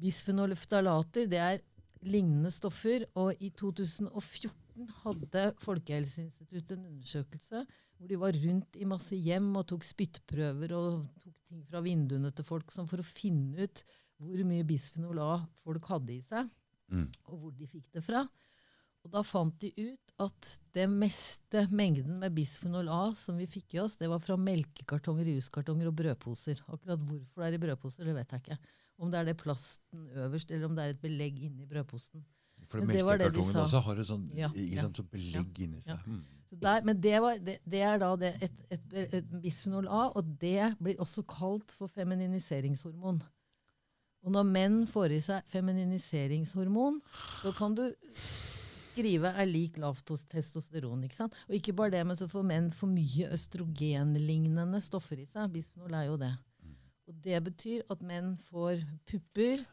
bisfenolftalater det er lignende stoffer. Og i 2014 hadde Folkehelseinstituttet en undersøkelse hvor de var rundt i masse hjem og tok spyttprøver og tok ting fra vinduene til folk sånn for å finne ut hvor mye bisfenol A folk hadde i seg, Mm. og hvor de fikk det fra. Og da fant de ut at det meste mengden med bisfenol A som vi fikk i oss, det var fra melkekartonger, juskartonger og brødposer. Akkurat hvorfor det er i brødposer, det vet jeg ikke. Om det er det plasten øverst, eller om det er et belegg inni brødposten. For melkekartongen også har et sånn, Ja, ja, sant, så belegg inni seg. Mm. Så der, men det, var, det, det er da det, et, et, et bisfenol A, og det blir også kalt for feminiseringshormon. Og når menn får i seg feminiseringshormon, så kan du skrive er lik lavt testosteron. ikke sant? Og ikke bare det, men så får menn for mye østrogenlignende stoffer i seg. Bisfenol er jo det. Og det betyr at menn får pupper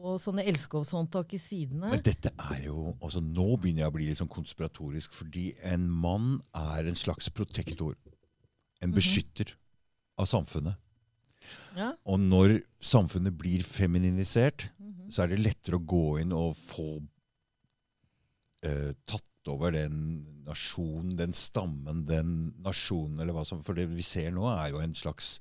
og sånne elskovshåndtak i sidene. Men dette er jo altså Nå begynner jeg å bli litt sånn konspiratorisk, fordi en mann er en slags protektor. En Mhm. beskytter av samfunnet. Ja. Og når samfunnet blir femininisert, Mhm. så er det lettere å gå inn og få eh, tatt over den nasjonen, den stammen, den nasjonen, eller hva som For det vi ser nå, er jo en slags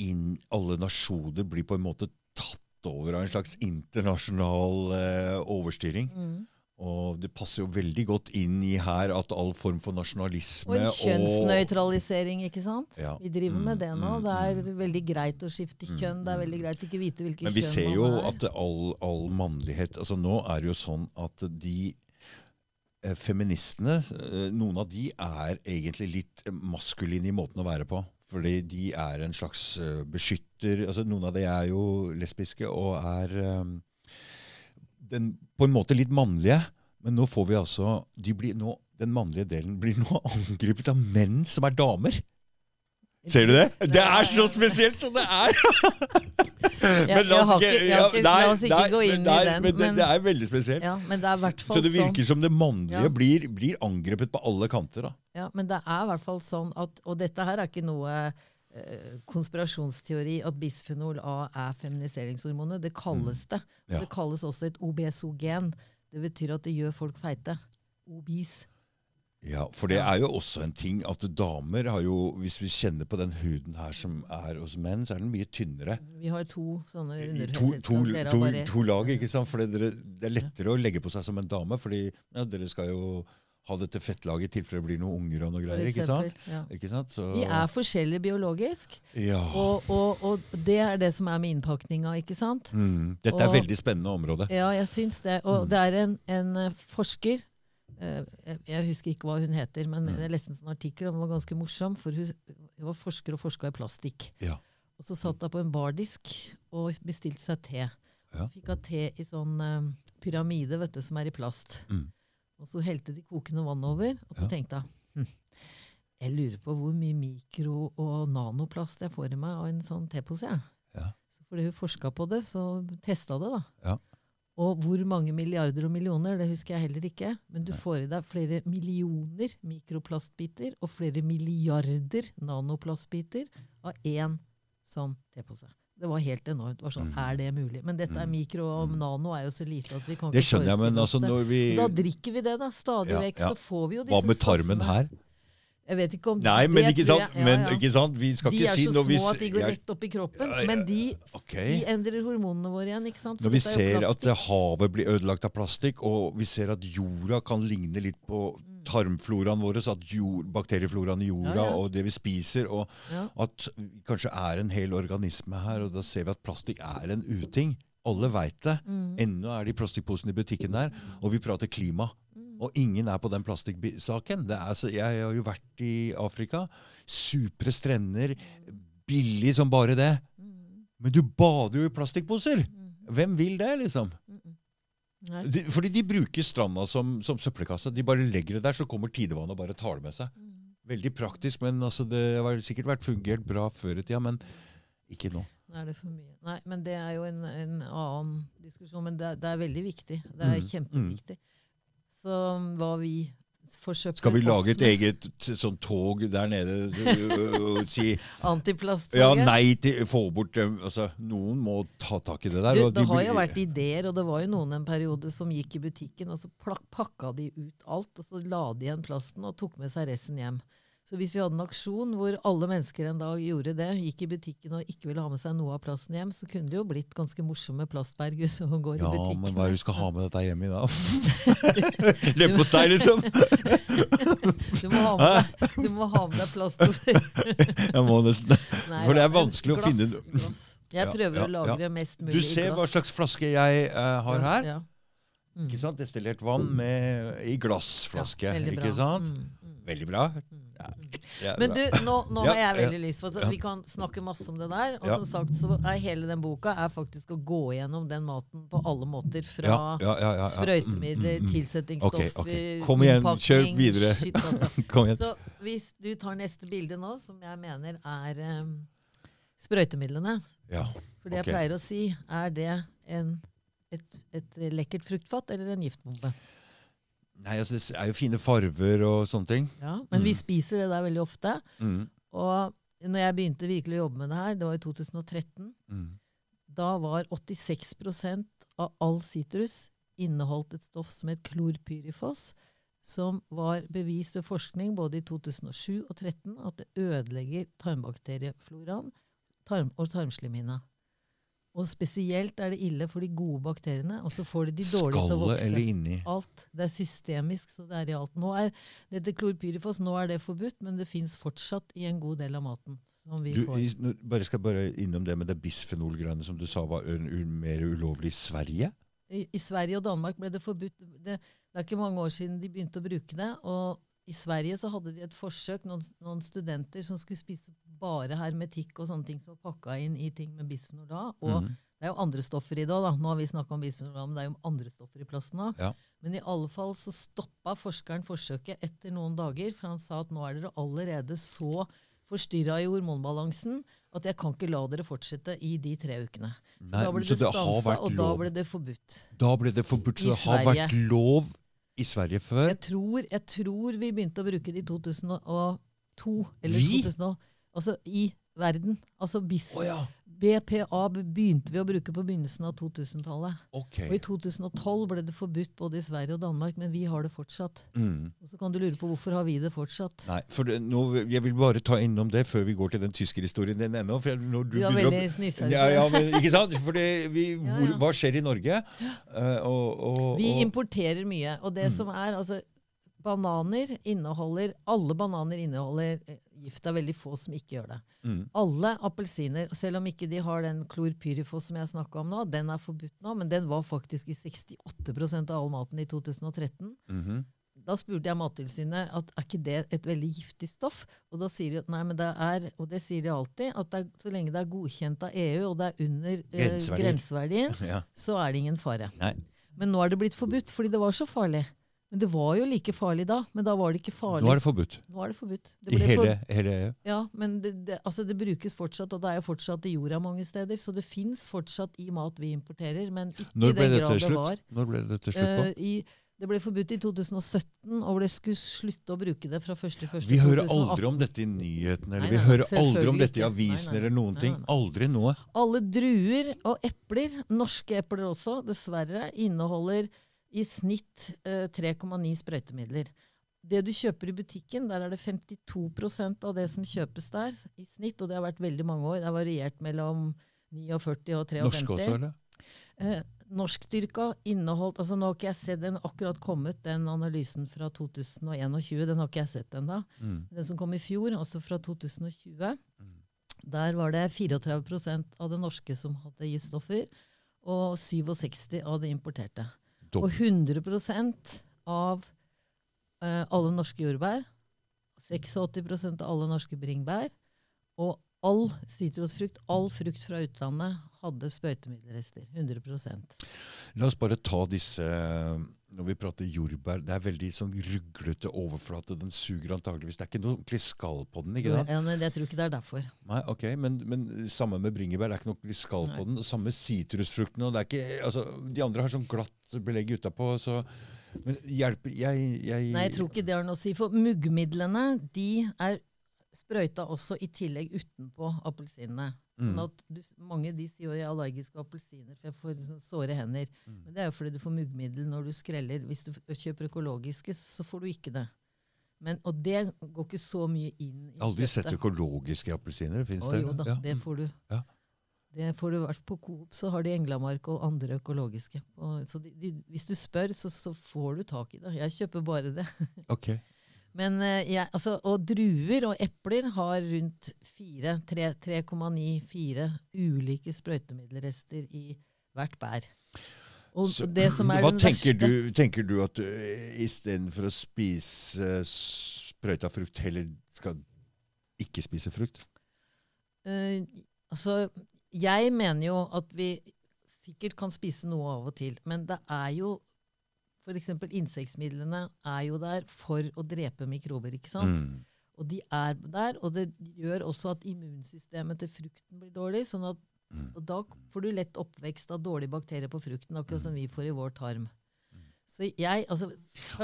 inn, Alle nasjoner blir på en måte tatt over av en slags internasjonal eh, overstyring. Mm. Og det passer jo veldig godt inn i her at all form for nasjonalisme Og en kjønnsnøytralisering, ikke sant? Ja. Vi driver med Mm, det nå. mm, Det er veldig greit å skifte kjønn. Det er veldig greit å ikke vite hvilket Men vi ser jo man er. at all, all mannlighet altså Nå er det jo sånn at de eh, feministene, eh, noen av de er egentlig litt maskuline i måten å være på. Fordi de er en slags eh, beskytter altså Noen av de er jo lesbiske og er eh, den, på en måte litt mannlige. Men nå får vi altså de blir nå, Den mannlige delen blir nå [LAUGHS] angrepet av menn som er damer. Ser du det? Det er så spesielt som det er! [LAUGHS] Ikke, ikke, la oss ikke gå inn nei, i den. Men det, Men, det er veldig spesielt. ja, men det er Så det sånn virker som det mannlige Ja. blir, blir angrepet på alle kanter. da. Ja, men det er i hvert fall sånn at Og dette her er ikke noe konspirasjonsteori at bisfenol A er feminiseringshormonet. Det kalles det. Mm. Ja. Det kalles også et obesogen. Det betyr at det gjør folk feite. Obis. Ja, For det er jo også en ting at damer har jo Hvis vi kjenner på den huden her som er hos menn, så er den mye tynnere. Vi har to sånne underhuder. to, to, to, to lag, ikke sant? For det, det er lettere å legge på seg som en dame, fordi ja, dere skal jo ha dette fettlaget i tilfelle det blir noen unger og noe greier. ikke sant? Ja. Ikke sant? Så, Vi er forskjellige biologisk, ja. og, og, og det er det som er med innpakninga, ikke sant? Mm, dette er og- veldig spennende område. Ja, jeg syns det. Mm. Og det er en, en eh, forsker eh, jeg, husker ikke hva hun heter, men Mm. jeg leste en sånn artikkel, og den var ganske morsom. For hun var forsker og forska i plastikk. Ja. Og så satt hun på en bardisk og bestilte seg te. Ja. Så fikk hun te i sånn um, pyramide vet du, som er i plast. Mm. Og så helte de kokende vann over, og så Ja. tenkte hun hm, jeg lurer på hvor mye mikro- og nanoplast jeg får i meg av en sånn tepose. jeg. Ja. Så fordi hun forska på det, så testa det, da. Ja. Og hvor mange milliarder og millioner, det husker jeg heller ikke. Men du får i deg flere millioner mikroplastbiter og flere milliarder nanoplastbiter av én sånn tepose. Det var helt enormt. Var sånn, Mm. Er det mulig? Men dette er Mm. mikro, og nano er jo så lite at vi kan Det ikke skjønner jeg, men altså når vi Da drikker vi det, da. Stadig vekk. ja. Så får vi jo disse Hva med tarmen her? Jeg vet ikke om Nei, men det ikke sant? ja, Men, ikke sant? Vi skal ikke er si De når vi små at de går rett opp i kroppen. Ja, ja, Men de, okay. de endrer hormonene våre igjen. ikke sant? For Når vi er ser at havet blir ødelagt av plastikk, og vi ser at jorda kan ligne litt på tarmfloraen vår, at jord, bakteriefloraen i jorda. Ja, ja. og det vi spiser, og Ja. at vi kanskje er en hel organisme her, og da ser vi at plastikk er en uting. Alle veit det. Mm. Ennå er de plastikkposene i butikken der, og vi prater klima. Mm. Og ingen er på den plastikksaken. Jeg har jo vært i Afrika. Supre strender. Billig som bare det. Mm. Men du bader jo i plastikkposer! Mm. Hvem vil det, liksom? Mm. Nei. De, fordi de bruker stranda som, som søppelkasse. De bare legger det der, så kommer tidevannet og bare tar det med seg. Mm. Veldig praktisk, men altså, det har sikkert vært fungert bra før i tida, men ikke nå. Er det for mye. Nei, men det er jo en, en annen diskusjon. Men det er, det er veldig viktig. Det er Mm, kjempeviktig. Så hva vi forsøker Skal vi lage et eget sånn tog der nede og si [LAUGHS] Antiplasttoget ja, nei til få bort dem? Altså, noen må ta tak i det der. Du, det de har jo vært ideer, og det var jo noen en periode som gikk i butikken, og så pakka de ut alt, og så la de igjen plasten og tok med seg resten hjem. Så hvis vi hadde en aksjon hvor alle mennesker en dag gjorde det, gikk i butikken og ikke ville ha med seg noe av plasten hjem, så kunne det jo blitt ganske morsomme plastberg som går Ja, i butikken. men hva er det du skal ha med dette hjemme i da? [LAUGHS] Leverpostei, liksom? [LAUGHS] Du må ha med deg, du må ha med deg plastposer. [LAUGHS] Jeg må nesten Nei, For det er vanskelig vanskelig å finne glass. Jeg prøver ja, å lagre mest mulig glass. Du ser glass. hva slags flaske jeg uh, har her. Ja. Mm. Ikke sant? Destillert vann med, i glassflaske. Ja, ikke sant? Mm, mm, Veldig bra. mm, Ja, mm. Men du, nå, nå har jeg veldig lyst på så Vi kan snakke masse om det der. Og som sagt så er hele den boka er faktisk å gå gjennom den maten på alle måter. Fra ja, ja, ja, ja, ja. sprøytemidler, tilsettingsstoffer, okay, okay. Kom igjen, kjør videre. Shit, altså. [LAUGHS] Så hvis du tar neste bilde nå, som jeg mener er um, sprøytemidlene Ja. For det jeg pleier å si, er det en, et, et lekkert fruktfat eller en giftbombe? Nei, altså, det er jo fine farver og sånne ting. Ja, men vi Mm. spiser det der veldig ofte. Mm. Og når jeg begynte virkelig å jobbe med det her, det var i 2013, Mm. da var 86% av all sitrus inneholdt et stoff som het klorpyrifos, som var bevist ved forskning både i 2007 og 2013 at det ødelegger tarmbakteriefloraen tarm og tarmslimhinna. Og spesielt er det ille for de gode bakteriene, og så får de de dårlige til å Skallet vokse. eller inni? Alt. Det er systemisk, så det er i alt. Nå er dette klorpyrifos nå er det forbudt, men det fins fortsatt i en god del av maten. som vi Du, får. i, bare skal bare innom det med det bisfenolgreiene som du sa var mer ulovlig i Sverige. I, I Sverige og Danmark ble det forbudt. Det, det er ikke mange år siden de begynte å bruke det. og i Sverige så hadde de et forsøk, noen, noen studenter som skulle spise bare hermetikk og sånne ting som var pakka inn i ting med bisfenol A. Og mm. det er jo andre stoffer i det òg, da. Nå har vi snakka om bisfenol A, men det er jo andre stoffer i plasten òg. Ja. Men i alle fall så stoppa forskeren forsøket etter noen dager, for han sa at nå er dere allerede så forstyrra i hormonbalansen at jeg kan ikke la dere fortsette i de tre ukene. Så Nei, da ble det det stansa, og da ble det forbudt. Da ble det forbudt, så I det har Sverige. vært lov i Sverige før. Jeg tror, jeg tror vi begynte å bruke det i 2002. Eller Vi? 2000, altså i verden. Altså bis, Oh, ja, BPA begynte vi å bruke på begynnelsen av 2000-tallet. ok. Og i 2012 ble det forbudt både i Sverige og Danmark, men vi har det fortsatt. Mm. Og så kan du lure på hvorfor har vi det fortsatt. Nei, for det, nå, Jeg vil bare ta innom det før vi går til den tyskerhistorien din ennå. for når Du er veldig nysgjerrig. Ja, ja, men, ikke sant? For det, vi, hvor, hva skjer i Norge? Uh, og, og, Vi importerer mye. Og det Mm. som er, altså Bananer inneholder Alle bananer inneholder eh, gift. Det er veldig få som ikke gjør det. mm, Alle appelsiner, selv om ikke de har den klorpyrifos som jeg snakka om nå, den er forbudt nå, men den var faktisk i 68 av all maten i 2013. mhm. Da spurte jeg Mattilsynet at er ikke det et veldig giftig stoff. Og da sier de at nei, men det er, og det sier de alltid, at er, så lenge det er godkjent av EU, og det er under eh, grenseverdien, [LAUGHS] ja. så er det ingen fare. Nei. Men nå er det blitt forbudt, fordi det var så farlig. Men det var jo like farlig da, men da var det ikke farlig. Nå er det forbudt. Nå er det forbudt. Det I hele, for- hele EU. ja, men det, det, altså det brukes fortsatt, og det er jo fortsatt i jorda mange steder. Så det fins fortsatt i mat vi importerer, men ikke i den grad det var. Når ble dette slutt på? Uh, i, det ble forbudt i 2017, og det skulle slutte å bruke det fra 1.1.2018. Vi hører aldri om dette i nyhetene, eller Nei, vi hører aldri om dette i avisene avisen Nei, nei. eller noen Nei, ting. nei. Aldri noe. Alle druer og epler, norske epler også, dessverre, inneholder i snitt eh, 3,9 sprøytemidler. Det du kjøper i butikken, der er det 52% av det som kjøpes der i snitt, og det har vært veldig mange år. Det har variert mellom 49 og 53. Norske også, eller? Eh, Norskdyrka inneholdt altså Nå har ikke jeg sett den akkurat kommet, den analysen fra 2021. Den har ikke jeg sett ennå. Mm. Den som kom i fjor, altså fra 2020. Mm. Der var det 34% av det norske som hadde giftstoffer, og 67 av det importerte. Og 100% av uh, alle norske jordbær, 86% av alle norske bringebær, og all sitrusfrukt, all frukt fra utlandet, hadde sprøytemiddelrester. 100% La oss bare ta disse Når vi prater jordbær, det er veldig sånn ruglete overflate. Den suger antageligvis. Det er ikke noe ordentlig skall på den. ikke sant? Ja, jeg tror ikke det er derfor. Nei, ok, men, men samme med bringebær. Det er ikke noe ordentlig skall på den. og Samme sitrusfruktene. og det er ikke, altså, De andre har sånn glatt belegg utapå. Så, men hjelper jeg, jeg Nei, jeg tror ikke det har noe å si. For muggmidlene de er sprøyta også i tillegg utenpå appelsinene. Sånn Mm. at du, mange de sier jo jeg er allergisk av appelsiner, for jeg får liksom såre hender. Mm. Men det er jo fordi du får muggmiddel når du skreller. Hvis du kjøper økologiske, så får du ikke det. Men, og det går ikke så mye inn i Aldri sett økologiske appelsiner. Fins Å, det? jo da, Ja. det får du. Ja. Det får du vært På Coop så har de Englamark og andre økologiske. Og, så de, de, hvis du spør, så, så får du tak i det. Jeg kjøper bare det. Ok. Men, ja, altså, og druer og epler har rundt 3,94 ulike sprøytemiddelrester i hvert bær. Så, det som hva tenker du, tenker du at uh, istedenfor å spise sprøyta frukt, heller skal ikke spise frukt? Uh, altså, Jeg mener jo at vi sikkert kan spise noe av og til, men det er jo F.eks. insektmidlene er jo der for å drepe mikrober, ikke sant? Mm. Og de er der, og det gjør også at immunsystemet til frukten blir dårlig. sånn at Mm. og Da får du lett oppvekst av dårlige bakterier på frukten, akkurat som vi får i vår tarm. Så jeg, altså og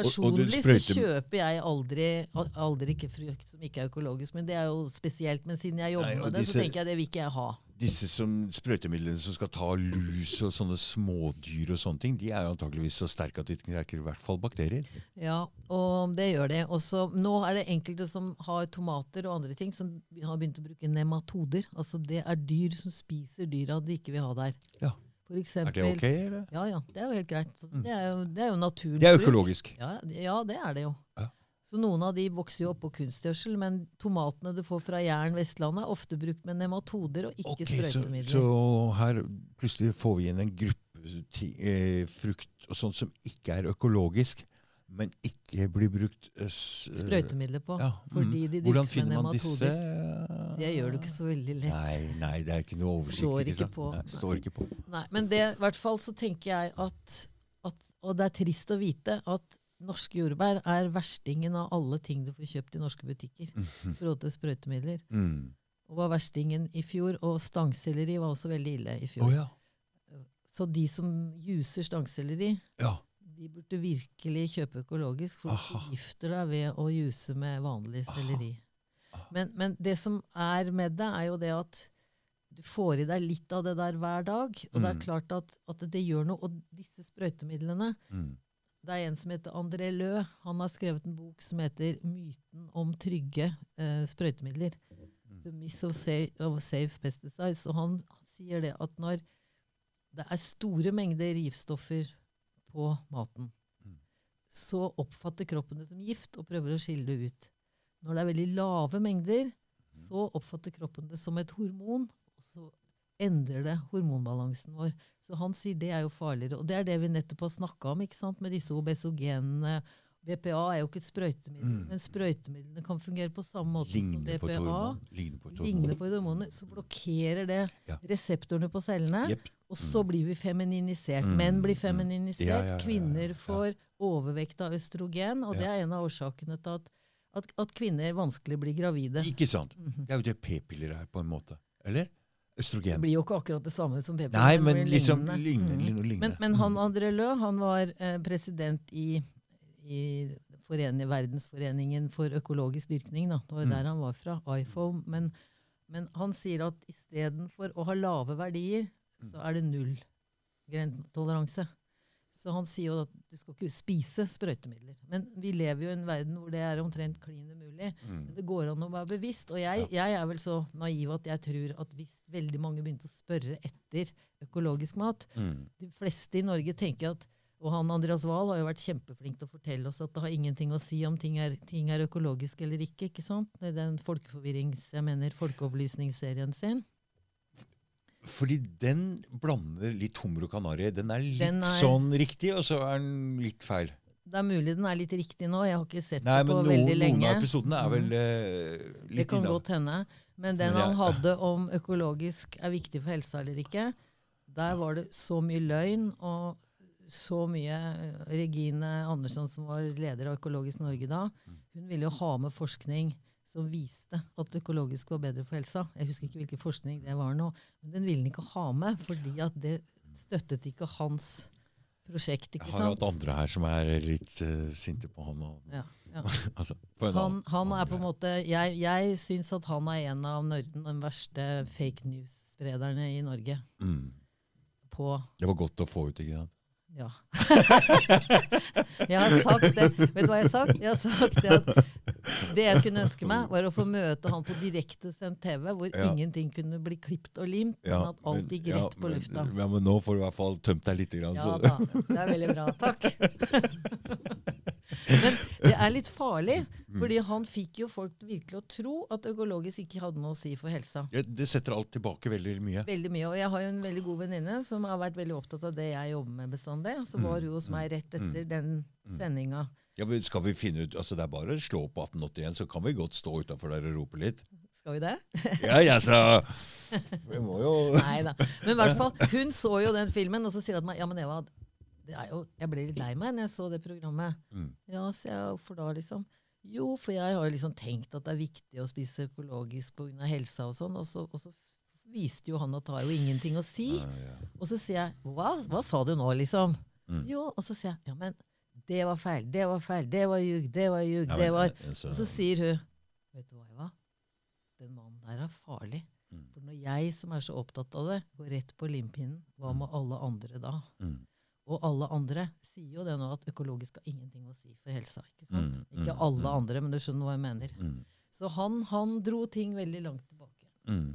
Personlig så kjøper jeg aldri, aldri ikke frukt som ikke er økologisk. Men det er jo spesielt. Men siden jeg jobber Nei, med det, disse- så tenker jeg det vil ikke jeg ha. Disse som, sprøytemidlene som skal ta lus og sånne smådyr og sånne ting, de er jo antakeligvis så sterke at de knekker i hvert fall bakterier. Ja, og det gjør det. Også, nå er det enkelte som har tomater og andre ting, som har begynt å bruke nematoder. Altså det er dyr som spiser dyra du ikke vil ha der. Ja. For Er det ok, eller? Ja, ja. Det er jo helt greit. Det er jo, det er jo naturlig. Det er økologisk. Ja, ja, det er det jo. Ja. Så noen av de vokser jo oppå kunstgjødsel, men tomatene du får fra Jæren Vestlandet, er ofte brukt med nematoder og ikke okay, sprøytemidler. så her plutselig får vi inn en gruppe ti, eh, frukt og sånt som ikke er økologisk, men ikke blir brukt eh, eh, Sprøytemidler på. Ja, fordi mm. de Hvordan dyrkes med finner man disse? Det gjør du ikke så veldig lett. Nei, nei, det er ikke noe oversikt. Står ikke på. Nei, står ikke på. Nei, men det, i hvert fall så tenker jeg at, at Og det er trist å vite at norske jordbær er verstingen av alle ting du får kjøpt i norske butikker. I forhold til sprøytemidler. Mm. Og var verstingen i fjor. Og stangselleri var også veldig ille i fjor. fjor. ja. Så de som juser stangselleri, ja. de burde virkelig kjøpe økologisk, for du gifter deg ved å juse med vanlig selleri. Men, men det som er med det, er jo det at du får i deg litt av det der hver dag. Og det er Mm. klart at, at det gjør noe. Og disse sprøytemidlene Mm. Det er en som heter André Lø. Han har skrevet en bok som heter 'Myten om trygge eh, sprøytemidler'. Mm. The Miss of Safe, of safe Pesticides. Og han sier det at når det er store mengder giftstoffer på maten, Mm. så oppfatter kroppen det som gift og prøver å skille det ut. Når det er veldig lave mengder, Mm. så oppfatter kroppen det som et hormon, og så endrer det hormonbalansen vår. Så han sier det er jo farligere. Og det er det vi nettopp har snakka om, ikke sant? med disse obesogenene. BPA er jo ikke et sprøytemiddel, Mm. men sprøytemidlene kan fungere på samme måte Ligner som BPA. hormon. Ligner på hormonene, Ligner på et så blokkerer det Ja. reseptorene på cellene. yep. Og så blir vi femininisert. Mm, Menn blir mm. femininisert. Ja, ja, Kvinner får overvekt av østrogen, og det er en av årsakene til at, at, at kvinner vanskelig blir gravide. Ikke sant? -hmm. Det er jo det p-piller er, på en måte. Eller? Det blir jo ikke akkurat det samme som p-piller. Nei, men liksom lignende. lignende. Mhm. lignende. Men, men han André Lø han var eh, president i, i forening, Verdensforeningen for økologisk dyrkning. Da. Det var jo Mm. der han var fra, IFO. Men, men han sier at istedenfor å ha lave verdier, Mm. så er det null grentoleranse. Så han sier jo at du skal ikke spise sprøytemidler. Men vi lever jo i en verden hvor det er omtrent klin umulig. Mm. Men det går an å være bevisst. Og jeg, jeg er vel så naiv at jeg tror at hvis veldig mange begynte å spørre etter økologisk mat Mm. De fleste i Norge tenker at og han Andreas Wahl har jo vært kjempeflink til å fortelle oss at det har ingenting å si om ting er, ting er økologisk eller ikke. ikke sant? I den folkeforvirrings, jeg mener folkeopplysningsserien sin. Fordi den blander litt hummer og kanari. Den er litt Den er- sånn riktig, og så er den litt feil. Det er mulig den er litt riktig nå. Jeg har ikke sett Nei, den men på noen, veldig noen av episodene er vel mm. uh, litt Det kan godt hende. Men den Men han hadde om økologisk er viktig for helsa eller ikke, der var det så mye løgn og så mye Regine Andersson, som var leder av Økologisk Norge da, Mm. hun ville jo ha med forskning som viste at økologisk var bedre for helsa. Jeg husker ikke hvilken forskning det var nå, men den ville han ikke ha med, fordi at det støttet ikke hans prosjekt. ikke sant? Jeg har sant? hatt andre her som er litt uh, sinte på han. Og, Ja, ja. [LAUGHS] altså, på Han, han er på en måte Jeg, jeg syns at han er en av Norden, den verste fake news-sprederne i Norge. mm. På Det var godt å få ut, ikke sant? Ja. [LAUGHS] jeg har sagt det. Vet du hva jeg har sagt? Jeg har sagt det at det jeg kunne ønske meg, var å få møte han på direktesendt TV, hvor Ja. ingenting kunne bli klipt og limt, men at alt gikk gikk ja, rett på men- lufta. Ja, men nå får du i hvert fall tømt deg litt. Grann, Ja så. da, det er veldig bra. Takk. [LAUGHS] Men det er litt farlig, Mm. fordi han fikk jo folk virkelig å tro at økologisk ikke hadde noe å si for helsa. Det setter alt tilbake veldig mye. Veldig mye. Og jeg har jo en veldig god venninne som har vært veldig opptatt av det jeg jobber med bestandig. Så var hun hos meg rett etter den sendinga. Ja, men skal vi finne ut, altså Det er bare å slå på 1881, så kan vi godt stå utafor der og rope litt. Skal vi det? [LAUGHS] Ja, ja, så Vi må jo Nei da. Men i hvert fall, hun så jo den filmen, og så sier hun til meg ja, men Eva, det jo, jeg ble litt lei meg når jeg så det programmet. Mm. Ja, så jeg, hvorfor da, liksom? Jo, for jeg har jo liksom tenkt at det er viktig å spise økologisk pga. helsa og sånn. Og så, og så viste jo han at det har jo ingenting å si. Ja, ja. Og så sier jeg hva, hva sa du nå, liksom? Mm. Jo, og så sier jeg ja, men det var feil, det var feil, det var ljug, det var ljug, det var eh, Og så sier hun Vet du hva, Eva? Den mannen der er farlig. Mm. For når jeg som er så opptatt av det, går rett på limpinnen, hva med alle andre da? Mm. Og alle andre sier jo det nå at økologisk har ingenting å si for helsa. Ikke sant? Mm, Ikke mm, alle mm. andre, men du skjønner hva jeg mener. Mm. Så han, han dro ting veldig langt tilbake. Mm.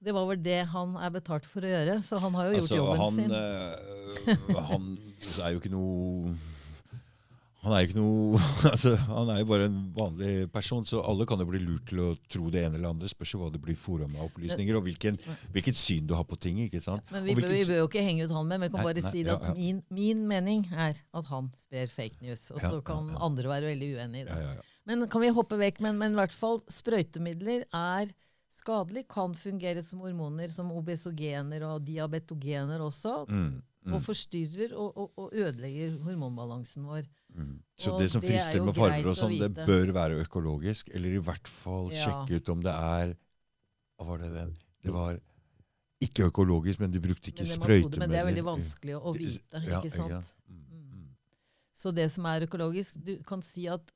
Det var vel det han er betalt for å gjøre, så han har jo gjort Altså, jobben han, sin. Øh, han er jo ikke noe Han er noe [LAUGHS] altså, Han er jo bare en vanlig person, så alle kan jo bli lurt til å tro det ene eller andre. Spørs jo hva det blir fora med opplysninger, og hvilken, hvilket syn du har på ting. ikke sant? Men vi bør, vi bør jo ikke henge ut han med, men vi kan bare nei, si ja, at min, min mening er at han sprer fake news. Og så ja, kan ja. andre være veldig uenige i det. Ja, ja, ja. Men kan vi hoppe vekk? Men, men i hvert fall sprøytemidler er skadelig, kan fungere som hormoner, som obesogener og diabetogener også. Mm, mm, Og forstyrrer og, og, og ødelegger hormonbalansen vår. Mm. Så og det som er frister med farger og sånn, det bør være økologisk. Eller i hvert fall Ja. sjekke ut om det er Hva var det den? Det var ikke økologisk, men de brukte ikke Men er sprøytemidler. men det er veldig vanskelig å, vite. Ja, ikke sant? Ja. mm. Så det som er økologisk Du kan si at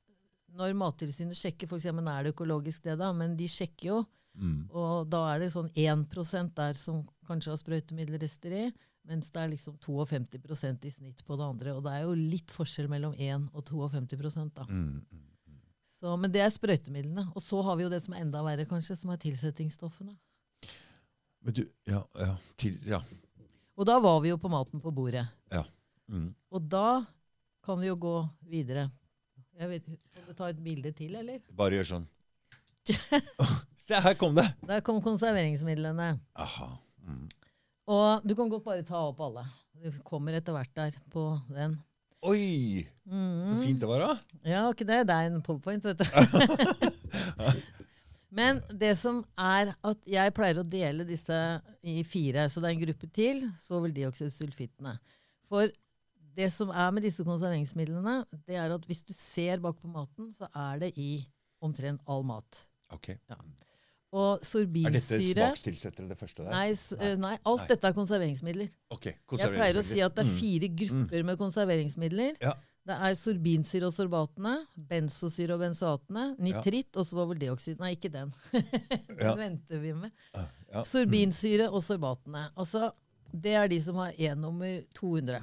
når Mattilsynet sjekker, f.eks. er det økologisk det, da, men de sjekker jo, Mm. og da er det sånn 1% der som kanskje har sprøytemiddelrester i, mens det er liksom 52% i snitt på det andre. Og det er jo litt forskjell mellom 1 og 52 da. Mm, mm. Så, men det er sprøytemidlene. Og så har vi jo det som er enda verre, kanskje, som er tilsettingsstoffene. Men du, ja, ja, til, ja. Og da var vi jo på maten på bordet. Mm. Og da kan vi jo gå videre. Jeg vet, kan du ta et bilde til, eller? Bare gjør sånn. [LAUGHS] Se, her kom det! Der kom konserveringsmidlene. Aha. Og du kan godt bare ta opp alle. Det kommer etter hvert der på den. Oi! Så Mhm. fint det var, da. Ja, ikke det? Det er en powerpoint, vet du. [LAUGHS] Men det som er at jeg pleier å dele disse i fire. Så det er en gruppe til, Så vil dioksysulfittene. For det som er med disse konserveringsmidlene, det er at hvis du ser bak på maten, så er det i omtrent all mat. Ok. Og Er dette smakstilsettere, det første der? Nei, s- eh, nei, alt Nei. dette er konserveringsmidler. Ok, Jeg pleier å si at det er fire grupper med konserveringsmidler. Ja. Det er sorbinsyre og sorbatene, benzosyre og benzoatene, nitritt og så var vel deoksid Nei, ikke den. [LAUGHS] den Ja. venter vi med. Ja. Ja. Sorbinsyre og sorbatene. Altså, det er de som har E-nummer 200.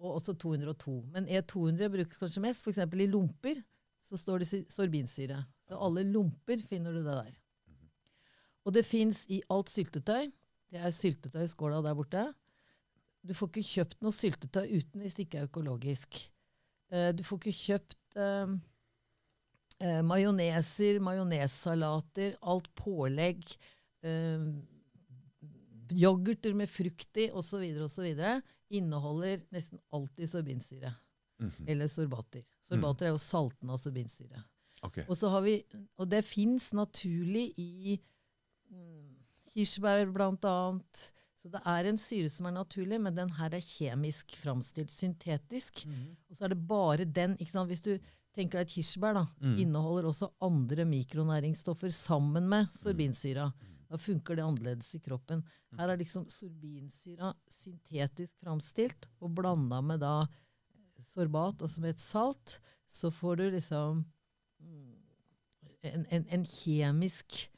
Og også 202. Men E200 brukes kanskje mest. F.eks. i lomper så står det sorbinsyre. Så alle lomper finner du det der. Og det fins i alt syltetøy. Det er syltetøy i skåla der borte. Du får ikke kjøpt noe syltetøy uten hvis det ikke er økologisk. Eh, du får ikke kjøpt eh, eh, majoneser, majonessalater, alt pålegg, eh, yoghurter med frukt i osv. osv. inneholder nesten alltid sorbinsyre. Mhm. Eller sorbater. Sorbater er jo saltene av sorbinsyre. Okay. Og, så har vi, og det fins naturlig i mm, kirsebær blant annet. Så det er en syre som er naturlig, men den her er kjemisk framstilt, syntetisk. Og så er det bare den. Hvis du tenker deg at kirsebær, da, Mm. inneholder også andre mikronæringsstoffer sammen med sorbinsyra. Da funker det annerledes i kroppen. Her er liksom sorbinsyra syntetisk framstilt og blanda med da sorbat, altså med et salt. Så får du liksom mm, en, en, en kjemisk eh,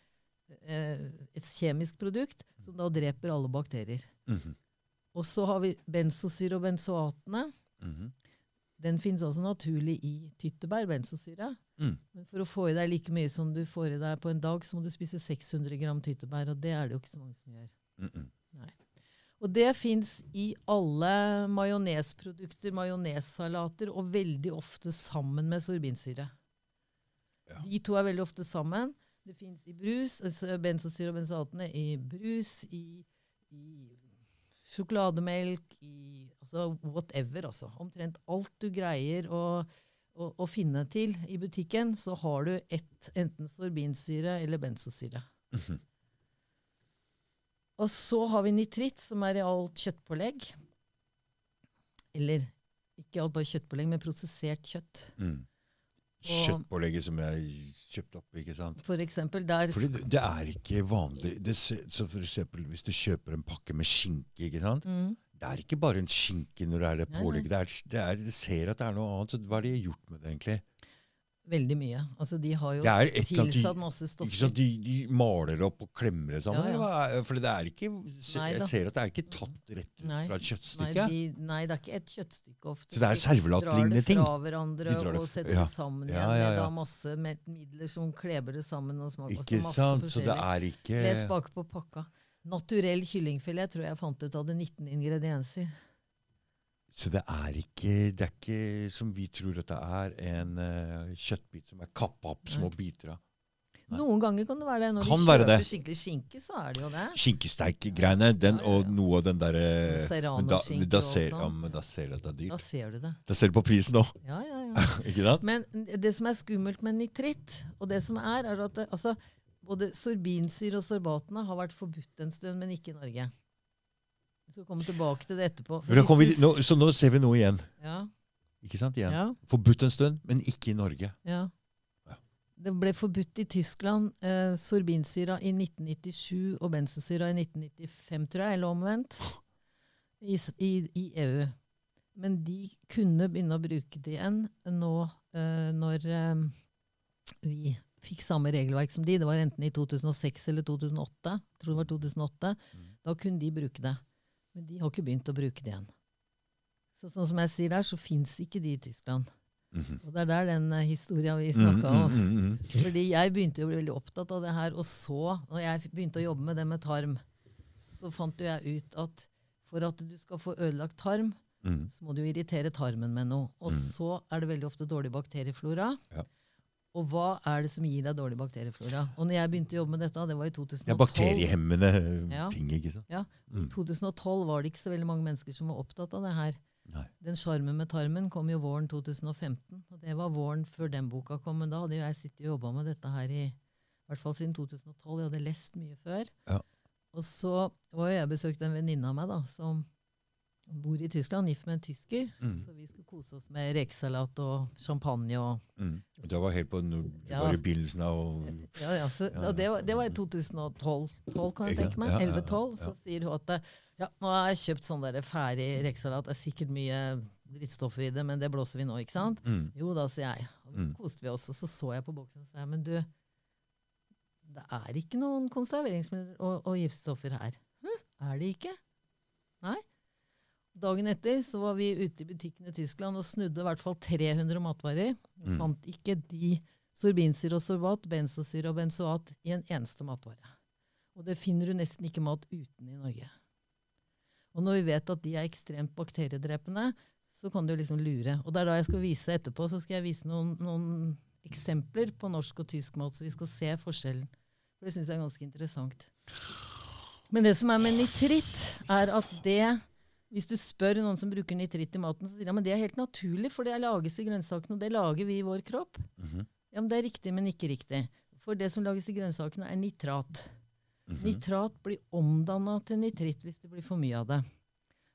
et kjemisk produkt som da dreper alle bakterier. Mhm. Og så har vi benzosyre og benzoatene. Mhm. Den finnes også naturlig i tyttebær, benzosyre. Mm. Men for å få i deg like mye som du får i deg på en dag, så må du spise 600 gram tyttebær, og det er det jo ikke så mange som gjør. Og det fins i alle majonesprodukter, majonessalater, og veldig ofte sammen med sorbinsyre. Ja. De to er veldig ofte sammen. Det fins i brus, altså benzosyre og benzoatene i brus, i, i sjokolademelk, i altså whatever, altså. Omtrent alt du greier å, å, å finne til i butikken, så har du ett, enten sorbinsyre eller benzosyre. Mhm. Og så har vi nitritt, som er i alt kjøttpålegg. Eller ikke alt bare kjøttpålegg, men prosessert kjøtt. Mm. Kjøttpålegget som jeg kjøpte opp, ikke sant? For eksempel der Fordi det, det er ikke vanlig det, så for eksempel Hvis du kjøper en pakke med skinke, ikke sant? mm, Det er ikke bare en skinke når det er det pålegget. Det, er, det, er, det ser at det er noe annet. Så hva har de gjort med det, egentlig? Veldig mye. Altså, de har jo Det tilsatt masse stoffer. ikke sant, de, de maler opp og klemmer det sammen? Ja, ja. er- For det er ikke Jeg ser at det er ikke tatt rett Nei. fra et Nei, kjøttstykke. de, nei, det er ikke et kjøttstykke ofte. Så det er De servelatlignende ting? De Drar det fra hverandre De drar det og setter ja. det sammen igjen ja, med ja. masse med midler som kleber det sammen. og smaker. Ikke masse sant? Så det er ikke Les bak på pakka. Naturell kyllingfilet tror jeg fant ut hadde 19 ingredienser. Så det er ikke Det er ikke som vi tror at det er, en uh, kjøttbit som er kappa opp små biter av. Noen ganger kan det være det. Når Kan du kjøper det. skikkelig skinke, så er det jo det. Skinkesteik-greiene, den og noe av den derre da, og ser, sånn. ja, da ser du at det er dyrt. Da ser du det. Da ser du på prisen òg, Ja, ja, ja. [LAUGHS] ikke sant? Men det som er skummelt med nitritt, og det som er, er at det, altså, både sorbinsyre og sorbatene har vært forbudt en stund, men ikke i Norge. Vi skal komme tilbake til det etterpå. Vi, nå, så nå ser vi noe igjen. ja, Ikke sant? Igjen. ja, Forbudt en stund, men ikke i Norge. ja. Ja. Det ble forbudt i Tyskland eh, sorbinsyra i 1997 og bensensyra i 1995, tror jeg, eller omvendt, i, i, i EU. Men de kunne begynne å bruke det igjen nå eh, når eh, vi fikk samme regelverk som de. Det var enten i 2006 eller 2008. Jeg tror det var 2008. Mm. Da kunne de bruke det. Men de har ikke begynt å bruke det igjen. Så sånn som jeg sier der, så fins ikke de i Tyskland. Mhm. Og det er der den uh, historia vi Mm, snakka mm, om. mm, mm. Fordi jeg begynte å bli veldig opptatt av det her, og så, når jeg begynte å jobbe med det med tarm, så fant jo jeg ut at for at du skal få ødelagt tarm, Mm. så må du irritere tarmen med noe. Og Mm. så er det veldig ofte dårlig bakterieflora. Ja. Og hva er det som gir deg dårlig bakterieflora? Og når jeg begynte å jobbe med dette, det var i 2012 Ja, bakteriehemmende Ja. ting, ikke sant? Ja. Mm. 2012 var det ikke så veldig mange mennesker som var opptatt av det her. Nei. Den sjarmen med tarmen kom jo våren 2015. og Det var våren før den boka kom. Men da hadde jeg sittet og jobba med dette her i, i hvert fall siden 2012. Jeg hadde lest mye før. Ja. Og så var jo jeg besøkt en venninne av meg da, som bor i Tyskland, gift med en tysker. Mm. Så vi skulle kose oss med rekesalat og champagne og Mm. Det var helt på no, Ja. var i begynnelsen av Ja, ja, så, Ja, og det, var, det var i 2012, 12, kan jeg tenke meg. Ja, ja, ja, 11-12. ja. Så sier hun at ja, nå har jeg kjøpt sånn der ferdig rekesalat. Det er sikkert mye drittstoffer i det, men det blåser vi nå, ikke sant? mm. Jo da, sier jeg. Og Mm. koste vi oss. Og så så jeg på boksen og sa men du, det er ikke noen konserveringsmidler og, og giftstoffer her. Hm, Er det ikke? Nei. Dagen etter så var vi ute i butikken i Tyskland og snudde i hvert fall 300 matvarer. Vi Mm. fant ikke de sorbinsyre og sorbat, benzosyre og benzoat i en eneste matvare. Og det finner du nesten ikke mat uten i Norge. Og når vi vet at de er ekstremt bakteriedrepende, så kan du liksom lure. Og det er da jeg skal vise etterpå, så skal jeg vise noen, noen eksempler på norsk og tysk mat, så vi skal se forskjellen. For det syns jeg er ganske interessant. Men det som er med nitritt, er at det Hvis du spør noen som bruker nitritt i maten, så sier de at det er helt naturlig, for det lages i grønnsakene, og det lager vi i vår kropp. Mhm. Ja, men Det er riktig, men ikke riktig. For det som lages i grønnsakene, er nitrat. Mhm. Nitrat blir omdanna til nitritt hvis det blir for mye av det.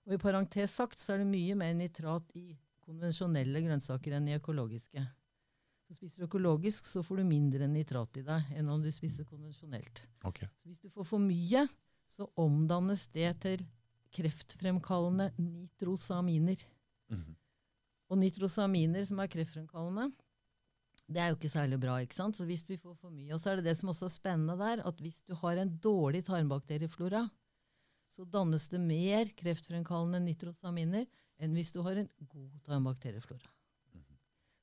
Og i parentes sagt så er det mye mer nitrat i konvensjonelle grønnsaker enn i økologiske. Så spiser du økologisk, så får du mindre nitrat i deg enn om du spiser konvensjonelt. Okay. Så hvis du får for mye, så omdannes det til kreftfremkallende nitrosaminer. Mhm. Og nitrosaminer som er kreftfremkallende, det er jo ikke særlig bra. ikke sant? Så hvis vi får for mye, og så er det det som også er spennende der, at hvis du har en dårlig tarmbakterieflora, så dannes det mer kreftfremkallende nitrosaminer enn hvis du har en god tarmbakterieflora.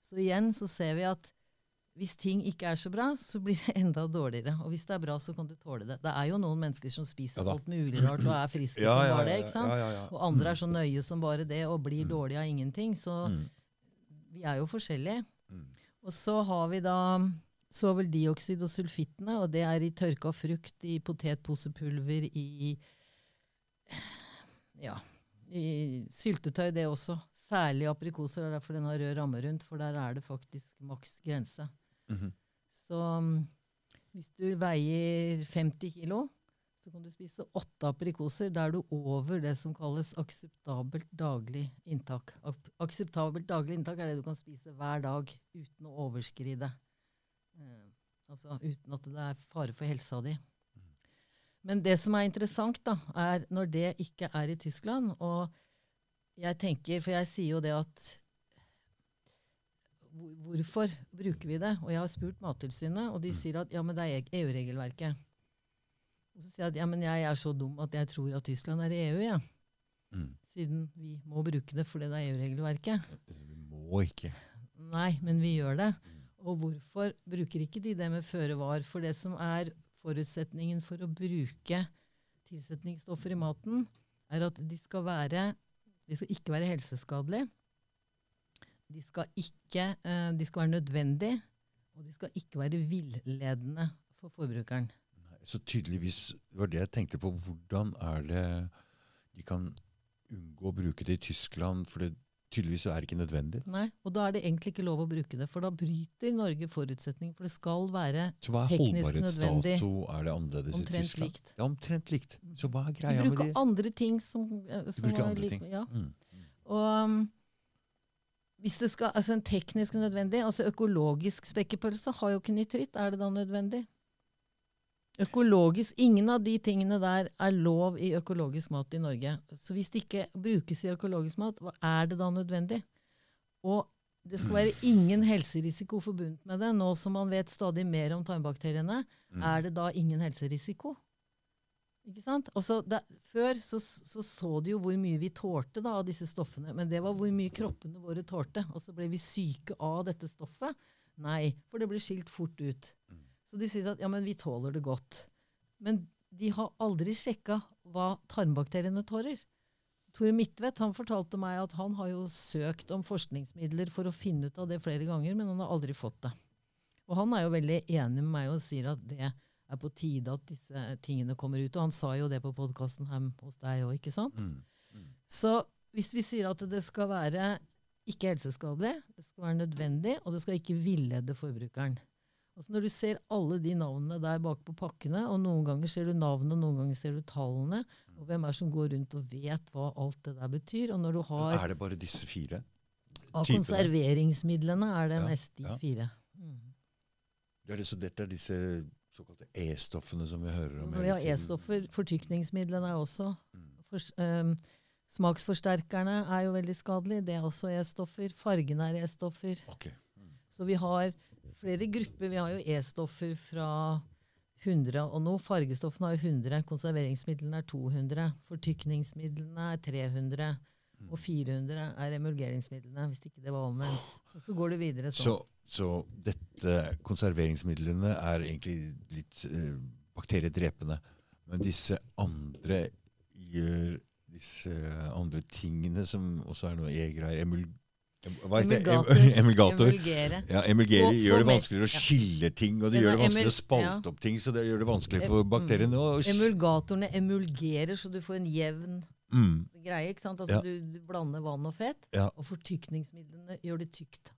Så igjen så ser vi at hvis ting ikke er så bra, så blir det enda dårligere. Og hvis det er bra, så kan du tåle det. Det er jo noen mennesker som spiser Ja alt mulig rart og er friske Ja, som bare det. ikke sant? ja. Og andre er så nøye som bare det og blir dårlige av ingenting. Så Mm. vi er jo forskjellige. Mm. Og så har vi da svoveldioksid og sulfittene, og det er i tørka frukt, i potetposepulver, i ja, i syltetøy, det også. Særlig aprikoser, det er derfor den har rød ramme rundt, for der er det faktisk maks grense. Mhm. Så mm, hvis du veier 50 kilo, så kan du spise åtte aprikoser. Da er du over det som kalles akseptabelt daglig inntak. Akseptabelt daglig inntak er det du kan spise hver dag uten å overskride. Eh, altså uten at det er fare for helsa di. Men det som er interessant, da, er når det ikke er i Tyskland. Og jeg tenker, for jeg sier jo det at Hvorfor bruker vi det? Og jeg har spurt Mattilsynet, og de Mm. sier at ja, men det er EU-regelverket. Og så sier jeg at ja, men jeg er så dum at jeg tror at Tyskland er i EU, jeg. Mm. Siden vi må bruke det fordi det er EU-regelverket. Vi må ikke. Nei, men vi gjør det. Mm. Og hvorfor bruker ikke de det med føre var? For det som er forutsetningen for å bruke tilsetningsstoffer i maten, er at de skal, være, de skal ikke være helseskadelige. De skal ikke eh, de skal være nødvendige, og de skal ikke være villedende for forbrukeren. Nei, Så tydeligvis var det jeg tenkte på. Hvordan er det de kan unngå å bruke det i Tyskland? For det tydeligvis er det ikke nødvendig. Nei, Og da er det egentlig ikke lov å bruke det, for da bryter Norge forutsetningen. For det skal være teknisk nødvendig. Så hva er holdbarhetsdato? Er det annerledes i Tyskland? likt. Ja, omtrent likt. Så hva er greia med bruker det? andre ting som, eh, Du som bruker er andre litt- ting. Ja. Mm. Og um, hvis det skal, altså en teknisk nødvendig, altså økologisk spekkepølse har jo ikke nitritt, er det da nødvendig? Økologisk, Ingen av de tingene der er lov i økologisk mat i Norge. Så hvis det ikke brukes i økologisk mat, hva er det da nødvendig? Og det skal være ingen helserisiko forbundet med det. Nå som man vet stadig mer om tarmbakteriene, Mm. er det da ingen helserisiko? Ikke sant? Altså, det, før så, så så du jo hvor mye vi tålte da, av disse stoffene, men det var hvor mye kroppene våre tålte. Og så ble vi syke av dette stoffet. Nei, for det ble skilt fort ut. Så de sier at ja, men vi tåler det godt. Men de har aldri sjekka hva tarmbakteriene tåler. Tore Midtvedt han fortalte meg at han har jo søkt om forskningsmidler for å finne ut av det flere ganger, men han har aldri fått det. Og han er jo veldig enig med meg og sier at det er på tide at disse tingene kommer ut. Og han sa jo det på podkasten her hos deg òg, ikke sant? Mm. Så hvis vi sier at det skal være ikke helseskadelig, det skal være nødvendig, og det skal ikke villede forbrukeren. Altså Når du ser alle de navnene der bak på pakkene, og noen ganger ser du navnene, noen ganger ser du tallene, og hvem er det som går rundt og vet hva alt det der betyr, og når du har Er det bare disse fire? av typene? konserveringsmidlene, er det Ja, mest de ja. fire. Mm. Det er det, så dette er disse såkalte E-stoffene som vi hører om. Ja. E-stoffer. Fortykningsmidlene er også Mm. for, um, Smaksforsterkerne er jo veldig skadelige. Det er også E-stoffer. Fargene er E-stoffer. Okay. Mm. Så vi har flere grupper. Vi har jo E-stoffer fra 100 og noe. Fargestoffene har jo 100. Konserveringsmidlene er 200. Fortykningsmidlene er 300. Og 400 er emulgeringsmidlene, hvis ikke det var omvendt. Og så går det videre sånn. Så, så dette konserveringsmidlene er egentlig litt eh, bakteriedrepende. Men disse andre gjør disse andre tingene som også er noe E-greier Hva heter det? Emulgator. Em- Emulgere. Ja, emulgere gjør det vanskeligere å skille ting, og det gjør det vanskeligere vanskelig å spalte opp ting. Så det gjør det vanskelig for bakteriene å Emulgatorene emulgerer, så du får en jevn mm, greie. ikke sant? Altså Ja. du, du blander vann og fett, Ja. og fortykningsmidlene gjør det tykt.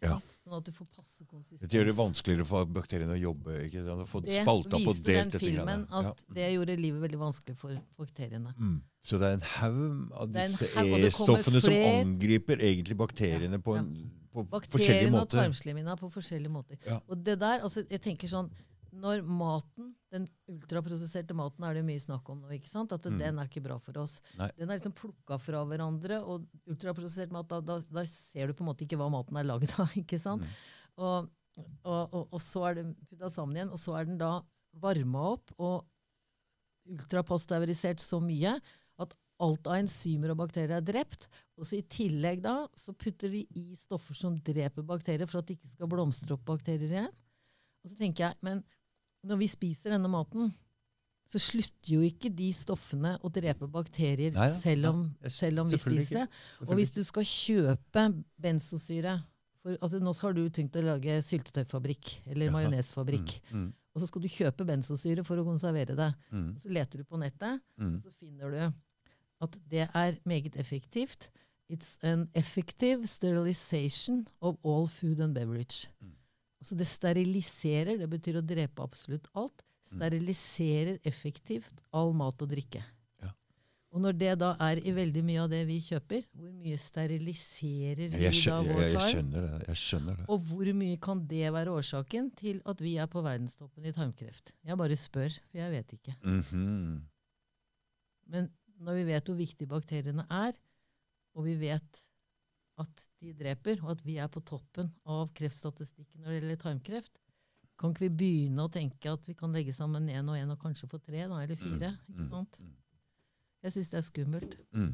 Ja. Sånn at du får passe konsistens. Det gjør det vanskeligere for bakteriene å jobbe. ikke sant? Få Det spalta på delt den filmen at det gjorde livet veldig vanskelig for bakteriene. Mm. Så det er en haug av disse E-stoffene som angriper egentlig bakteriene på, en, på forskjellige Bakteriene og måter. tarmslimhinna på forskjellige måter. Og det der, altså jeg tenker sånn, Når maten, den ultraprosesserte maten er det mye snakk om nå, ikke sant? at Mm. den er ikke bra for oss. Nei. Den er liksom plukka fra hverandre, og ultraprosessert mat, da, da, da ser du på en måte ikke hva maten er laget av. [LAUGHS] ikke sant? Mm. Og, og, og, og så er den putta sammen igjen, og så er den da varma opp og ultrapasteurisert så mye at alt av enzymer og bakterier er drept. Og så I tillegg da, så putter de i stoffer som dreper bakterier, for at det ikke skal blomstre opp bakterier igjen. Og så tenker jeg, men når vi spiser denne maten, så slutter jo ikke de stoffene å drepe bakterier Nei ja. selv, om, selv om vi spiser det. Og hvis du skal kjøpe benzosyre for, altså Nå har du tenkt å lage syltetøyfabrikk eller ja. majonesfabrikk. Mm, Og så skal du kjøpe benzosyre for å konservere det. mm, Så leter du på nettet, mm, og så finner du at det er meget effektivt. It's an effective sterilization of all food and beverage. Mm. Altså det steriliserer, det betyr å drepe absolutt alt. Mm. Steriliserer effektivt all mat og drikke. Ja. Og når det da er i veldig mye av det vi kjøper, hvor mye steriliserer vi Jeg, da vår jeg, jeg skjønner det. Jeg skjønner det. Og hvor mye kan det være årsaken til at vi er på verdenstoppen i tarmkreft? Jeg bare spør, for jeg vet ikke. Mhm. Men når vi vet hvor viktige bakteriene er, og vi vet at de dreper, og at vi er på toppen av kreftstatistikken når det gjelder tarmkreft, kan ikke vi begynne å tenke at vi kan legge sammen én og én og kanskje få tre, da, eller fire? Mm, ikke sant? Jeg syns det er skummelt. Mm.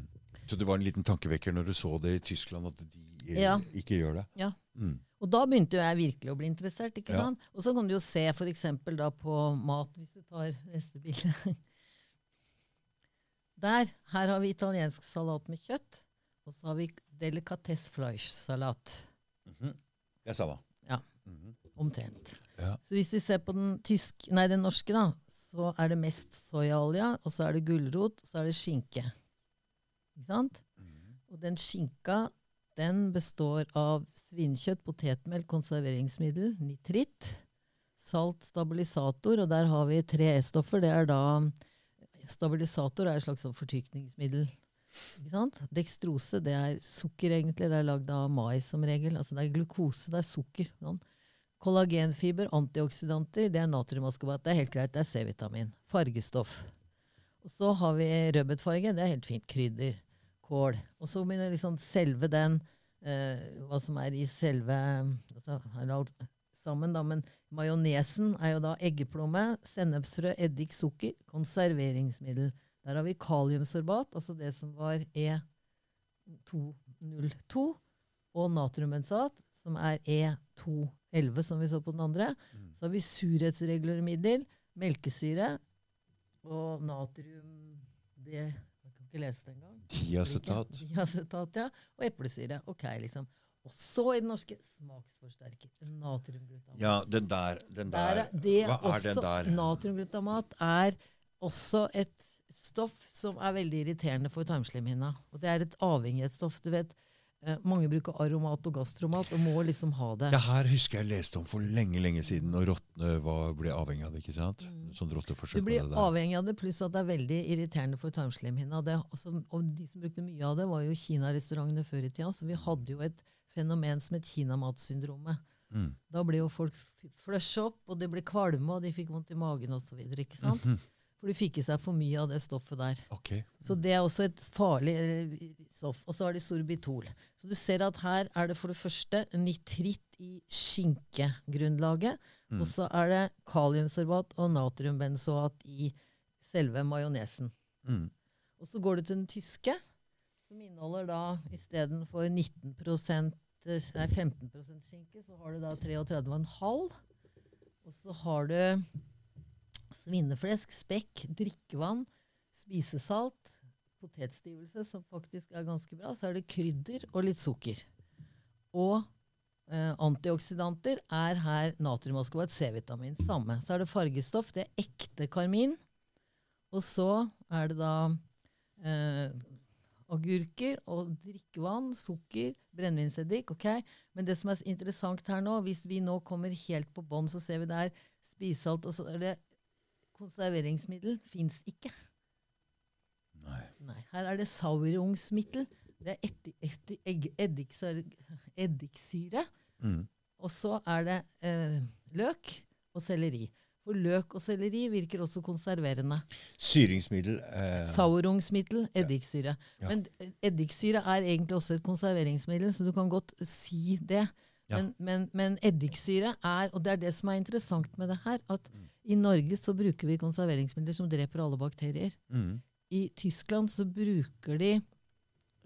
Så det var en liten tankevekker når du så det i Tyskland, at de eh, Ja. ikke gjør det? Ja. Mm. Og da begynte jo jeg virkelig å bli interessert. ikke Ja. sant? Og så kan du jo se f.eks. da på mat, hvis du tar neste bilde. [LAUGHS] Der. Her har vi italiensk salat med kjøtt. Og så har vi delicatessfleischsalat. -hmm. Det er samme. Ja. Mhm. Omtrent. Ja. Så hvis vi ser på den, tysk, nei, den norske, da, så er det mest soyaolje, og så er det gulrot, og så er det skinke. Ikke sant? Mhm. Og den skinka den består av svinekjøtt, potetmel, konserveringsmiddel, nitritt, salt, stabilisator, og der har vi tre E-stoffer. Det er da Stabilisator er et slags sånn fortykningsmiddel. Dekstrose det er sukker, egentlig. Det er lagd av mais som regel. Altså det er glukose, det er sukker. Sånn. Kollagenfiber, antioksidanter, det er natriumaskobat, Det er helt greit, det er C-vitamin. Fargestoff. Og så har vi rødbetfarge, det er helt fint. Krydder. Kål. Og så begynner liksom selve den eh, Hva som er i selve altså, er alt sammen, da, men majonesen er jo da eggeplomme, sennepsfrø, eddik, sukker, konserveringsmiddel. Der har vi kaliumsorbat, altså det som var E202, og natriumensat, som er E211, som vi så på den andre. Mm. Så har vi surhetsreglermiddel, melkesyre og natrium det, Jeg kan ikke lese det engang. Diacetat. Diacetat, ja. Og eplesyre. Ok, liksom. Og så i den norske smaksforsterker. Natriumglutamat. Ja, den der. Den Der der. er det Hva er også, den der? Natriumglutamat er også et stoff som er veldig irriterende for tarmslimhinna. Og det er et avhengighetsstoff. Du vet, eh, mange bruker aromat og gastromat og må liksom ha det. Det her husker jeg leste om for lenge lenge siden, når rottene ble avhengig av det. ikke sant? Mm. Sånn Du blir avhengig av det, pluss at det er veldig irriterende for tarmslimhinna. Det, og de som brukte mye av det, var jo Kina-restaurantene før i tida. Så vi hadde jo et fenomen som het kinamatsyndromet. Mm. Da ble jo folk flusha opp, og de ble kvalme, og de fikk vondt i magen osv. ikke sant? For du fikk i seg for mye av det stoffet der. Okay. Så det er også et farlig eh, stoff. Og så har de sorbitol. Så du ser at her er det for det første nitritt i skinkegrunnlaget. Mm. Og så er det kaliumsorbat og natriumbenzoat i selve majonesen. Mm. Og så går du til den tyske, som inneholder da istedenfor 19 eh, nei, 15% skinke, så har du da 33,5. Og så har du svineflesk, spekk, drikkevann, spisesalt, potetstivelse, som faktisk er ganske bra. Så er det krydder og litt sukker. Og eh, antioksidanter er her natriumaskorbat, C-vitamin. Samme. Så er det fargestoff. Det er ekte karmin. Og så er det da eh, agurker og drikkevann, sukker, brennevinseddik. ok? Men det som er interessant her nå, hvis vi nå kommer helt på bånn, så ser vi der er spisesalt, og så er det konserveringsmiddel. Fins ikke. Nei. Nei. Her er det saurungsmiddel. Det er etti- etti- egg- eddiksyre, eddiksyre. Mm. Og så er det eh, løk og selleri. For løk og selleri virker også konserverende. Syringsmiddel eh, Saurungsmiddel, eddiksyre. Ja. Men eh, eddiksyre er egentlig også et konserveringsmiddel, så du kan godt si det. Ja. Men, men, men eddiksyre er, og det er det som er interessant med det her, at Mm. i Norge så bruker vi konserveringsmidler som dreper alle bakterier. mm. I Tyskland så bruker de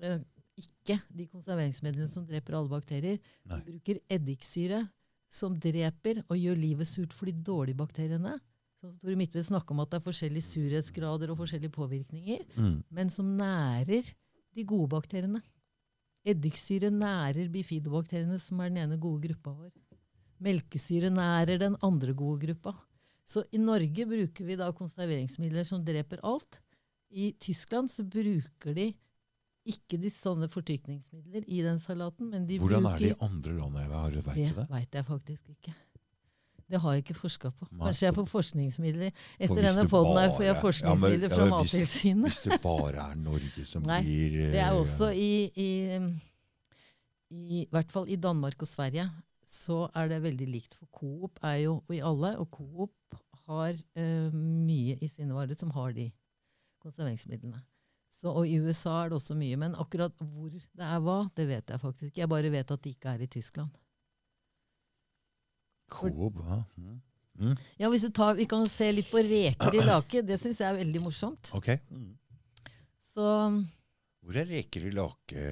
eh, ikke de konserveringsmidlene som dreper alle bakterier. Nei. De bruker eddiksyre som dreper og gjør livet surt for de dårlige bakteriene. Sånn som Tore Midtvedt snakker om at det er forskjellige surhetsgrader og forskjellige påvirkninger, Mm. men som nærer de gode bakteriene. Eddiksyre nærer bifidobakteriene, som er den ene gode gruppa vår. Melkesyre nærer den andre gode gruppa. Så i Norge bruker vi da konserveringsmidler som dreper alt. I Tyskland så bruker de ikke de sånne fortykningsmidler i den salaten, men de Hvordan er det i andre land? Eva? Har du vet det det? veit jeg faktisk ikke. Det har jeg ikke forska på. Kanskje jeg får forskningsmidler. For Etter for denne poden her får jeg ja, men- forskningsmidler ja, fra men hvis- Mattilsynet. Hvis det bare er Norge som Nei, blir Det er eh, også i, i, i, i hvert fall i Danmark og Sverige så er det veldig likt. For Coop er jo i alle, og Coop har uh, mye i sine varer som har de konserveringsmidlene. Så, og I USA er det også mye, men akkurat hvor det er hva, det vet jeg faktisk ikke. Jeg bare vet at det ikke er i Tyskland. Coop, ja. Mm. Mm. Ja, hvis du tar, Vi kan se litt på reker i lake. Det syns jeg er veldig morsomt. Ok. Mm. Så Hvor er reker i lake?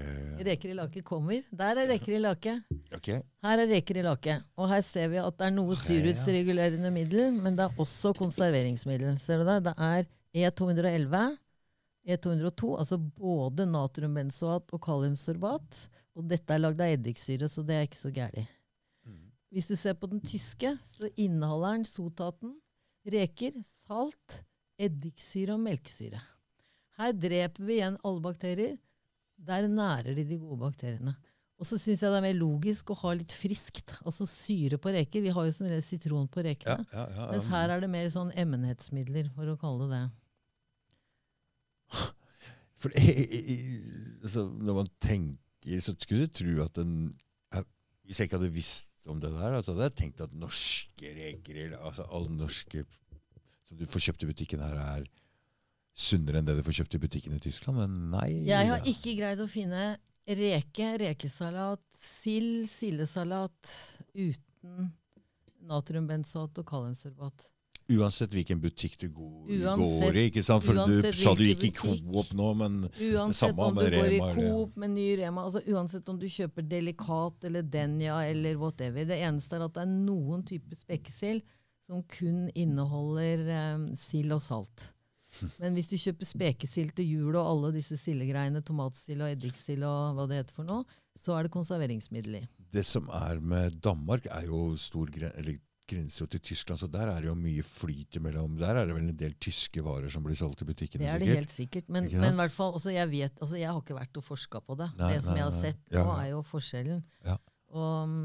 reker i lake kommer. Der er reker i lake. Okay. Her er reker i lake. Og her ser vi at det er noe surhetsregulerende middel, men det er også konserveringsmiddel. Ser du det? Det er E211, E202, altså både natriumbenzoat og kaliumsorbat. Og dette er lagd av eddiksyre, så det er ikke så gærent. Hvis du ser på den tyske, så inneholder den sotaten, reker, salt, eddiksyre og melkesyre. Her dreper vi igjen alle bakterier. Der nærer de de gode bakteriene. Og så syns jeg det er mer logisk å ha litt friskt, altså syre på reker. Vi har jo som regel sitron på Ja, rekene. ja, ja, Mens her er det mer sånn emmenhetsmidler, for å kalle det det. For, altså, når man tenker, så skulle du tro at den Hvis jeg ikke hadde visst om det der, Altså, hadde jeg tenkt at norske reker, altså alle norske som du får kjøpt i butikken her, er sunnere enn det du får kjøpt i butikken i Tyskland. Men nei. Jeg har ikke greid å finne reke, rekesalat, sild, sildesalat uten natriumbensat og kaliumsorbat. Uansett hvilken butikk du går, Uansett- går i. ikke sant? For du sa du gikk i. Coop nå, men Uansett samme om du går i Rema, med ny Rema altså Uansett om du kjøper Delikat eller Denya eller whatever. Det eneste er at det er noen typer spekkesild som kun inneholder um, sild og salt. [LAUGHS] Men hvis du kjøper spekesild til jul og alle disse sildegreiene, tomatsild og eddiksild og hva det heter for noe, så er det konserveringsmiddel i. det som er med Danmark, er jo stor gren eller grense jo til Tyskland, så der er det jo mye flyt imellom. Der er det vel en del tyske varer som blir solgt i butikkene, Det er det sikkert? helt sikkert. Men, men i hvert fall, altså jeg, vet, altså jeg har ikke vært og forska på det. Nei, det som nei, jeg har sett nå, ja. er jo forskjellen. Ja. Og,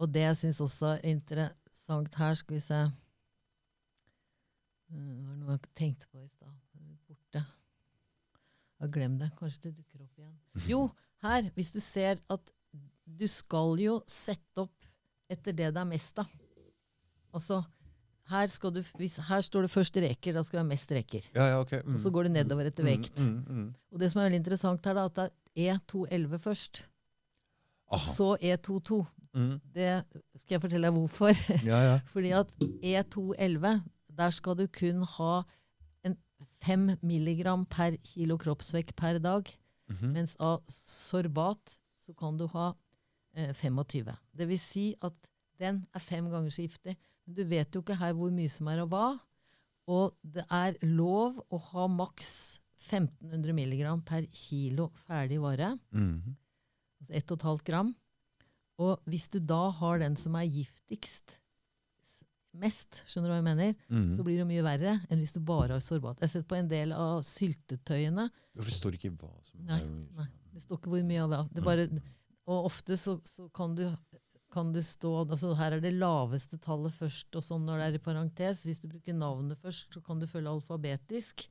og det jeg syns også er interessant her, skal vi se Eh, Det var noe jeg tenkte på i stad. Borte. Jeg har det. Kanskje det dukker opp igjen. [LAUGHS] Jo, her, hvis du ser at du skal jo sette opp etter det det er mest av. Altså, her, skal du, hvis, her står det først reker, da skal du ha mest reker. Ja, ja, ok. Mm. Og så går det nedover etter vekt. Mm, mm, mm. Og det som er veldig interessant her, da, at det er E211 først. Aha. Så E22. Mm. Det skal jeg fortelle deg hvorfor. [LAUGHS] Ja, ja. Fordi at E211, der skal du kun ha en 5 milligram per kilo kroppsvekt per dag. -hmm. Mens av sorbat så kan du ha eh, 25. Det vil si at den er fem ganger så giftig. Du vet jo ikke her hvor mye som er og hva. Og det er lov å ha maks 1500 milligram per kilo ferdig vare. Mhm. Altså 1,5 gram. Og hvis du da har den som er giftigst mest, skjønner du hva jeg mener, Mhm. så blir det mye verre enn hvis du bare har sorbat. Jeg har sett på en del av syltetøyene. Det står ikke hva som Nei, nei. Det står ikke hvor mye av hva. Det er bare, og ofte så, så kan, du, kan du stå altså Her er det laveste tallet først, og sånn når det er i parentes. Hvis du bruker navnet først, så kan du følge alfabetisk.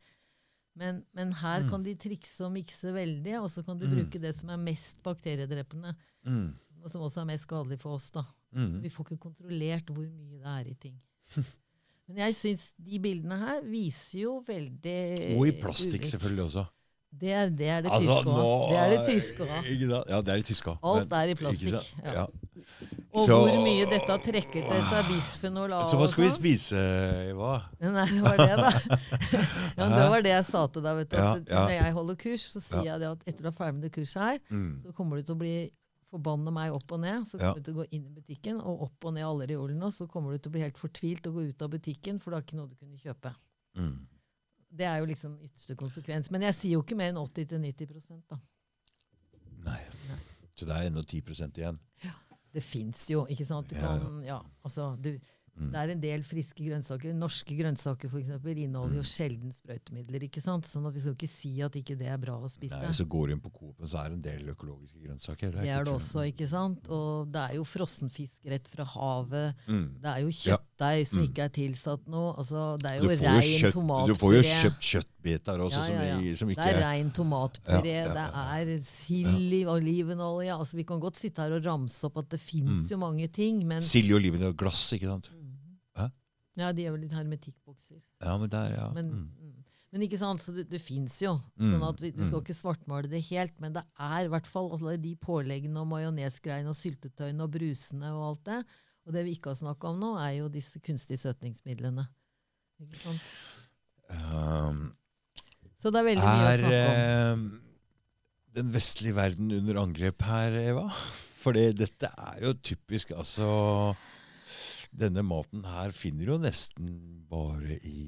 Men, men her Mm. kan de trikse og mikse veldig, og så kan du Mm. bruke det som er mest bakteriedrepende. Mm. Og som også er mest skadelig for oss. da. Så Mm. vi får ikke kontrollert hvor mye det er i ting. [LAUGHS] Men jeg syns de bildene her viser jo veldig Og i plastikk, selvfølgelig også. Det er det, er det Altså, tyske òg. Det er det tyske òg. Ja, det er det tyske òg. Alt er i plastikk, ja. Ja. Og Så- hvor mye dette trekker til seg bisfenol A. Så hva skal vi sånn. spise, Eva? Nei, det var det, da. [LAUGHS] ja, det var det jeg sa til deg. vet du. Ja, ja. Når jeg holder kurs, så sier Ja. jeg det at etter du er ferdig med det kurset her, Mm. så kommer du til å bli forbanne meg opp og ned. Så Ja. kommer du til å gå inn i butikken og opp og ned alle reolene. Og så kommer du til å bli helt fortvilt og gå ut av butikken, for du har ikke noe du kunne kjøpe. Mm. Det er jo liksom ytterste konsekvens. Men jeg sier jo ikke mer enn 80-90 da. Nei. Så det er ennå 10% igjen. Det fins jo, ikke sant. Du kan, ja, altså, du, Mm. Det er en del friske grønnsaker. Norske grønnsaker for eksempel, inneholder jo sjelden sprøytemidler. ikke sant? Sånn at Vi skal ikke si at ikke det er bra å spise. Nei, så går du inn på Coop, så er det en del økologiske grønnsaker. det ikke er det også, ikke sant? Og det er jo frossenfisk rett fra havet. Mm. Det er jo kjøtt kjøttdeig som Mm. ikke er tilsatt noe. Altså, det er jo får jo, rein kjøtt, du får jo kjøpt kjøttbiter også, Ja, ja, ja. Som, i- som Det er rein tomatpuré, det er sild i olivenolje. Altså, vi kan godt sitte her og ramse opp at det fins Mm. jo mange ting, men Sild i oliven og glass, ikke sant? Hæ? Ja, de er vel litt hermetikkbokser. Ja, men der, ja. Men, mm. mm. men ikke sant, så det, det fins jo. Mm, Sånn at vi, Du skal mm. ikke svartmale det helt, men det er i hvert fall altså, de påleggene og majonesgreiene og syltetøyene og brusene og alt det. Og det vi ikke har snakka om nå, er jo disse kunstige søtningsmidlene. Ikke sant? Um, Så det er veldig mye å er snakke om. Er den vestlige verden under angrep her, Eva? For dette er jo typisk Altså Denne maten her finner jo nesten bare i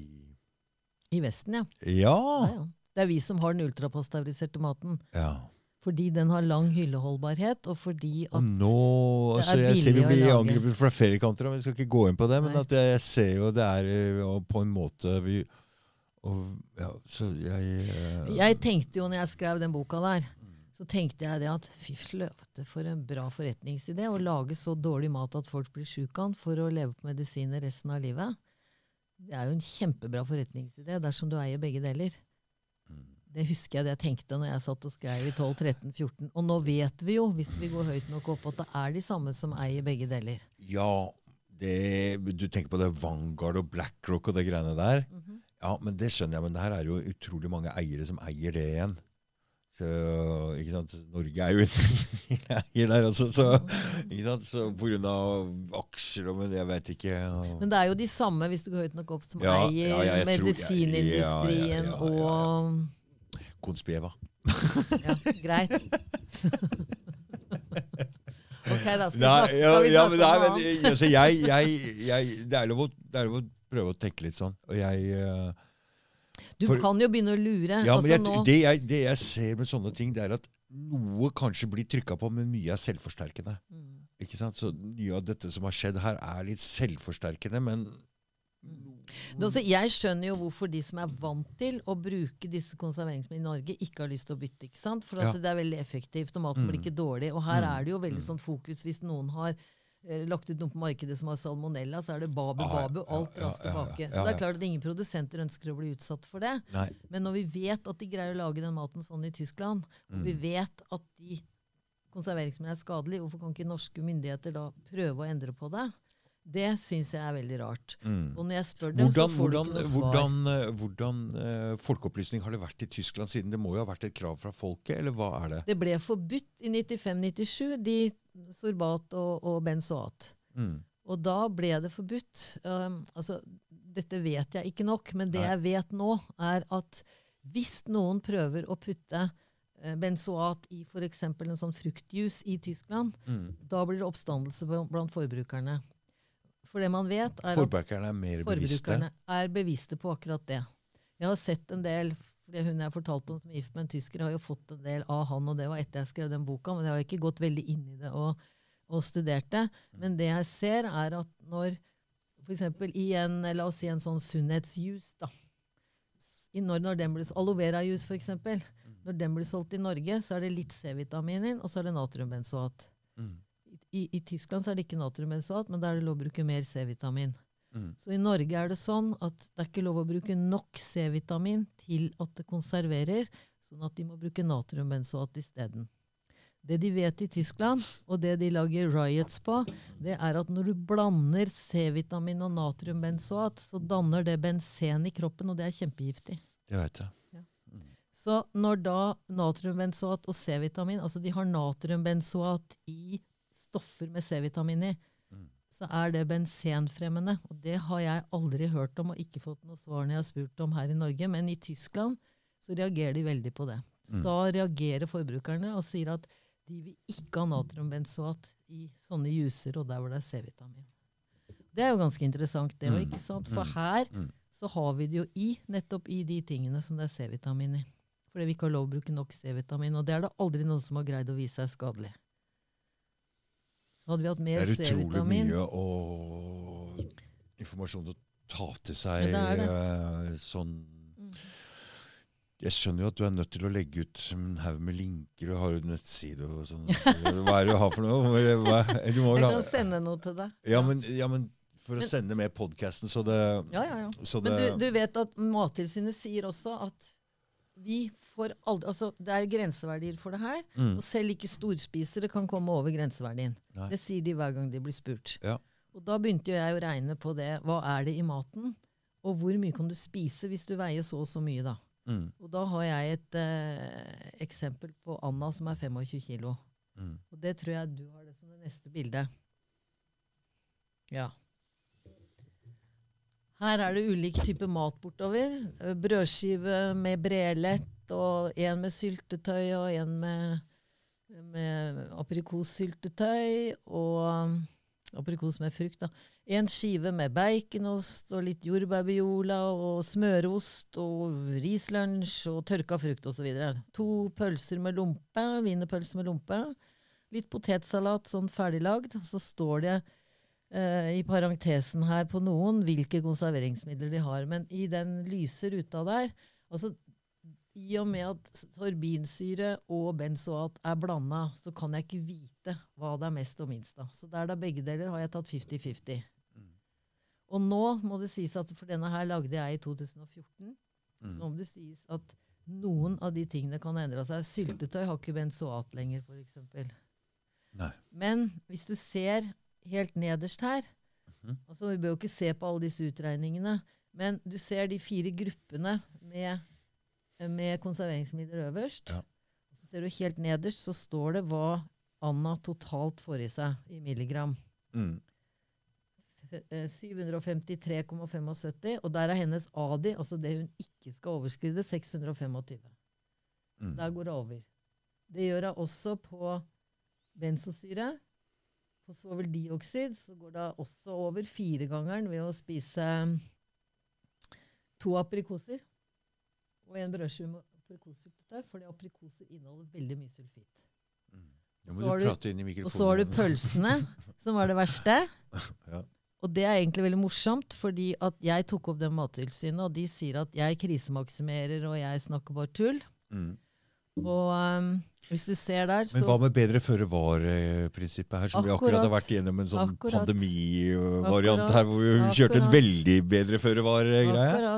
I Vesten, ja. Ja! ja, ja. Det er vi som har den ultrapasteuriserte maten. ja. Fordi den har lang hylleholdbarhet, og fordi Og at nå det er billig å lage. Jeg ser vi blir angrepet fra flere kanter, men vi skal ikke gå inn på det. Men at jeg ser jo det er eh, på en måte vi og, ja, Så jeg uh, Jeg tenkte jo når jeg skrev den boka der, så tenkte jeg det at fy fløte, for en bra forretningsidé å lage så dårlig mat at folk blir sjuke av den for å leve på medisiner resten av livet. Det er jo en kjempebra forretningsidé dersom du eier begge deler. Mm. Det husker jeg det jeg tenkte når jeg satt og skrev i 12, 13, 14. Og nå vet vi jo, hvis vi går høyt nok opp, at det er de samme som eier begge deler. Ja, det, du tenker på det Vanguard og BlackRock og det greiene der? Ja, men det skjønner jeg. Men det her er jo utrolig mange eiere som eier det igjen. Så, ikke sant? Norge er jo en [LAUGHS] eier der også, så, ikke sant? så på grunn av aksjer og men jeg vet ikke Men det er jo de samme, hvis du går høyt nok opp, som Ja, eier ja, ja, medisinindustrien og Konspieva. Ja, greit. [LAUGHS] ok, da skal vi Nei, snakke, ja, ja, men, nei, men altså, jeg, [LAUGHS] jeg, jeg, det, er lov å, det er lov å prøve å tenke litt sånn. Og jeg uh, Du for- kan jo begynne å lure. Ja, altså nå, det, jeg, det jeg ser med sånne ting, det er at noe kanskje blir trykka på, men mye er selvforsterkende. Mm. Ikke sant? Så mye av dette som har skjedd her, er litt selvforsterkende, men også, jeg skjønner jo hvorfor de som er vant til å bruke disse konserveringsmidlene i Norge, ikke har lyst til å bytte. ikke sant? For at Ja. det er veldig effektivt, og maten Mm. blir ikke dårlig. Og her Mm. er det jo veldig Mm. sånn fokus. Hvis noen har eh, lagt ut noe på markedet som har salmonella, så er det babu, Ah, babu, alt ja, raskt ja, tilbake. Så det er klart at ingen produsenter ønsker å bli utsatt for det. Nei. Men når vi vet at de greier å lage den maten sånn i Tyskland, og vi Mm. vet at de konserveringsmidlene er skadelige, hvorfor kan ikke norske myndigheter da prøve å endre på det? Det syns jeg er veldig rart. Mm. Og når jeg spør dem, så får hvordan, de ikke noe svar. hvordan, eh, hvordan uh, folkeopplysning har det vært i Tyskland siden? Det må jo ha vært et krav fra folket, eller hva er det? Det ble forbudt i 95-97, de sorbat og, og benzoat. Mm. Og da ble det forbudt. Um, altså, dette vet jeg ikke nok, men det Nei. jeg vet nå, er at hvis noen prøver å putte eh, benzoat i f.eks. en sånn fruktjuice i Tyskland, Mm. da blir det oppstandelse blant forbrukerne. For det man vet, er at Forbrukerne er mer bevisste. er bevisste på akkurat det. Jeg har sett en del fordi Hun jeg fortalte om som er gift med en tysker, har jo fått en del av han, og det var etter jeg skrev den boka, men jeg har ikke gått veldig inn i det og, og studert det. Men det jeg ser, er at når f.eks. i en la oss si en sånn da, i når, når den blir, Aloe vera-juice, f.eks. Når den blir solgt i Norge, så er det litt C-vitamin inn, og så er det natriumbenzoat. Mm. I, I Tyskland så er det ikke natriumbenzoat, men da er det lov å bruke mer C-vitamin. Mm. Så i Norge er det sånn at det er ikke lov å bruke nok C-vitamin til at det konserverer, sånn at de må bruke natriumbenzoat isteden. Det de vet i Tyskland, og det de lager riots på, det er at når du blander C-vitamin og natriumbenzoat, så danner det benzen i kroppen, og det er kjempegiftig. Det vet jeg. Så når da natriumbenzoat og C-vitamin Altså de har natriumbenzoat i stoffer med C-vitamin i, Mm. så er det bensenfremmende. Og det har jeg aldri hørt om og ikke fått noe svar når jeg har spurt om her i Norge. Men i Tyskland så reagerer de veldig på det. Mm. Da reagerer forbrukerne og sier at de vil ikke ha natriumbenzoat i sånne juicer og der hvor det er C-vitamin. Det er jo ganske interessant, det òg, Mm. ikke sant? For Mm. her Mm. så har vi det jo i nettopp i de tingene som det er C-vitamin i. Fordi vi ikke har lov å bruke nok C-vitamin. Og det er det aldri noen som har greid å vise seg skadelig. Så hadde vi hatt Det er utrolig mye og informasjon å ta til seg Ja, det er eh, sånn. Jeg skjønner jo at du er nødt til å legge ut en haug med linker og har jo nettside og sånn. Hva er det du har for noe? Hva, du må vel Jeg kan sende noe til deg. Ja, men, ja, men for men, å sende med podkasten, så det, Ja, ja, ja. Men det du, du vet at Mattilsynet sier også at vi får aldri Altså, det er grenseverdier for det her. mm, Og selv ikke storspisere kan komme over grenseverdien. Nei. Det sier de hver gang de blir spurt. Ja. Og da begynte jeg å regne på det. Hva er det i maten? Og hvor mye kan du spise hvis du veier så og så mye, da? mm, Og da har jeg et eh, eksempel på Anna som er 25 kilo. mm. Og det tror jeg du har det som det neste bildet. Ja. Her er det ulik type mat bortover. Eh, Brødskive med brelett, og en med syltetøy, og en med, med aprikossyltetøy, og um, aprikos med frukt. da. En skive med baconost og litt jordbærbiola og smørost og rislunsj og tørka frukt osv. To pølser med lompe, wienerpølse med lompe. Litt potetsalat sånn ferdiglagd. Så står det i parentesen her på noen hvilke konserveringsmidler de har. Men i den lyse ruta der altså I og med at sorbinsyre og benzoat er blanda, så kan jeg ikke vite hva det er mest og minst av. Så der da begge deler har jeg tatt 50-50. Mm. Og nå må det sies at for denne her lagde jeg i 2014. Så Mm. nå må det sies at noen av de tingene kan endre seg. Syltetøy har ikke benzoat lenger, f.eks. Men hvis du ser helt nederst her Mm. altså Vi bør jo ikke se på alle disse utregningene, men du ser de fire gruppene med, med konserveringsmidler øverst. Ja. Så ser du helt nederst, så står det hva Anna totalt får i seg i milligram. Mm. F- eh, 753,75, og der er hennes ADI, altså det hun ikke skal overskride, 625. Mm. Der går det over. Det gjør hun også på benzosyre. På svoveldioksid så går det også over firegangeren ved å spise to aprikoser og en brødskive med aprikossyltetøy, fordi aprikoser inneholder veldig mye sulfit. Mm. Så har du. Og så har du pølsene, [LAUGHS] som var det verste. Ja. Og det er egentlig veldig morsomt, fordi at jeg tok opp det Mattilsynet, og de sier at jeg krisemaksimerer og jeg snakker bare tull. Mm. Og um, hvis du ser der, Men hva med bedre føre var-prinsippet her, som vi akkurat har vært gjennom en sånn pandemivariant her, hvor vi kjørte en veldig bedre føre var-greie?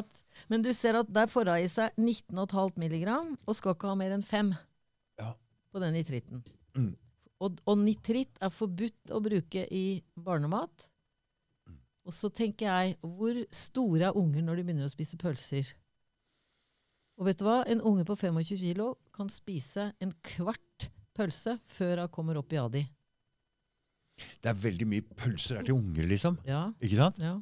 Men du ser at der får hun i seg 19,5 mg, og skal ikke ha mer enn 5 Ja. på den nitritten. Mm. Og, og nitritt er forbudt å bruke i barnemat. Mm. Og så tenker jeg, hvor store er unger når de begynner å spise pølser? Og vet du hva? En unge på 25 kilo kan spise en kvart pølse før hun kommer opp i ADI. Det er veldig mye pølser her til unger, liksom. Ja. Ikke sant? Ja.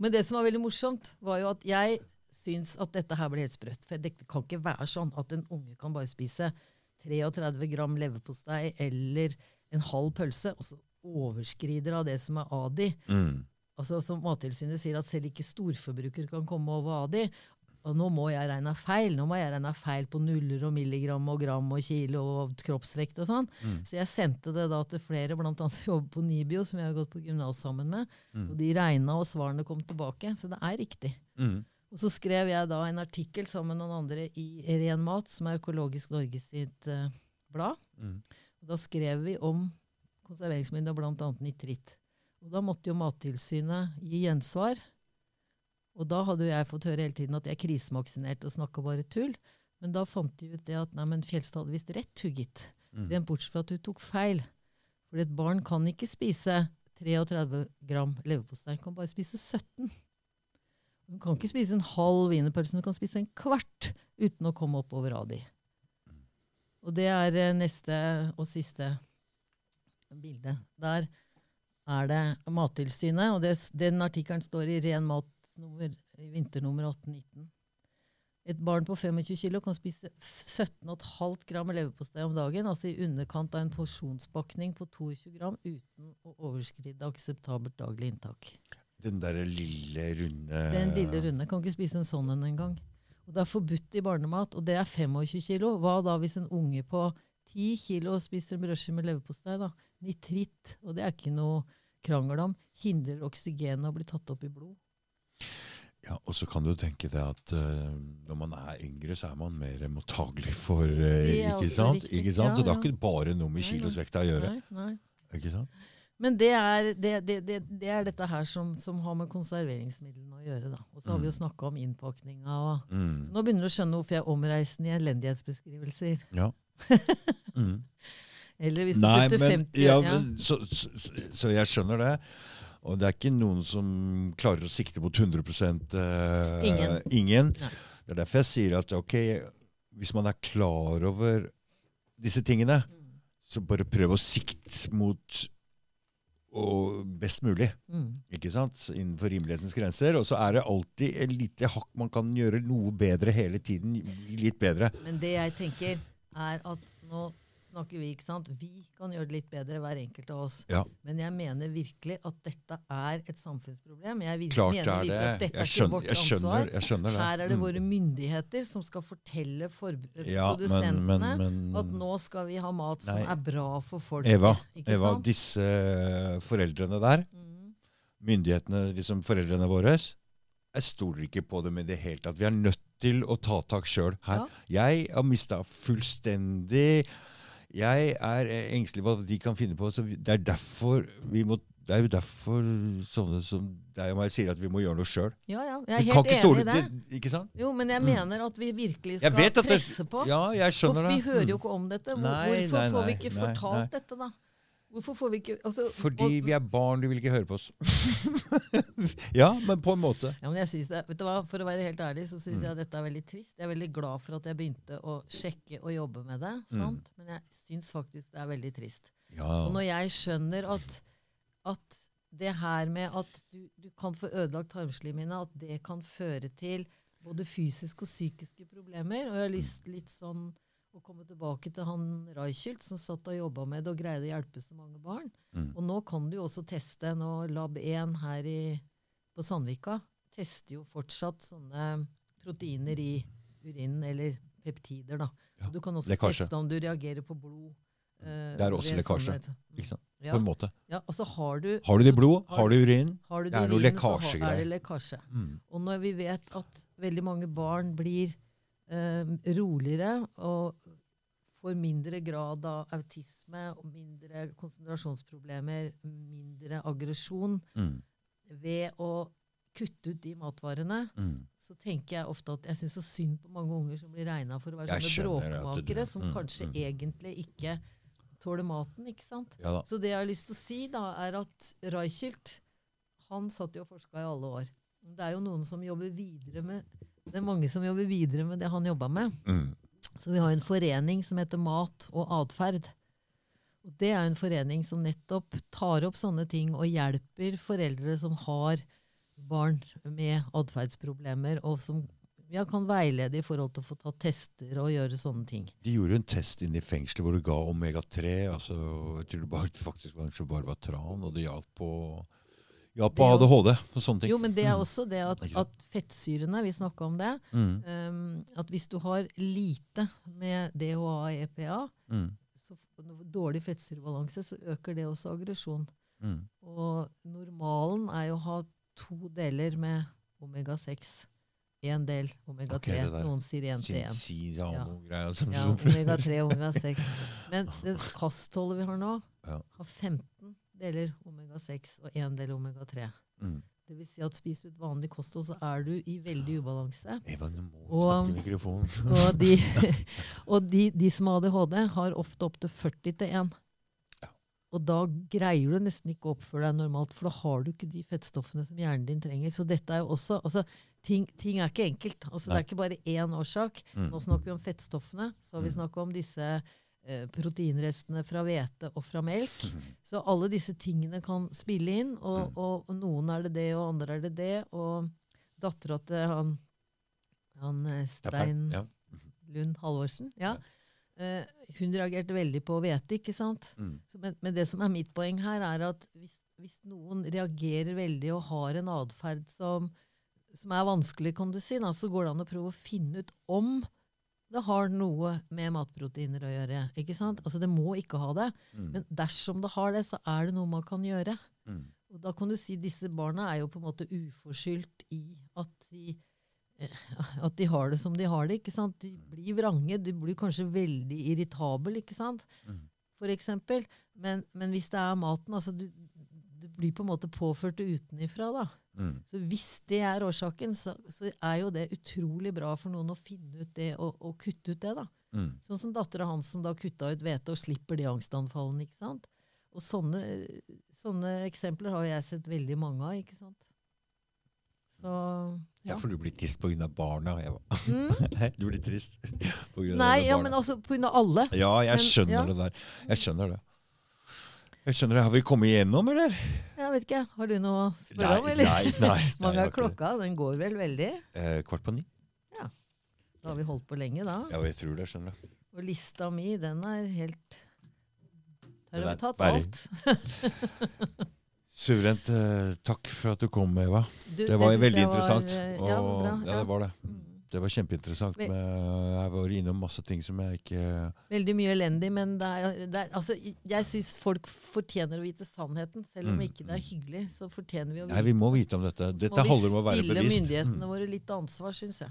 Men det som var veldig morsomt, var jo at jeg syns at dette her ble helt sprøtt. For det kan ikke være sånn at en unge kan bare spise 33 gram leverpostei eller en halv pølse, og så overskrider av det som er ADI. Mm. Altså Som Mattilsynet sier, at selv ikke storforbrukere kan komme over ADI. Og nå må jeg regne feil. Nå må jeg regne feil på nuller og milligram og gram og kilo og kroppsvekt og sånn. Mm. Så jeg sendte det da til flere, annet som jobber på Nibio, som jeg har gått på gymnas sammen med. Mm. Og de regna, og svarene kom tilbake. Så det er riktig. Mm. Og så skrev jeg da en artikkel sammen med noen andre i Ren Mat, som er Økologisk Norge sitt uh, blad. Mm. Og da skrev vi om konserveringsmidler, bl.a. nitritt. Og da måtte jo Mattilsynet gi gjensvar. Og da hadde jo jeg fått høre hele tiden at jeg krisemaksinerte og snakka bare tull. Men da fant de ut det at nei, men Fjelstad hadde visst rett, hun gitt. Mm. Rent bortsett fra at hun tok feil. For et barn kan ikke spise 33 gram leverpostei, hun kan bare spise 17. Hun kan ikke spise en halv wienerpølse, hun kan spise en kvart uten å komme opp over ADI. Og det er eh, neste og siste bilde. Der er det Mattilsynet, og det, den artikkelen står i Ren mat nummer, i vinternummer 1819. Et barn på 25 kilo kan spise 17,5 gram leverpostei om dagen, altså i underkant av en porsjonspakning på 22 gram, uten å overskride akseptabelt daglig inntak. Den derre lille, runde Den lille runde kan ikke spise en sånn en engang. Og det er forbudt i barnemat, og det er 25 kilo. Hva da hvis en unge på 10 kilo spiser en brødskive med leverpostei? da? Nitritt, og det er ikke noe krangel om, hindrer oksygenet å bli tatt opp i blod. Ja, Og så kan du tenke deg at uh, når man er yngre, så er man mer mottagelig for uh, ikke, sant? ikke sant? Så det har ikke bare noe med kilosvekta å gjøre. Nei, nei. ikke sant? Men det er, det, det, det, det er dette her som, som har med konserveringsmidlene å gjøre. da. Og så har vi jo snakka om innpakninga. og... Mm. Så nå begynner du å skjønne hvorfor jeg er omreisende i elendighetsbeskrivelser. Ja. [LAUGHS] Mm. Eller hvis du Nei, putter men, 50 ja, ja. men så, så, så jeg skjønner det. Og det er ikke noen som klarer å sikte mot 100 eh, Ingen. ingen. Det er derfor jeg sier at ok, hvis man er klar over disse tingene, Mm. så bare prøv å sikte mot og best mulig. Mm. ikke sant? Innenfor rimelighetens grenser. Og så er det alltid et lite hakk man kan gjøre noe bedre hele tiden. Litt bedre. Men det jeg tenker, er at nå snakker vi, ikke sant. Vi kan gjøre det litt bedre, hver enkelt av oss. Ja. Men jeg mener virkelig at dette er et samfunnsproblem. Jeg virkelig, Klart mener er virkelig det. at dette Jeg er ikke vårt jeg skjønner, ansvar. jeg skjønner det. Her er det Mm. våre myndigheter som skal fortelle for Ja, produsentene men, men at nå skal vi ha mat som Nei. er bra for folk. Eva, Eva disse foreldrene der, Mm. myndighetene, liksom foreldrene våre, jeg stoler ikke på dem i det hele tatt. Vi er nødt til å ta tak sjøl her. Jeg har mista fullstendig Jeg er eh, engstelig for hva de kan finne på. så Det er derfor vi må det er jo derfor sånne som deg og meg sier at vi må gjøre noe sjøl. Ja, ja. Jeg Vi er helt ikke enig stole i det. det, Ikke sant? Jo, men jeg Mm. mener at vi virkelig skal presse det- på. Ja, jeg skjønner vi det. hører jo Mm. ikke om dette. Hvor, Nei, hvorfor nei, får vi ikke nei, fortalt nei. dette, da? Hvorfor får vi ikke altså, Fordi vi er barn, du vil ikke høre på oss. [LAUGHS] ja, men på en måte. Ja, men jeg synes det, vet du hva, For å være helt ærlig så Mm. syns jeg dette er veldig trist. Jeg er veldig glad for at jeg begynte å sjekke og jobbe med det. Mm. sant? Men jeg syns faktisk det er veldig trist. Ja. Og når jeg skjønner at, at det her med at du, du kan få ødelagt tarmslimhinna, at det kan føre til både fysiske og psykiske problemer. Og jeg har lyst litt sånn å komme tilbake til han Reichelt som satt og jobba med det og greide å hjelpe så mange barn. Mm. Og nå kan du jo også teste. Nå Lab 1 her i, på Sandvika tester jo fortsatt sånne proteiner i urinen, eller peptider, da. Ja, du kan også lekkasje. teste om du reagerer på blod. eh, Det er også lekkasje. sånne- Ikke sant? Ja, På en måte. ja, altså har du Har du det i blod? Har Har du urin? har du Det er noe lekkasjegreier. er det lekkasje. Mm. Og når vi vet at veldig mange barn blir eh, roligere og får mindre grad av autisme, og mindre konsentrasjonsproblemer, mindre aggresjon Mm. ved å kutte ut de matvarene, Mm. så tenker jeg ofte at jeg syns så synd på mange unger som blir regna for å være Jeg sånne bråkmakere, som mm, kanskje mm. egentlig ikke tåler maten. ikke sant? Ja. Så det jeg har lyst til å si, da, er at Reichelt han satt jo og forska i alle år. Det er jo noen som jobber videre med det er mange som jobber videre med det han jobba med. Mm. Så vi har en forening som heter Mat og atferd. Og det er en forening som nettopp tar opp sånne ting og hjelper foreldre som har barn med atferdsproblemer, og som ja, kan veilede i forhold til å få ta tester og gjøre sånne ting. De gjorde en test inne i fengselet hvor du ga omega-3. altså Jeg tror det faktisk kanskje bare var tran, og det hjalp på, hjalp på Det ADHD og sånne ting. Jo, men det er Mm. også det at, at fettsyrene, vi snakka om det, Mm. um, at hvis du har lite med DHA og EPA, Mm. så dårlig fettsyrebalanse, så øker det også aggresjon. Mm. Og normalen er jo å ha to deler med omega-6. Én del omega-3. Okay. Noen sier én til én. Ja, Ja. noe greier som- Ja, som- omega-3 og omega-6. Men det kastholdet vi har nå, Ja. har 15 deler omega-6 og én del omega-3. Mm. Det vil si at spiser du et vanlig kosthold, så er du i veldig ubalanse. Eva, du må Og- snakke i mikrofonen. [LAUGHS] Og de, [LAUGHS] og de, de som har ADHD, har ofte opptil 40 til 1. Ja. Og da greier du nesten ikke å oppføre deg normalt, for da har du ikke de fettstoffene som hjernen din trenger. Så dette er jo også altså, ting, ting er ikke enkelt. Altså, det er ikke bare én årsak. Mm. Nå snakker vi om fettstoffene. Så har vi Mm. snakka om disse proteinrestene fra hvete og fra melk. [LAUGHS] Så alle disse tingene kan spille inn, og, Mm. og, og noen er det det, og andre er det det. Og dattera til han, han eh, Stein Ja. Lund Halvorsen, ja. Uh, hun reagerte veldig på hvete, ikke sant? Mm. Så, men, men det som er mitt poeng her, er at hvis, hvis noen reagerer veldig og har en atferd som, som er vanskelig, kan du si, da, så går det an å prøve å finne ut om det har noe med matproteiner å gjøre. ikke sant? Altså Det må ikke ha det, Mm. men dersom det har det, så er det noe man kan gjøre. Mm. Og da kan du si disse barna er jo på en måte uforskyldt i at de, eh, at de har det som de har det. ikke sant? De blir vrange, de blir kanskje veldig irritabel, ikke sant? Mm. For eksempel. Men, men hvis det er maten altså du, blir på en måte påført utenifra, da. Mm. Så hvis det er årsaken, så, så er jo det utrolig bra for noen å finne ut det og, og kutte ut det, da. Mm. Sånn som dattera hans som da kutta ut hvete og slipper de angstanfallene. ikke sant? Og sånne, sånne eksempler har jeg sett veldig mange av. ikke sant? Så Ja, ja. for du blir trist pga. barna. Eva. Mm. [LAUGHS] Du blir trist pga. av Nei, ja, men altså av alle. Ja, jeg Men, skjønner ja. det der. Jeg skjønner det. Jeg skjønner. Har vi kommet igjennom, eller? Jeg vet ikke, Har du noe å spørre om, eller? nei, nei, nei, [LAUGHS] Mange har av klokka, den går vel veldig? Eh, kvart på ni. Ja. Da har vi holdt på lenge, da. Ja, jeg tror det. skjønner du. Og lista mi, den er helt Der har vi tatt bare... alt. [LAUGHS] Suverent. Eh, takk for at du kom, Eva. Du, Det var det veldig var, interessant. eh, Og, ja, bra, ja, det var det. Det var kjempeinteressant. Med, jeg var innom masse ting som jeg ikke Veldig mye elendig, men det er, det er, altså, jeg syns folk fortjener å vite sannheten. Selv om Mm, ikke det er hyggelig, så fortjener vi å vite Nei, vi må vite om dette. Så Dette må vi holder med å være stille myndighetene Mm. våre litt ansvar, syns jeg.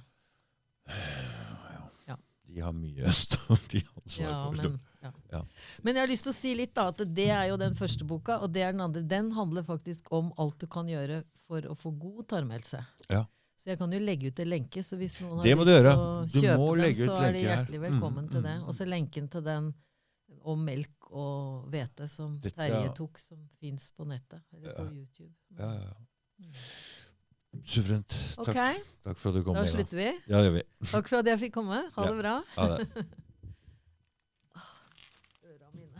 De har mye [LAUGHS] de ansvar Ja, for. men, ja. Ja. men jeg har lyst til å si litt, da. At det er jo den første boka, og det er den andre. Den handler faktisk om alt du kan gjøre for å få god tarmhelse. Ja. Så jeg kan jo legge ut en lenke, så hvis noen har Det må lyst til å kjøpe må dem, legge ut så er de hjertelig velkommen Mm, til det. mm. Og så lenken til den om melk og hvete som Dette- Terje tok, som fins på nettet. Eller på Ja. YouTube. Ja, ja, ja. Suverent. Takk, Takk, takk for at du kom. da slutter vi. Ja, gjør vi. Takk for at jeg fikk komme. Ha det bra. Ha det. [LAUGHS]